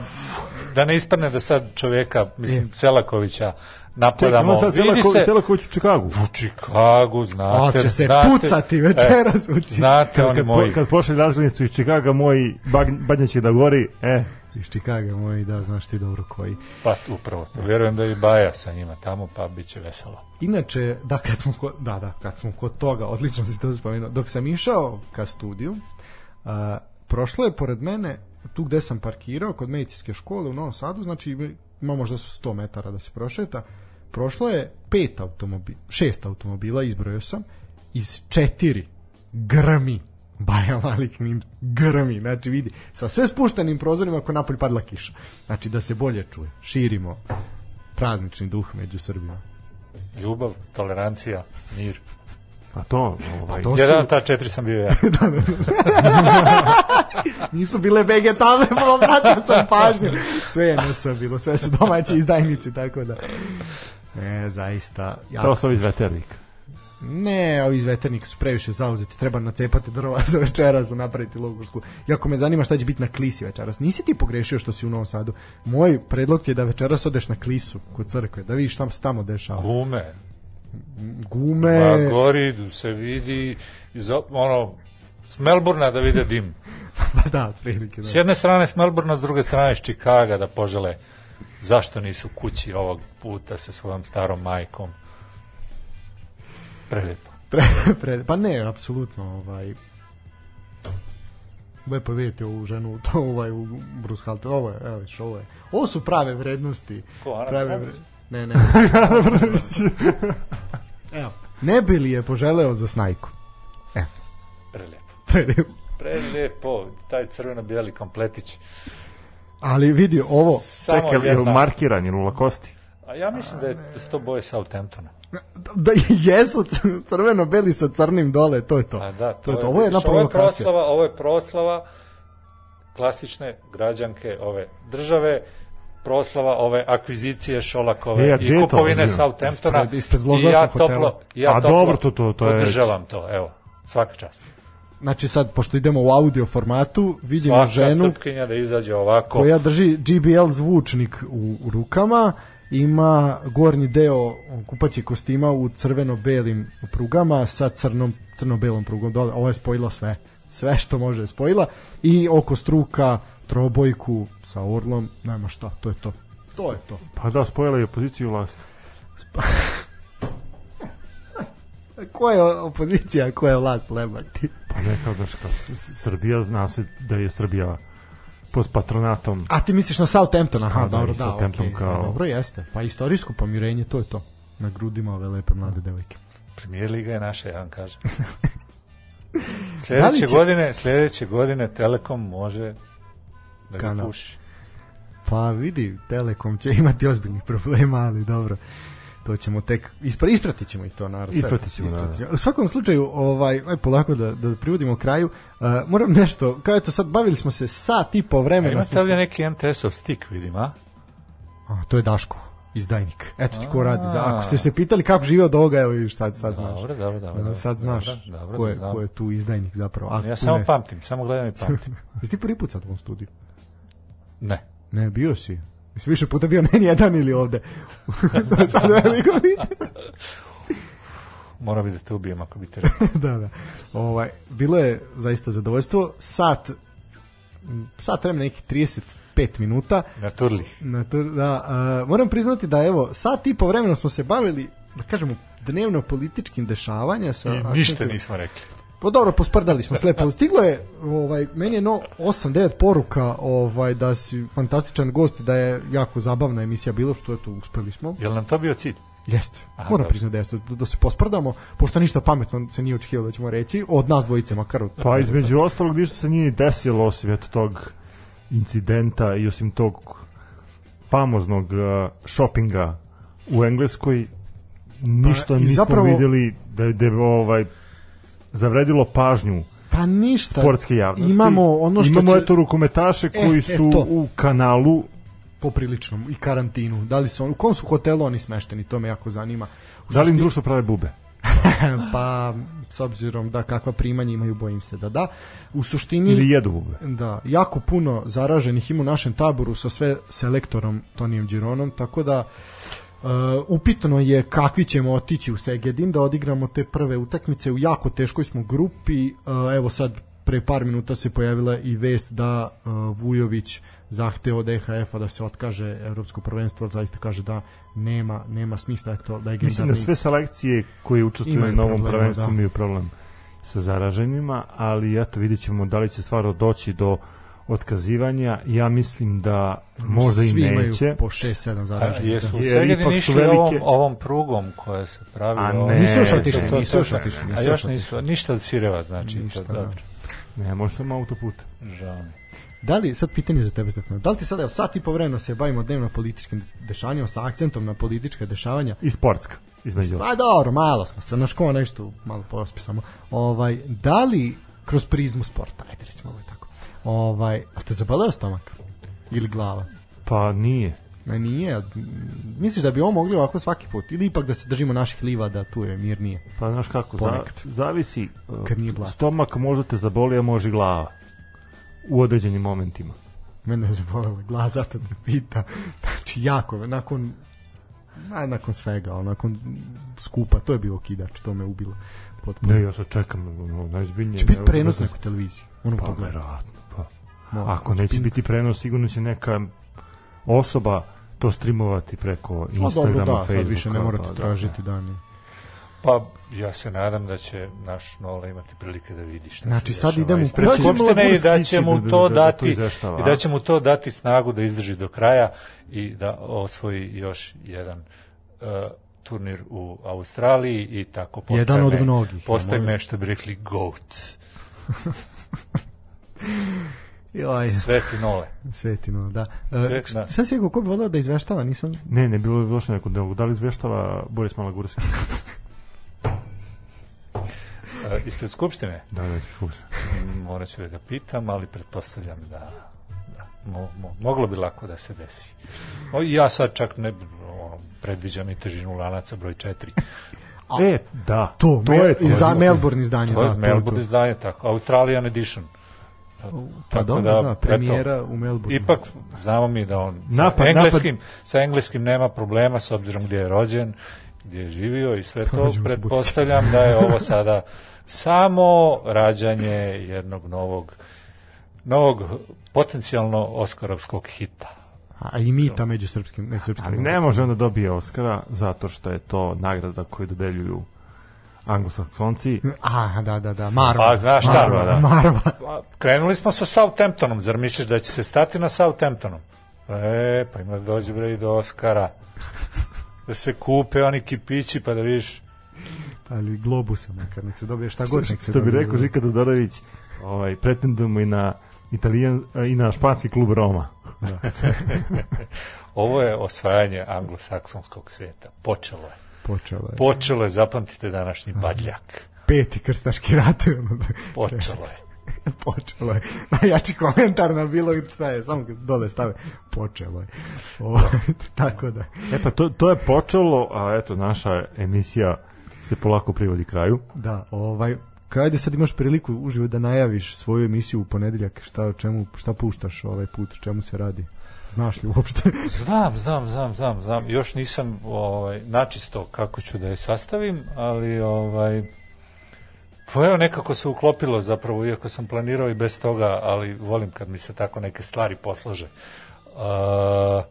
da ne ispadne da sad čoveka, mislim, Selakovića Čekaj, napadamo. ima sad Vidi Selako, se, Selaković u Čikagu. u Čikagu, znate. A, će se znate, pucati večeras u Čikagu. Znate, Kad, oni kad, moji. kad pošli razglednicu iz Čikaga, moj bag, da gori, e, Iz Čikaga, moj, da, znaš ti dobro koji. Pa, upravo to. Vjerujem da je i Baja sa njima tamo, pa bit će veselo. Inače, da, kad smo kod, da, da, kad smo kod toga, odlično si to spomenuo, dok sam išao ka studiju, a, prošlo je pored mene, tu gde sam parkirao, kod medicinske škole u Novom Sadu, znači ima možda su 100 metara da se prošeta, prošlo je pet automobila, šest automobila, izbrojio sam, iz četiri grmi Baja Malik Nin grmi, znači vidi, sa sve spuštenim prozorima ako napolje padla kiša. Znači da se bolje čuje, širimo praznični duh među Srbima. Ljubav, tolerancija, mir. a to, ovaj, to- Jedan od ta četiri sam bio ja. Nisu bile vegetale, pa obratio sam pažnju. Sve je NS bilo, sve su domaći izdajnici, tako da... Ne, zaista... jako to su iz veternika. Ne, ovi iz veternika su previše zauzeti, treba nacepati drva za večeras, napraviti logorsku. Jako me zanima šta će biti na klisi večeras. Nisi ti pogrešio što si u Novom Sadu. Moj predlog ti je da večeras odeš na klisu kod crkve, da vidiš šta se tamo dešava. Gume. Gume, Pa gori, se vidi, iz, o- ono, s Melburna da vide dim. pa da, prilike. S Da. jedne strane s Melburna, s druge strane s Čikaga da požele zašto nisu kući ovog puta sa svojom starom majkom. Prelijepo. Pre, pre, pa ne, apsolutno, ovaj lepo je vidjeti ovu ženu to ovaj u Bruce Halter, ovo je, evo viš, ovo je ovo su prave vrednosti Ko, prave vre... ne, ne evo, ne bi li je poželeo za snajku evo, Prelijepo. prelijepo. Prelijepo, taj crveno-bijeli kompletić. ali vidi ovo Samo Čekaj, je li jedna. markiran, je li u lakosti? A ja mislim da je to boje Southamptona. Da jesu crveno-beli sa crnim dole, to je to. A da, to, je to. Ovo je jedna ovo je proslava, ovo je proslava klasične građanke ove države, proslava ove akvizicije Šolakove E, a i je to kupovine? Southamptona. Ispred- ispred I ja hotela. toplo, ja A toplo dobro, to- to- to je- podržavam to, evo, svaka čast. Znači sad, pošto idemo u audio formatu, vidimo Svaka ženu srpkinja da izađe ovako. koja drži GBL zvučnik u, u rukama, ima gornji deo kupaćeg kostima u crveno-belim prugama sa crnom, crno-belom prugom dole. Ovo je spojila sve. Sve što može je spojila. I oko struka, trobojku sa orlom, nema šta, to je to. To je to. Pa da, spojila je opoziciju vlast. Ko je opozicija, ko je vlast, lebati? Pa ne kao, znaš, kao Srbija, zna se da je Srbija pod patronatom. A ti misliš na Southampton, aha, A, da, dobro, da, Southampton okej. kao- Da, dobro jeste. Pa istorijsko pomirenje, to je to. Na grudima ove lepe mlade devojke. Premijer Liga je naša, ja vam kažem. Da Sljedeće li će- godine, sljedeće godine Telekom može da ga puši. Pa vidi, Telekom će imati ozbiljnih problema, ali dobro. To ćemo tek ispra, ispratit ćemo i to naravno. sve. Ispratit ćemo, da. U svakom slučaju, ovaj aj polako da da privodimo kraju. Uh, moram nešto, kao eto sad bavili smo se sat i po vremena. imate smo ovdje neki MTS-ov stik, vidim, a? A, to je Daško, izdajnik. Eto ti ko radi. Za, ako ste se pitali kako žive od ovoga, evo vidiš sad, sad znaš. Dobro, dobro, dobro. sad znaš Dobro, dobro, ko, je, ko je tu izdajnik zapravo. A, Ja samo ne- pamtim, samo gledam i pamtim. Jesi ti prvi put sad u ovom studiju? Ne. Ne, bio si. Jesi više puta bio ne jedan ili ovde? sad veliko pitanje. Mora bi da te ubijem ako bi te rekao. da, da. Ovaj, bilo je zaista zadovoljstvo. Sat, sat vremena nekih 35 minuta. Na turli. Na to, da, a, moram priznati da evo, sat i po vremena smo se bavili, da kažemo, dnevno političkim dešavanja sa I ništa nismo rekli. Pa dobro, posprdali smo slepo. Stiglo je, ovaj, meni je no 8-9 poruka ovaj, da si fantastičan gost i da je jako zabavna emisija bilo što eto uspeli smo. Jel nam to bio cilj? Jeste. Aha, Moram priznati da jeste. Da se posprdamo, pošto ništa pametno se nije očekivalo da ćemo reći, od nas dvojice makar. Od, Pa između ostalog ništa se nije desilo osim eto tog incidenta i osim tog famoznog uh, shoppinga u Engleskoj ništa Pa, nismo zapravo- videli da je da je, ovaj zavredilo pažnju Pa ništa. sportske javnosti. Imamo ono što Imamo će- eto rukometaše E, koji e, su to. u kanalu popriličnom i karantinu. Da li su on, u kom su hotelu oni smešteni, to me jako zanima. U Da li im društvo prave bube? pa s obzirom da kakva primanja imaju, bojim se da da. U suštini Ili jedu bube? Da, jako puno zaraženih ima u našem taboru sa sve selektorom Tonijem Gironom, tako da uh, upitno je kakvi ćemo otići u Segedin da odigramo te prve utakmice u jako teškoj smo grupi uh, evo sad pre par minuta se pojavila i vest da uh, Vujović zahteo od EHF-a da se otkaže evropsko prvenstvo, zaista kaže da nema nema smisla eto Mislim legendarni da sve selekcije koje učestvuju na novom problema, prvenstvu da. imaju problem sa zaraženima, ali eto vidjet ćemo da li će stvarno doći do otkazivanja. Ja mislim da možda i svi neće. imaju po 6-7 A, zaraženih. jesu da. Jer ipak su velike- ovom, ovom prugom koja se pravi? A ne, Nisu još otišli, nisu još otišli, A nisu još još nisu, ništa od Sireva znači. Ništa, to, da. dobro. Ne, može samo autoput. Žao mi. Da li, sad pitanje za tebe Stefano, da li ti sada evo, sat i po vremena se bavimo dnevno političkim dešavanjima sa akcentom na politička dešavanja? I sportska, između. Pa dobro, malo smo se, na škola nešto malo pospisamo. Ovaj, da li kroz prizmu sporta, ajde recimo tako, ovaj, a te zabaleo stomak? Ili glava? Pa nije. Ne, nije. Misliš da bi ovo mogli ovako svaki put? Ili ipak da se držimo naših liva da tu je mirnije? Pa znaš kako, za, zavisi. uh, Kad nije blato. Stomak možda te zaboli, a može glava. U određenim momentima. Mene je zabolela glava, zato te pita. Znači, jako, nakon a, nakon svega, ono, nakon skupa, to je bio kidač, to me ubilo. Potpuno. Ne, ja sad čekam, no, najzbiljnije. Će biti ne, prenos nekoj televiziji. Moram Pa, to verovatno. Moram. Ako neće Pink. biti prenos, sigurno će neka osoba to streamovati preko No, Instagrama, dobro, da, Facebooka. sad više ne morate da, da, tražiti dani. Pa ja se nadam da će naš Nola imati prilike da vidi šta Znači, se sad dešava idemo ispred kući. Skupštine i da će mu da- to da- da- da to dati izveštava, i da će mu to dati snagu da izdrži do kraja i da osvoji još jedan uh, turnir u Australiji i tako postane, Jedan od mnogih, postane ja, što bi rekli GOAT. Joj, Sveti Nole. svetino, da. Sve- E, da. šta si rekao, ko bi volao da izveštava, nisam... Ne, ne, bilo je došlo neko delo. Da li izveštava Boris Malagurski? Uh, ispred Skupštine da, da, slušaj. Mm, morat ću da ga pitam, ali pretpostavljam da, da mo, mo, moglo bi lako da se desi. O, ja sad čak ne ono, predviđam i težinu lanaca broj 4. E, da. To, to je to. izda, Melbourne izdanje, To je da. Melbourne to. izdanje, tako. Australian edition. Pa dobro, da, eto, premijera u Melbourneu. Ipak znamo mi da on sa Napad, engleskim, sa engleskim nema problema s obzirom gdje je rođen, gdje je živio i sve to. Pretpostavljam da je ovo sada samo rađanje jednog novog novog potencijalno oskarovskog hita. A i mita među srpskim, ne srpskim. Ali ne može onda dobije Oscara zato što je to nagrada koju dodeljuju anglosaksonci. A, da, da, da, Marva. Pa, znaš šta, Marva, da. Marva. Pa, Krenuli smo sa Southamptonom, zar misliš da će se stati na Southamptonom? E, pa ima da dođe bre i do Oscara. Da se kupe oni kipići pa da vidiš Ali globusa makar, nek se dobije šta god, nek se Što bi rekao Žika Todorović, ovaj, pretendujemo i na Italijan, i na španski klub Roma. Ovo je osvajanje anglosaksonskog svijeta. Počelo je. Počelo je. Počelo je, zapamtite današnji badljak. Peti krstaški rat. Počelo je. Počelo je. Najjači komentar na bilo šta je, samo dole stave. Počelo je. O, tako da. E pa to, to je počelo, a eto naša emisija se polako privodi kraju. Da, ovaj, kada sad imaš priliku uživo da najaviš svoju emisiju u ponedeljak, šta, o čemu, šta puštaš ovaj put, čemu se radi? Znaš li uopšte? Znam, znam, znam, znam, znam. Još nisam ovaj, načisto kako ću da je sastavim, ali ovaj, pa evo nekako se uklopilo zapravo, iako sam planirao i bez toga, ali volim kad mi se tako neke stvari poslože. Uh,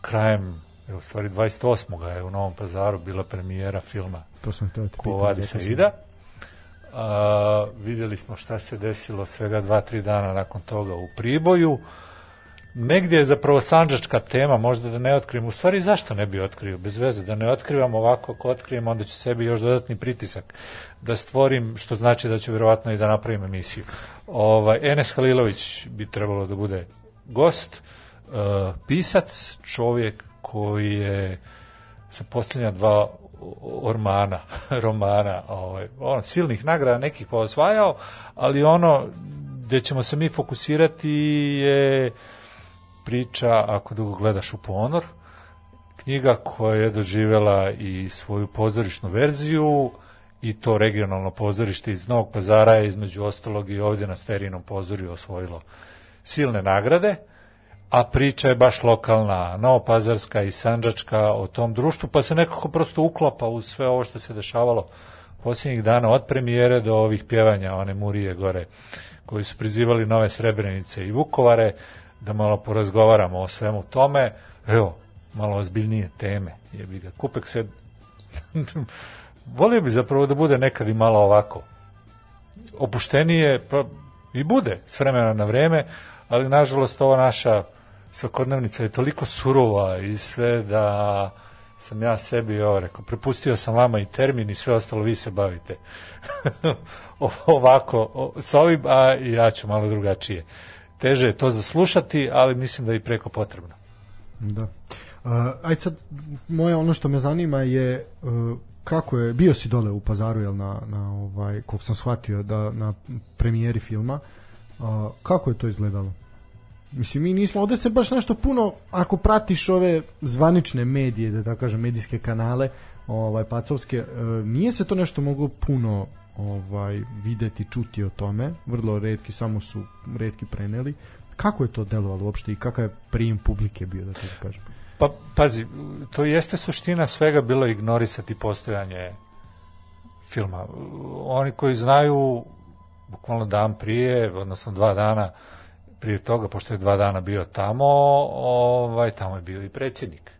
krajem, evo, u stvari 28. je u Novom pazaru bila premijera filma To sam te Ko pitati. vadi rekao sam. Saida. A, vidjeli smo šta se desilo svega dva, tri dana nakon toga u Priboju. Negdje je zapravo sanđačka tema, možda da ne otkrijem, u stvari zašto ne bi otkrio, bez veze, da ne otkrivam ovako, ako otkrijem, onda ću sebi još dodatni pritisak da stvorim, što znači da ću vjerovatno i da napravim emisiju. Ovaj, Enes Halilović bi trebalo da bude gost, uh, pisac, čovjek koji je sa posljednja dva ormana, romana, ovaj, on, silnih nagrada nekih pa osvajao, ali ono gde ćemo se mi fokusirati je priča, ako dugo gledaš u ponor, knjiga koja je doživjela i svoju pozorišnu verziju i to regionalno pozorište iz Novog pazara je između ostalog i ovdje na Sterinom pozorju osvojilo silne nagrade, a priča je baš lokalna, novopazarska i sanđačka o tom društvu, pa se nekako prosto uklapa u sve ovo što se dešavalo posljednjih dana, od premijere do ovih pjevanja, one murije gore, koji su prizivali nove Srebrenice i Vukovare, da malo porazgovaramo o svemu tome. Evo, malo ozbiljnije teme. Jebi ga. Kupek se... Volio bi zapravo da bude nekad i malo ovako opuštenije, pa i bude s vremena na vreme, ali nažalost ova naša svakodnevnica je toliko surova i sve da sam ja sebi ovo rekao, prepustio sam vama i termin i sve ostalo vi se bavite ovako o, s ovim, a ja ću malo drugačije. Teže je to zaslušati, ali mislim da je i preko potrebno. Da. Uh, aj sad, moje ono što me zanima je uh, kako je, bio si dole u pazaru, jel, na, na ovaj, koliko sam shvatio, da, na premijeri filma, uh, kako je to izgledalo? Mislim, mi nismo, ovde se baš nešto puno, ako pratiš ove zvanične medije, da tako kažem, medijske kanale, ovaj, pacovske, uh, nije se to nešto moglo puno ovaj videti, čuti o tome, vrlo redki, samo su redki preneli. Kako je to delovalo uopšte i kakav je prijem publike bio, da tako kažem? Pa, pazi, to jeste suština svega bilo ignorisati postojanje filma. Oni koji znaju bukvalno dan prije, odnosno dva dana prije toga, pošto je dva dana bio tamo, ovaj, tamo je bio i predsjednik.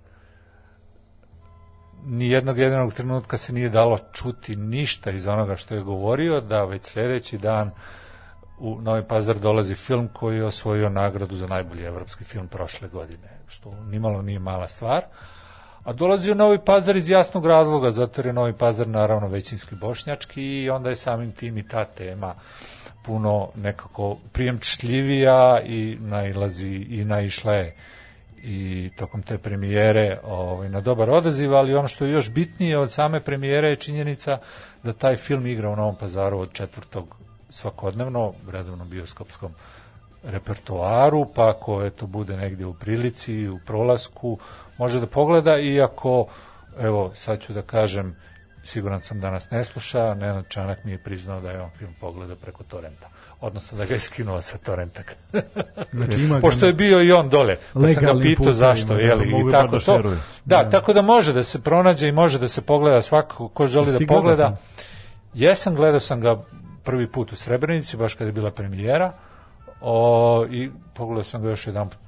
Ni jednog jedinog trenutka se nije dalo čuti ništa iz onoga što je govorio, da već sljedeći dan u Novi Pazar dolazi film koji je osvojio nagradu za najbolji evropski film prošle godine, što nimalo nije mala stvar. A dolazi u Novi Pazar iz jasnog razloga, zato je Novi Pazar naravno većinski bošnjački i onda je samim tim i ta tema puno nekako prijemčljivija i nailazi i naišla je i tokom te premijere ovaj, na dobar odaziv, ali ono što je još bitnije od same premijere je činjenica da taj film igra u Novom pazaru od četvrtog svakodnevno, redovnom bioskopskom repertoaru, pa ako eto bude negdje u prilici, u prolasku, može da pogleda, iako, evo, sad ću da kažem, siguran sam da nas ne sluša, Nenad Čanak mi je priznao da je on film pogleda preko torrenta odnosno da ga je skinuo sa torrenta. Znači, ima Pošto je bio i on dole, pa sam ga pitao zašto, da, jeli, mogu i tako da to. šeruju. Da, tako da može da se pronađe i može da se pogleda svako ko želi da pogleda. film? Jesam, gledao sam ga prvi put u Srebrenici, baš kad je bila premijera, o, i pogledao sam ga još jedan put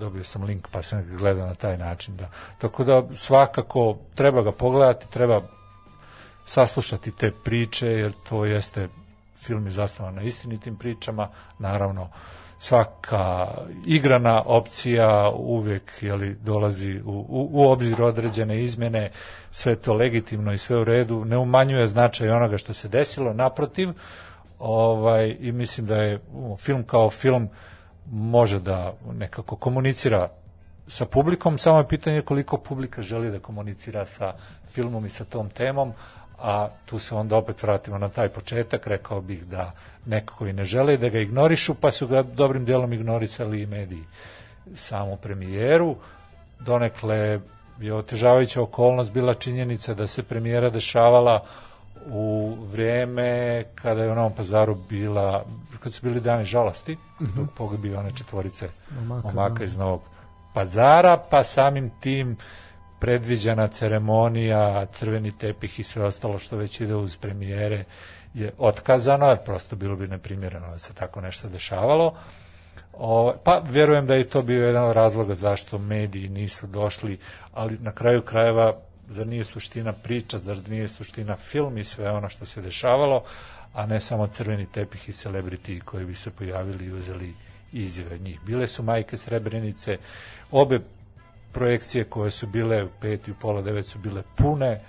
dobio sam link pa sam ga gledao na taj način da. tako da svakako treba ga pogledati treba saslušati te priče jer to jeste film je zasnovan na istinitim pričama. Naravno svaka igrana opcija uvek jeli, dolazi u, u, u obzir određene izmene, sve to legitimno i sve u redu, ne umanjuje značaj onoga što se desilo, naprotiv, ovaj, i mislim da je film kao film može da nekako komunicira sa publikom, samo je pitanje koliko publika želi da komunicira sa filmom i sa tom temom, a tu se onda opet vratimo na taj početak, rekao bih da nekako i ne žele da ga ignorišu, pa su ga dobrim dijelom ignorisali i mediji samu premijeru. Donekle je otežavajuća okolnost bila činjenica da se premijera dešavala u vreme kada je u Novom pazaru bila, kad su bili dani žalosti, dok pogibio one četvorice Momaka, momaka da. iz Novog pazara, pa samim tim predviđena ceremonija, crveni tepih i sve ostalo što već ide uz premijere je otkazano, jer prosto bilo bi neprimjereno da se tako nešto dešavalo. O, pa vjerujem da je to bio jedan od razloga zašto mediji nisu došli, ali na kraju krajeva zar nije suština priča, zar nije suština film i sve ono što se dešavalo, a ne samo crveni tepih i celebrity koji bi se pojavili i uzeli izjave njih. Bile su majke Srebrenice, obe projekcije koje su bile u pet i pola devet su bile pune,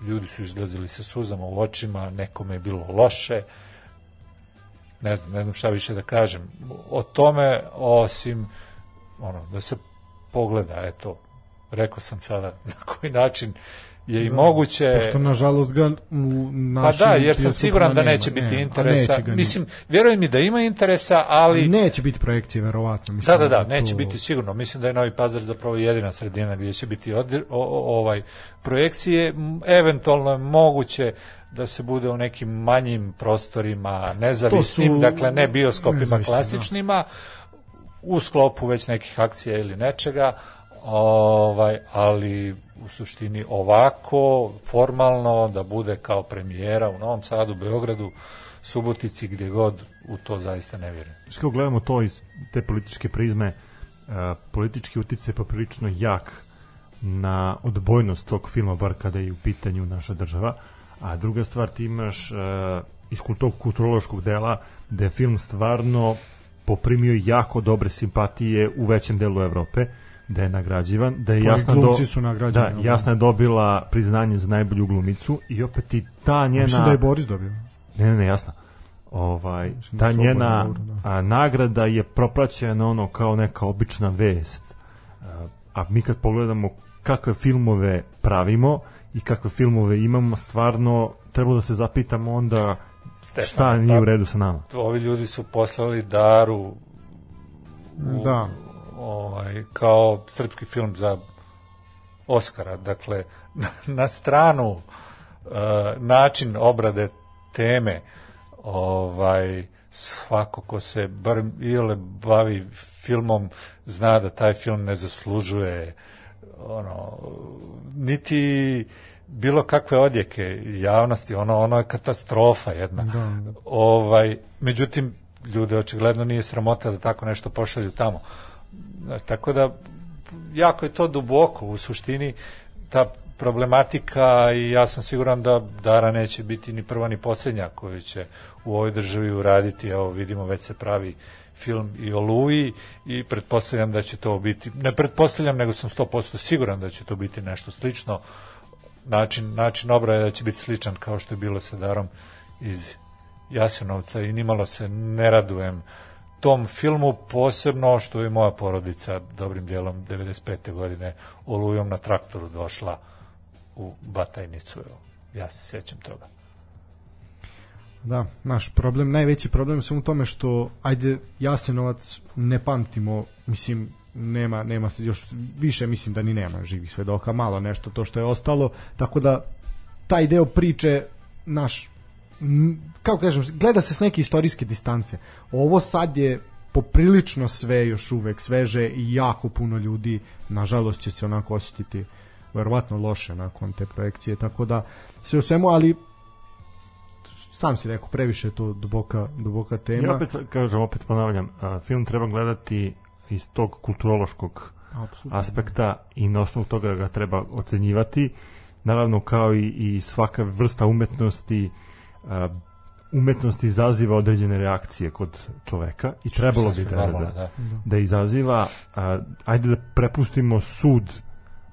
ljudi su izlazili sa suzama u očima, nekome je bilo loše, ne znam, ne znam šta više da kažem. O tome, osim ono, da se pogleda, eto, rekao sam sada na koji način je i moguće... Pošto nažalost ga u Pa našim da, jer sam siguran da nema, neće biti nema, a interesa. neće Mislim, vjerujem mi da ima interesa, ali... neće biti projekcije verovatno Da, mislim da, da, je neće to- biti sigurno. Mislim da je Novi Pazar zapravo jedina sredina gdje će biti odr- o, o- ovaj projekcije. Eventualno je moguće da se bude u nekim manjim prostorima, nezavisnim, su dakle ne bioskopima da. klasičnima, u sklopu već nekih akcija ili nečega, ovaj, ali u suštini ovako, formalno, da bude kao premijera u Novom Sadu, Beogradu, Subotici, gdje god, u to zaista ne vjerujem. Kako gledamo to iz te političke prizme, e, politički uticaj je poprilično jak na odbojnost tog filma, bar kada je u pitanju naša država, a druga stvar ti imaš e, iz tog kulturološkog dela da je film stvarno poprimio jako dobre simpatije u većem delu Evrope, da je nagrađivan, da je jasna glumci su nagrađeni, da, da. jasna je dobila priznanje za najbolju glumicu i opet i ta njena mislim da je Boris dobio Ne, ne, ne, jasno. Ovaj, Mislim da ta su njena dobro, da. a, nagrada je propraćena ono kao neka obična vest. A, a mi kad pogledamo kakve filmove pravimo i kakve filmove imamo, stvarno treba da se zapitamo onda Stefan, šta nije pa- u redu sa nama. ovi ljudi su poslali Daru u, da ovaj, kao srpski film za Oscara. Dakle, na, na stranu uh, način obrade teme ovaj svako ko se bar ile bavi filmom zna da taj film ne zaslužuje ono niti bilo kakve odjeke javnosti ono ono je katastrofa jedna Da. ovaj međutim ljude očigledno nije sramota da tako nešto pošalju tamo Znaš, tako da jako je to duboko u suštini ta problematika i ja sam siguran da Dara neće biti ni prva ni posljednja koju će u ovoj državi uraditi. Evo vidimo već se pravi film i o Luji i pretpostavljam da će to biti, ne pretpostavljam nego sam 100% siguran da će to biti nešto slično. Način, način obraja da će biti sličan kao što je bilo sa Darom iz Jasenovca i nimalo se ne radujem tom filmu posebno što je moja porodica dobrim dijelom 95. godine olujom na traktoru došla u Batajnicu. Evo, ja se sjećam toga. Da, naš problem, najveći problem je samo u tome što, ajde, Jasenovac ne pamtimo, mislim, nema, nema se još više, mislim da ni nema živih svedoka, malo nešto to što je ostalo, tako da taj deo priče, naš, kako kažem, gleda se s neke istorijske distance. Ovo sad je poprilično sve još uvek sveže i jako puno ljudi, nažalost će se onako osjetiti verovatno loše nakon te projekcije, tako da sve u svemu, ali sam si rekao, previše je to duboka, duboka tema. Ja opet kažem, opet ponavljam, film treba gledati iz tog kulturološkog Apsolutno. aspekta i na osnovu toga ga treba ocenjivati. Naravno, kao i, i svaka vrsta umetnosti, umetnost izaziva određene reakcije kod čoveka i trebalo bi da, normalno, da, da. da izaziva a, ajde da prepustimo sud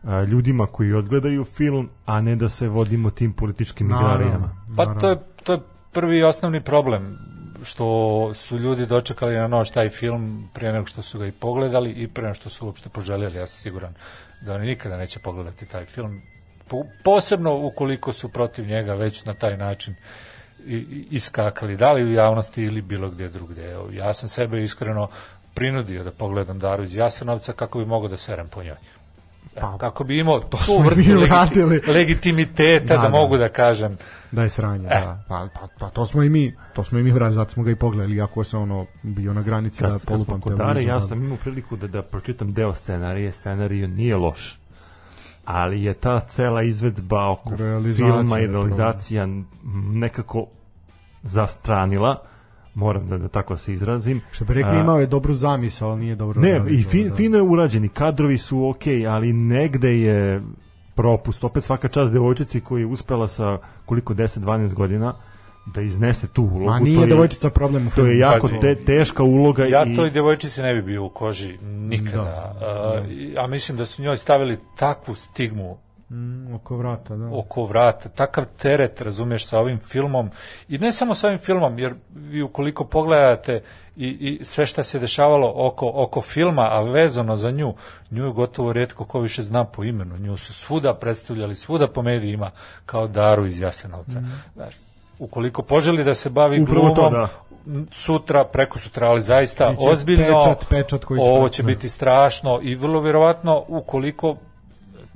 a, ljudima koji odgledaju film, a ne da se vodimo tim političkim igrarijama. Pa to je, to je prvi i osnovni problem što su ljudi dočekali na noć taj film prije nego što su ga i pogledali i prije nego što su uopšte poželjeli. Ja sam siguran da oni nikada neće pogledati taj film. Po- Posebno ukoliko su protiv njega već na taj način i- iskakali, da li u javnosti ili bilo gdje drugdje. Ja sam sebe iskreno prinudio da pogledam Daru iz Jasenovca kako bi mogao da serem po njoj. Pa, kako bi imao tu smo i vrstu legiti- legitimiteta da, Da, da. mogu da kažem Da je sranje, E. da. Pa, pa, pa, to smo i mi, to smo i mi uradili, zato smo ga i pogledali, iako se ono bio na granici Kad, da kad smo polupam televizor. ja sam imao priliku da, da pročitam deo scenarije, scenariju nije loš. Ali je ta cela izvedba oko filma i je realizacija m, nekako zastranila, moram da, da tako se izrazim. Što bi rekli, imao je dobru zamisao, ali nije dobro Ne, i fin, da. fino je urađeni, kadrovi su ok, ali negde je propust. Opet svaka čast devojčici koja je uspela sa koliko 10-12 godina da iznese tu ulogu. Ma to nije je- devojčica problem u To je jako te, teška uloga Ja i toj devojčici ne bi bio u koži nikada. A, i- a mislim da su njoj stavili takvu stigmu Mm, oko vrata, da. oko vrata, takav teret, razumiješ, sa ovim filmom i ne samo sa ovim filmom, jer vi ukoliko pogledate i, i sve šta se dešavalo oko, oko filma, a vezano za nju, nju je gotovo redko ko više zna po imenu, nju su svuda predstavljali, svuda po medijima kao Daru iz Jasenovca. Znaš, ukoliko poželi da se bavi Upravo to, glumom, da. m, sutra, preko sutra, ali zaista Biće ozbiljno, pečat, pečat koji ovo će da. biti strašno i vrlo vjerovatno ukoliko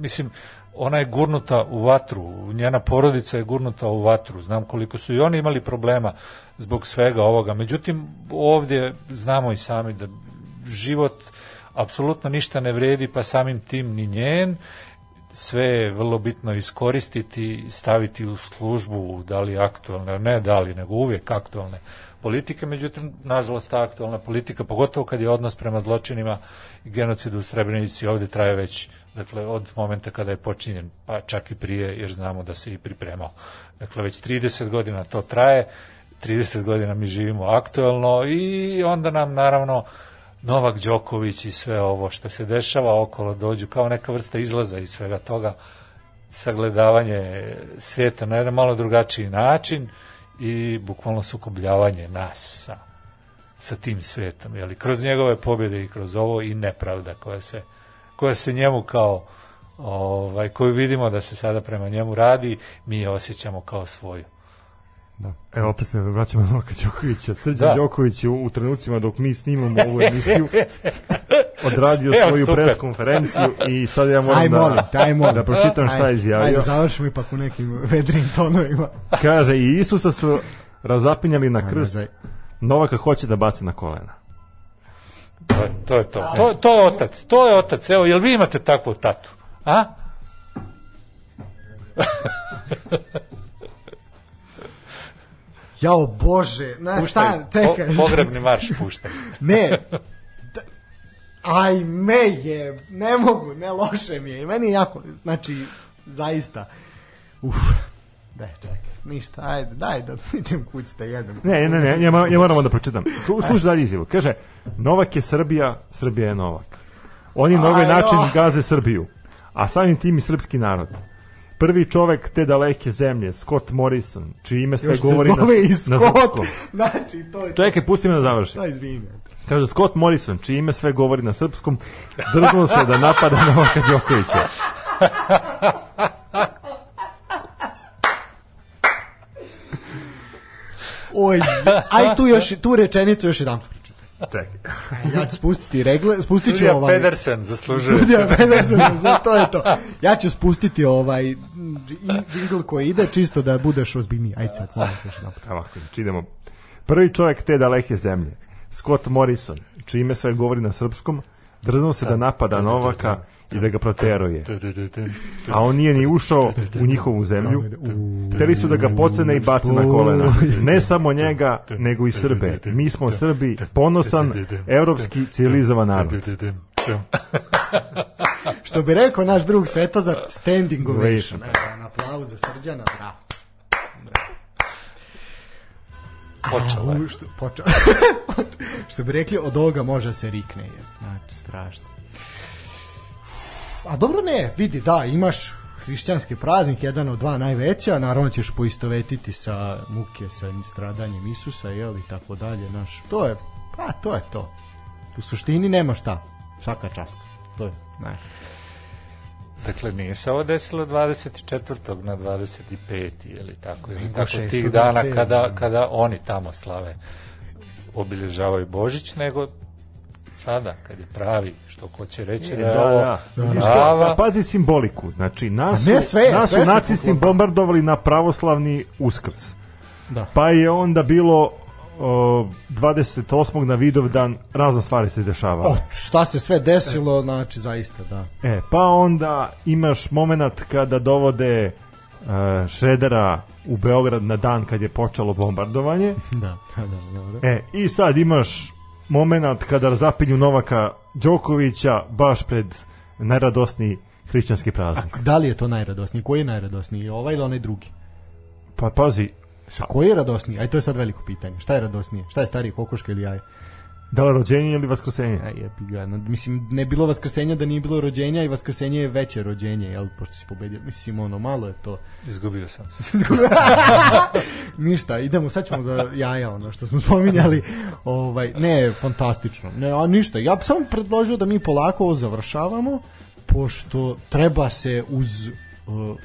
mislim, ona je gurnuta u vatru, njena porodica je gurnuta u vatru, znam koliko su i oni imali problema zbog svega ovoga, međutim ovdje znamo i sami da život apsolutno ništa ne vredi, pa samim tim ni njen, sve je vrlo bitno iskoristiti, staviti u službu, da li aktualne, ne da li, nego uvijek aktualne politike, međutim, nažalost, ta aktualna politika, pogotovo kad je odnos prema zločinima i genocidu u Srebrenici ovdje traje već, dakle, od momenta kada je počinjen, pa čak i prije, jer znamo da se i pripremao. Dakle, već 30 godina to traje, 30 godina mi živimo aktualno i onda nam, naravno, Novak Đoković i sve ovo što se dešava okolo dođu kao neka vrsta izlaza iz svega toga, sagledavanje svijeta na jedan malo drugačiji način i bukvalno sukobljavanje nas sa, sa tim svijetom. Jeli, kroz njegove pobjede i kroz ovo i nepravda koja se, koja se njemu kao ovaj, koju vidimo da se sada prema njemu radi, mi je osjećamo kao svoju. Da. Evo, opet se vraćamo na Novaka Đokovića. Srđan Da. Đoković u, u trenucima dok mi snimamo ovu emisiju odradio Evo, svoju super. pres konferenciju i sad ja moram Aj, molim, da, te, aj, molim. da pročitam šta je izjavio. Ajde, završimo ipak u nekim vedrim tonovima. Kaže, i Isusa su razapinjali na krst, Novaka hoće da baci na kolena. To je to. Je to. To, to je otac, to je otac. Evo, jel vi imate takvu tatu? A? Jao Bože, na stan, čekaj. po- pogrebni marš puštaj. Ne. Da- Aj me je, ne mogu, ne loše mi je. I meni je jako, znači, zaista. Uf. Ne, čekaj, ništa, ajde, daj da idem kući da jedem. Ne, ne, ne, ja, moram- ja moram da pročitam. Slu- Slušaj dalje izjavu. Kaže, Novak je Srbija, Srbija je Novak. Oni na ovaj Aj, način oh. gaze Srbiju, a samim tim i srpski narod. Prvi čovek te daleke zemlje, Scott Morrison, čije ime sve Još se govori na, zove i na Scott. srpskom. Znači, to je... Čekaj, pusti me da završim. Da, izvini. Kaže, Scott Morrison, čije ime sve govori na srpskom, drznuo se da napada Novaka Đokovića. Oj, aj tu još, tu rečenicu još jedan. Čekaj. Ja ću spustiti regle, spustit ću Sudija ovaj... Pedersen zaslužuje. Sudija Pedersen, to je to. Ja ću spustiti ovaj džingl koji ide, čisto da budeš ozbiljniji. Ajde sad, molim još jedan put. Ovako, znači idemo. Prvi čovjek te daleke zemlje, Scott Morrison, čije ime sve govori na srpskom, drznuo se da napada Novaka i da ga proteruje. A on nije ni ušao u njihovu zemlju. Hteli su da ga pocene i bace na kolena. Ne samo njega, nego i Srbe. Mi smo Srbi, ponosan, evropski, civilizovan narod. Što bi rekao naš drug Svetozar, standing ovation. Ovation. Evo, na aplauz za Srđana, bravo. Počela je. Što, što bi rekli, od ovoga može se rikne. Je. Znači, strašno. A dobro ne, vidi, da, imaš hrišćanski praznik, jedan od dva najveća, naravno ćeš poistovetiti sa muke, sa stradanjem Isusa, jel, i tako dalje, znaš, to je, pa, to je to. U suštini nema šta, svaka čast. To je, ne. Dakle, nije se ovo desilo 24. na 25. ili tako, ili tako tih na dana kada, kada oni tamo slave obilježavaju Božić, nego sada, kad je pravi, što ko će reći da je Da, da. Vidiš prava- pazi simboliku. Znači, nas, A ne sve, nas sve su nacisti bombardovali na pravoslavni uskrs. Da. Pa je onda bilo o, 28. na Vidovdan razne stvari se dešavale. O, šta se sve desilo, znači, zaista, da. E, pa onda imaš moment kada dovode e, Šredera u Beograd na dan kad je počelo bombardovanje. Da, da, da, dobro. E, i sad imaš moment kada zapinju Novaka Đokovića baš pred najradosniji hrišćanski praznik. Da li je to najradosniji? Koji je najradosniji? Ovaj ili onaj drugi? Pa pazi, Sa koje je radosnije? Aj to je sad veliko pitanje. Šta je radosnije? Šta je starije, kokoška ili jaje? Da li rođenje ili vaskrsenje? Aj, jebi ga. No, mislim, ne bilo vaskrsenja da nije bilo rođenja i vaskrsenje je veće rođenje, jel, pošto si pobedio. Mislim, ono, malo je to. Izgubio sam se. Ništa, idemo, sad ćemo da jaja, ono što smo spominjali. Ovaj, ne, fantastično. Ne, a ništa, ja samo predložio da mi polako ovo završavamo, pošto treba se uz uh,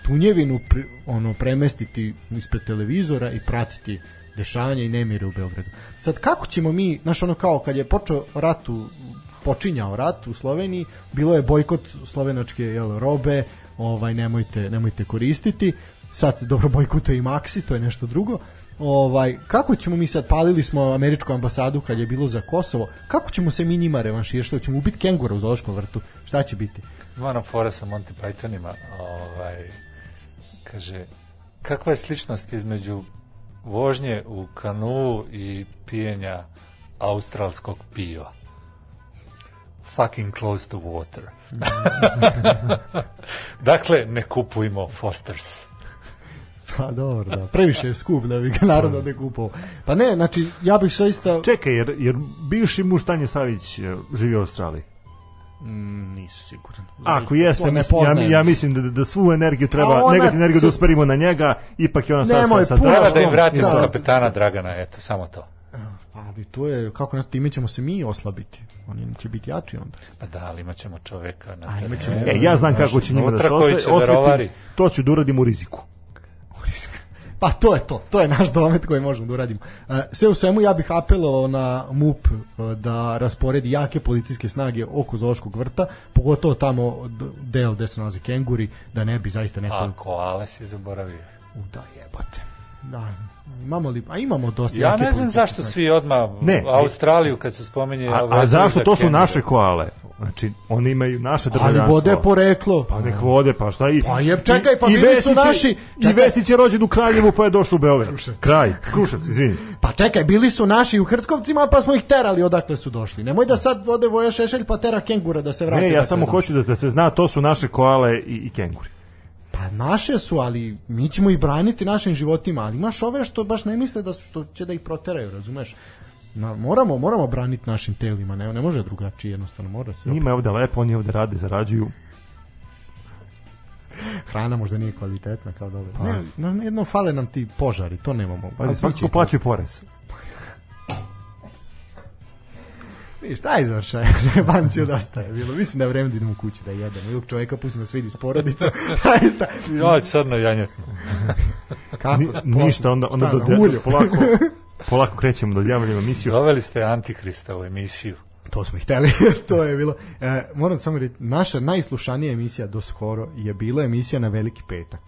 tunjevinu pri, ono, premestiti ispred televizora i pratiti dešavanja i nemire u Beogradu. Sad, kako ćemo mi, znaš, ono kao kad je počeo rat u, počinjao rat u Sloveniji, bilo je bojkot slovenačke jel, robe, ovaj nemojte nemojte koristiti. Sad se dobro bojkotuje i Maxi, to je nešto drugo. Ovaj kako ćemo mi sad palili smo američku ambasadu kad je bilo za Kosovo. Kako ćemo se mi njima revanširati? Što ćemo ubiti kengura u zoološkom vrtu? Šta će biti? Ona fora sa Monty Pythonima, ovaj, kaže, kakva je sličnost između vožnje u kanu i pijenja australskog piva? Fucking close to water. dakle, ne kupujmo Fosters. Pa dobro, da. Previše je skup da bi ga narod ovde kupovao. Pa ne, znači, ja bih sve isto... Čekaj, jer, jer bivši muž Tanje Savić e, živi u Australiji. Mm, nisi siguran. Ako jeste, ne ja, ja mislim da, da svu energiju treba, ona negativnu energiju da usperimo na njega, ipak je ona sad sa, sa puno Treba da im vratimo da. kapetana Dragana, eto, samo to. Pa ali to je, kako nas time ćemo se mi oslabiti. Oni će biti jači onda. Pa da, ali imat ćemo čoveka na A, imat terenu. ćemo- E, ja znam kako će njima da se da osvetim. To ću da uradim u riziku. Pa to je to, to je naš domet koji možemo da uradimo. E, Sve u svemu ja bih apelovao na MUP e, da rasporedi jake policijske snage oko Zoološkog vrta, pogotovo tamo deo gde se nalazi kenguri, da ne bi zaista neko... A koale si zaboravio. U, da jebote. Da, imamo li... A imamo dosta Ja ne znam zašto snage. svi odmah Ne. Australiju kad se spominje A, a vezuju zašto? za To su naše koale. Znači, oni imaju naše Ali državljanstvo. vode poreklo. Pa nek vode, pa šta i... Pa je, čekaj, pa i, i bili su je- naši- I čekaj. Vesić je rođen u Kraljevu, pa je došao u Beograd. Kraj, Krušac, izvini. Pa čekaj, bili su naši u Hrtkovcima, pa smo ih terali odakle su došli. Nemoj da sad vode Voja Šešelj pa tera kengura da se vrati. Ne, ja odakle samo je hoću da, da se zna, to su naše koale i, i kenguri. Pa naše su, ali mi ćemo ih braniti našim životima, ali imaš ove što baš ne misle da su, što će da ih proteraju, razumeš? Na, moramo, moramo braniti našim telima, ne, ne može drugačije, jednostavno mora se. Njima je ovde lepo, oni ovde rade, zarađuju. Hrana možda nije kvalitetna kao dobro. Ne, no, jedno fale nam ti požari, to nemamo. Pa svakako plaćaju porez. Vidiš, daj završaj, banci dosta je bilo. Mislim da je vreme da idemo kući da jedemo. Ilog čoveka pustimo da se vidi s porodicom. Zaista. Ja, sad na janjetnu. Kako? Ni, ništa, onda, onda Šta, do, ulju? polako, polako krećemo do odjavljamo emisiju. Doveli ste Antihrista u emisiju. To smo i hteli, to je bilo. E, moram samo reći, naša najslušanija emisija do skoro je bila emisija na Veliki petak.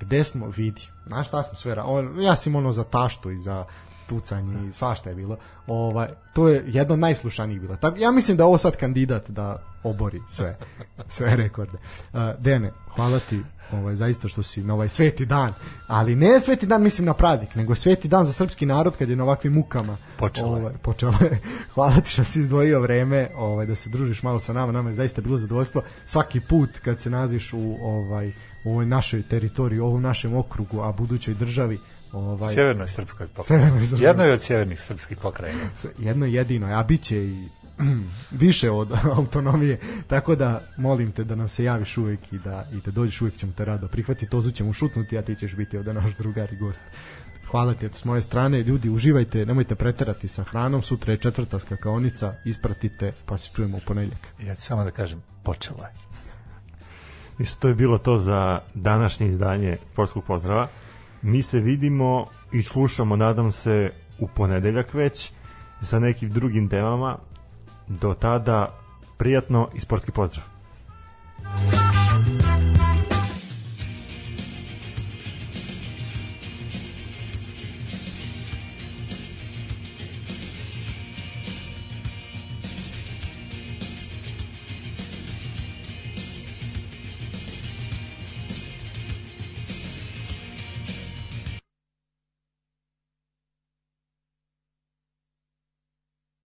Gde smo, vidi, znaš šta smo sve, ra- on, ja sam ono za taštu i za tucanje i svašta je bilo. Ovaj, to je jedna od najslušanijih bila. Tako, ja mislim da je ovo sad kandidat da obori sve, sve rekorde. Uh, Dene, hvala ti ovaj, zaista što si na ovaj sveti dan, ali ne sveti dan mislim na praznik, nego sveti dan za srpski narod kad je na ovakvim mukama Počelo je. ovaj, počelo je. Hvala ti što si izdvojio vreme ovaj, da se družiš malo sa nama, nama je zaista bilo zadovoljstvo svaki put kad se naziš u ovaj, u ovoj našoj teritoriji, u ovom našem okrugu, a budućoj državi, ovaj, Sjevernoj srpskoj pokrajini. Srpskoj. Jednoj od sjevernih srpskih pokrajina. jedno jedino, a bit će i više od autonomije, tako da molim te da nam se javiš uvek i da, i da dođeš uvek ćemo te rado prihvatiti, tozu ćemo šutnuti, a ti ćeš biti ovde naš drugar i gost. Hvala ti s moje strane, ljudi uživajte, nemojte preterati sa hranom, sutra je četvrta skakaonica, ispratite pa se čujemo u ponedjeljak. Ja ću samo da kažem, počelo je. Ništa, to je bilo to za današnje izdanje Sportskog pozdrava mi se vidimo i slušamo, nadam se, u ponedeljak već sa nekim drugim temama. Do tada, prijatno i sportski pozdrav! Thank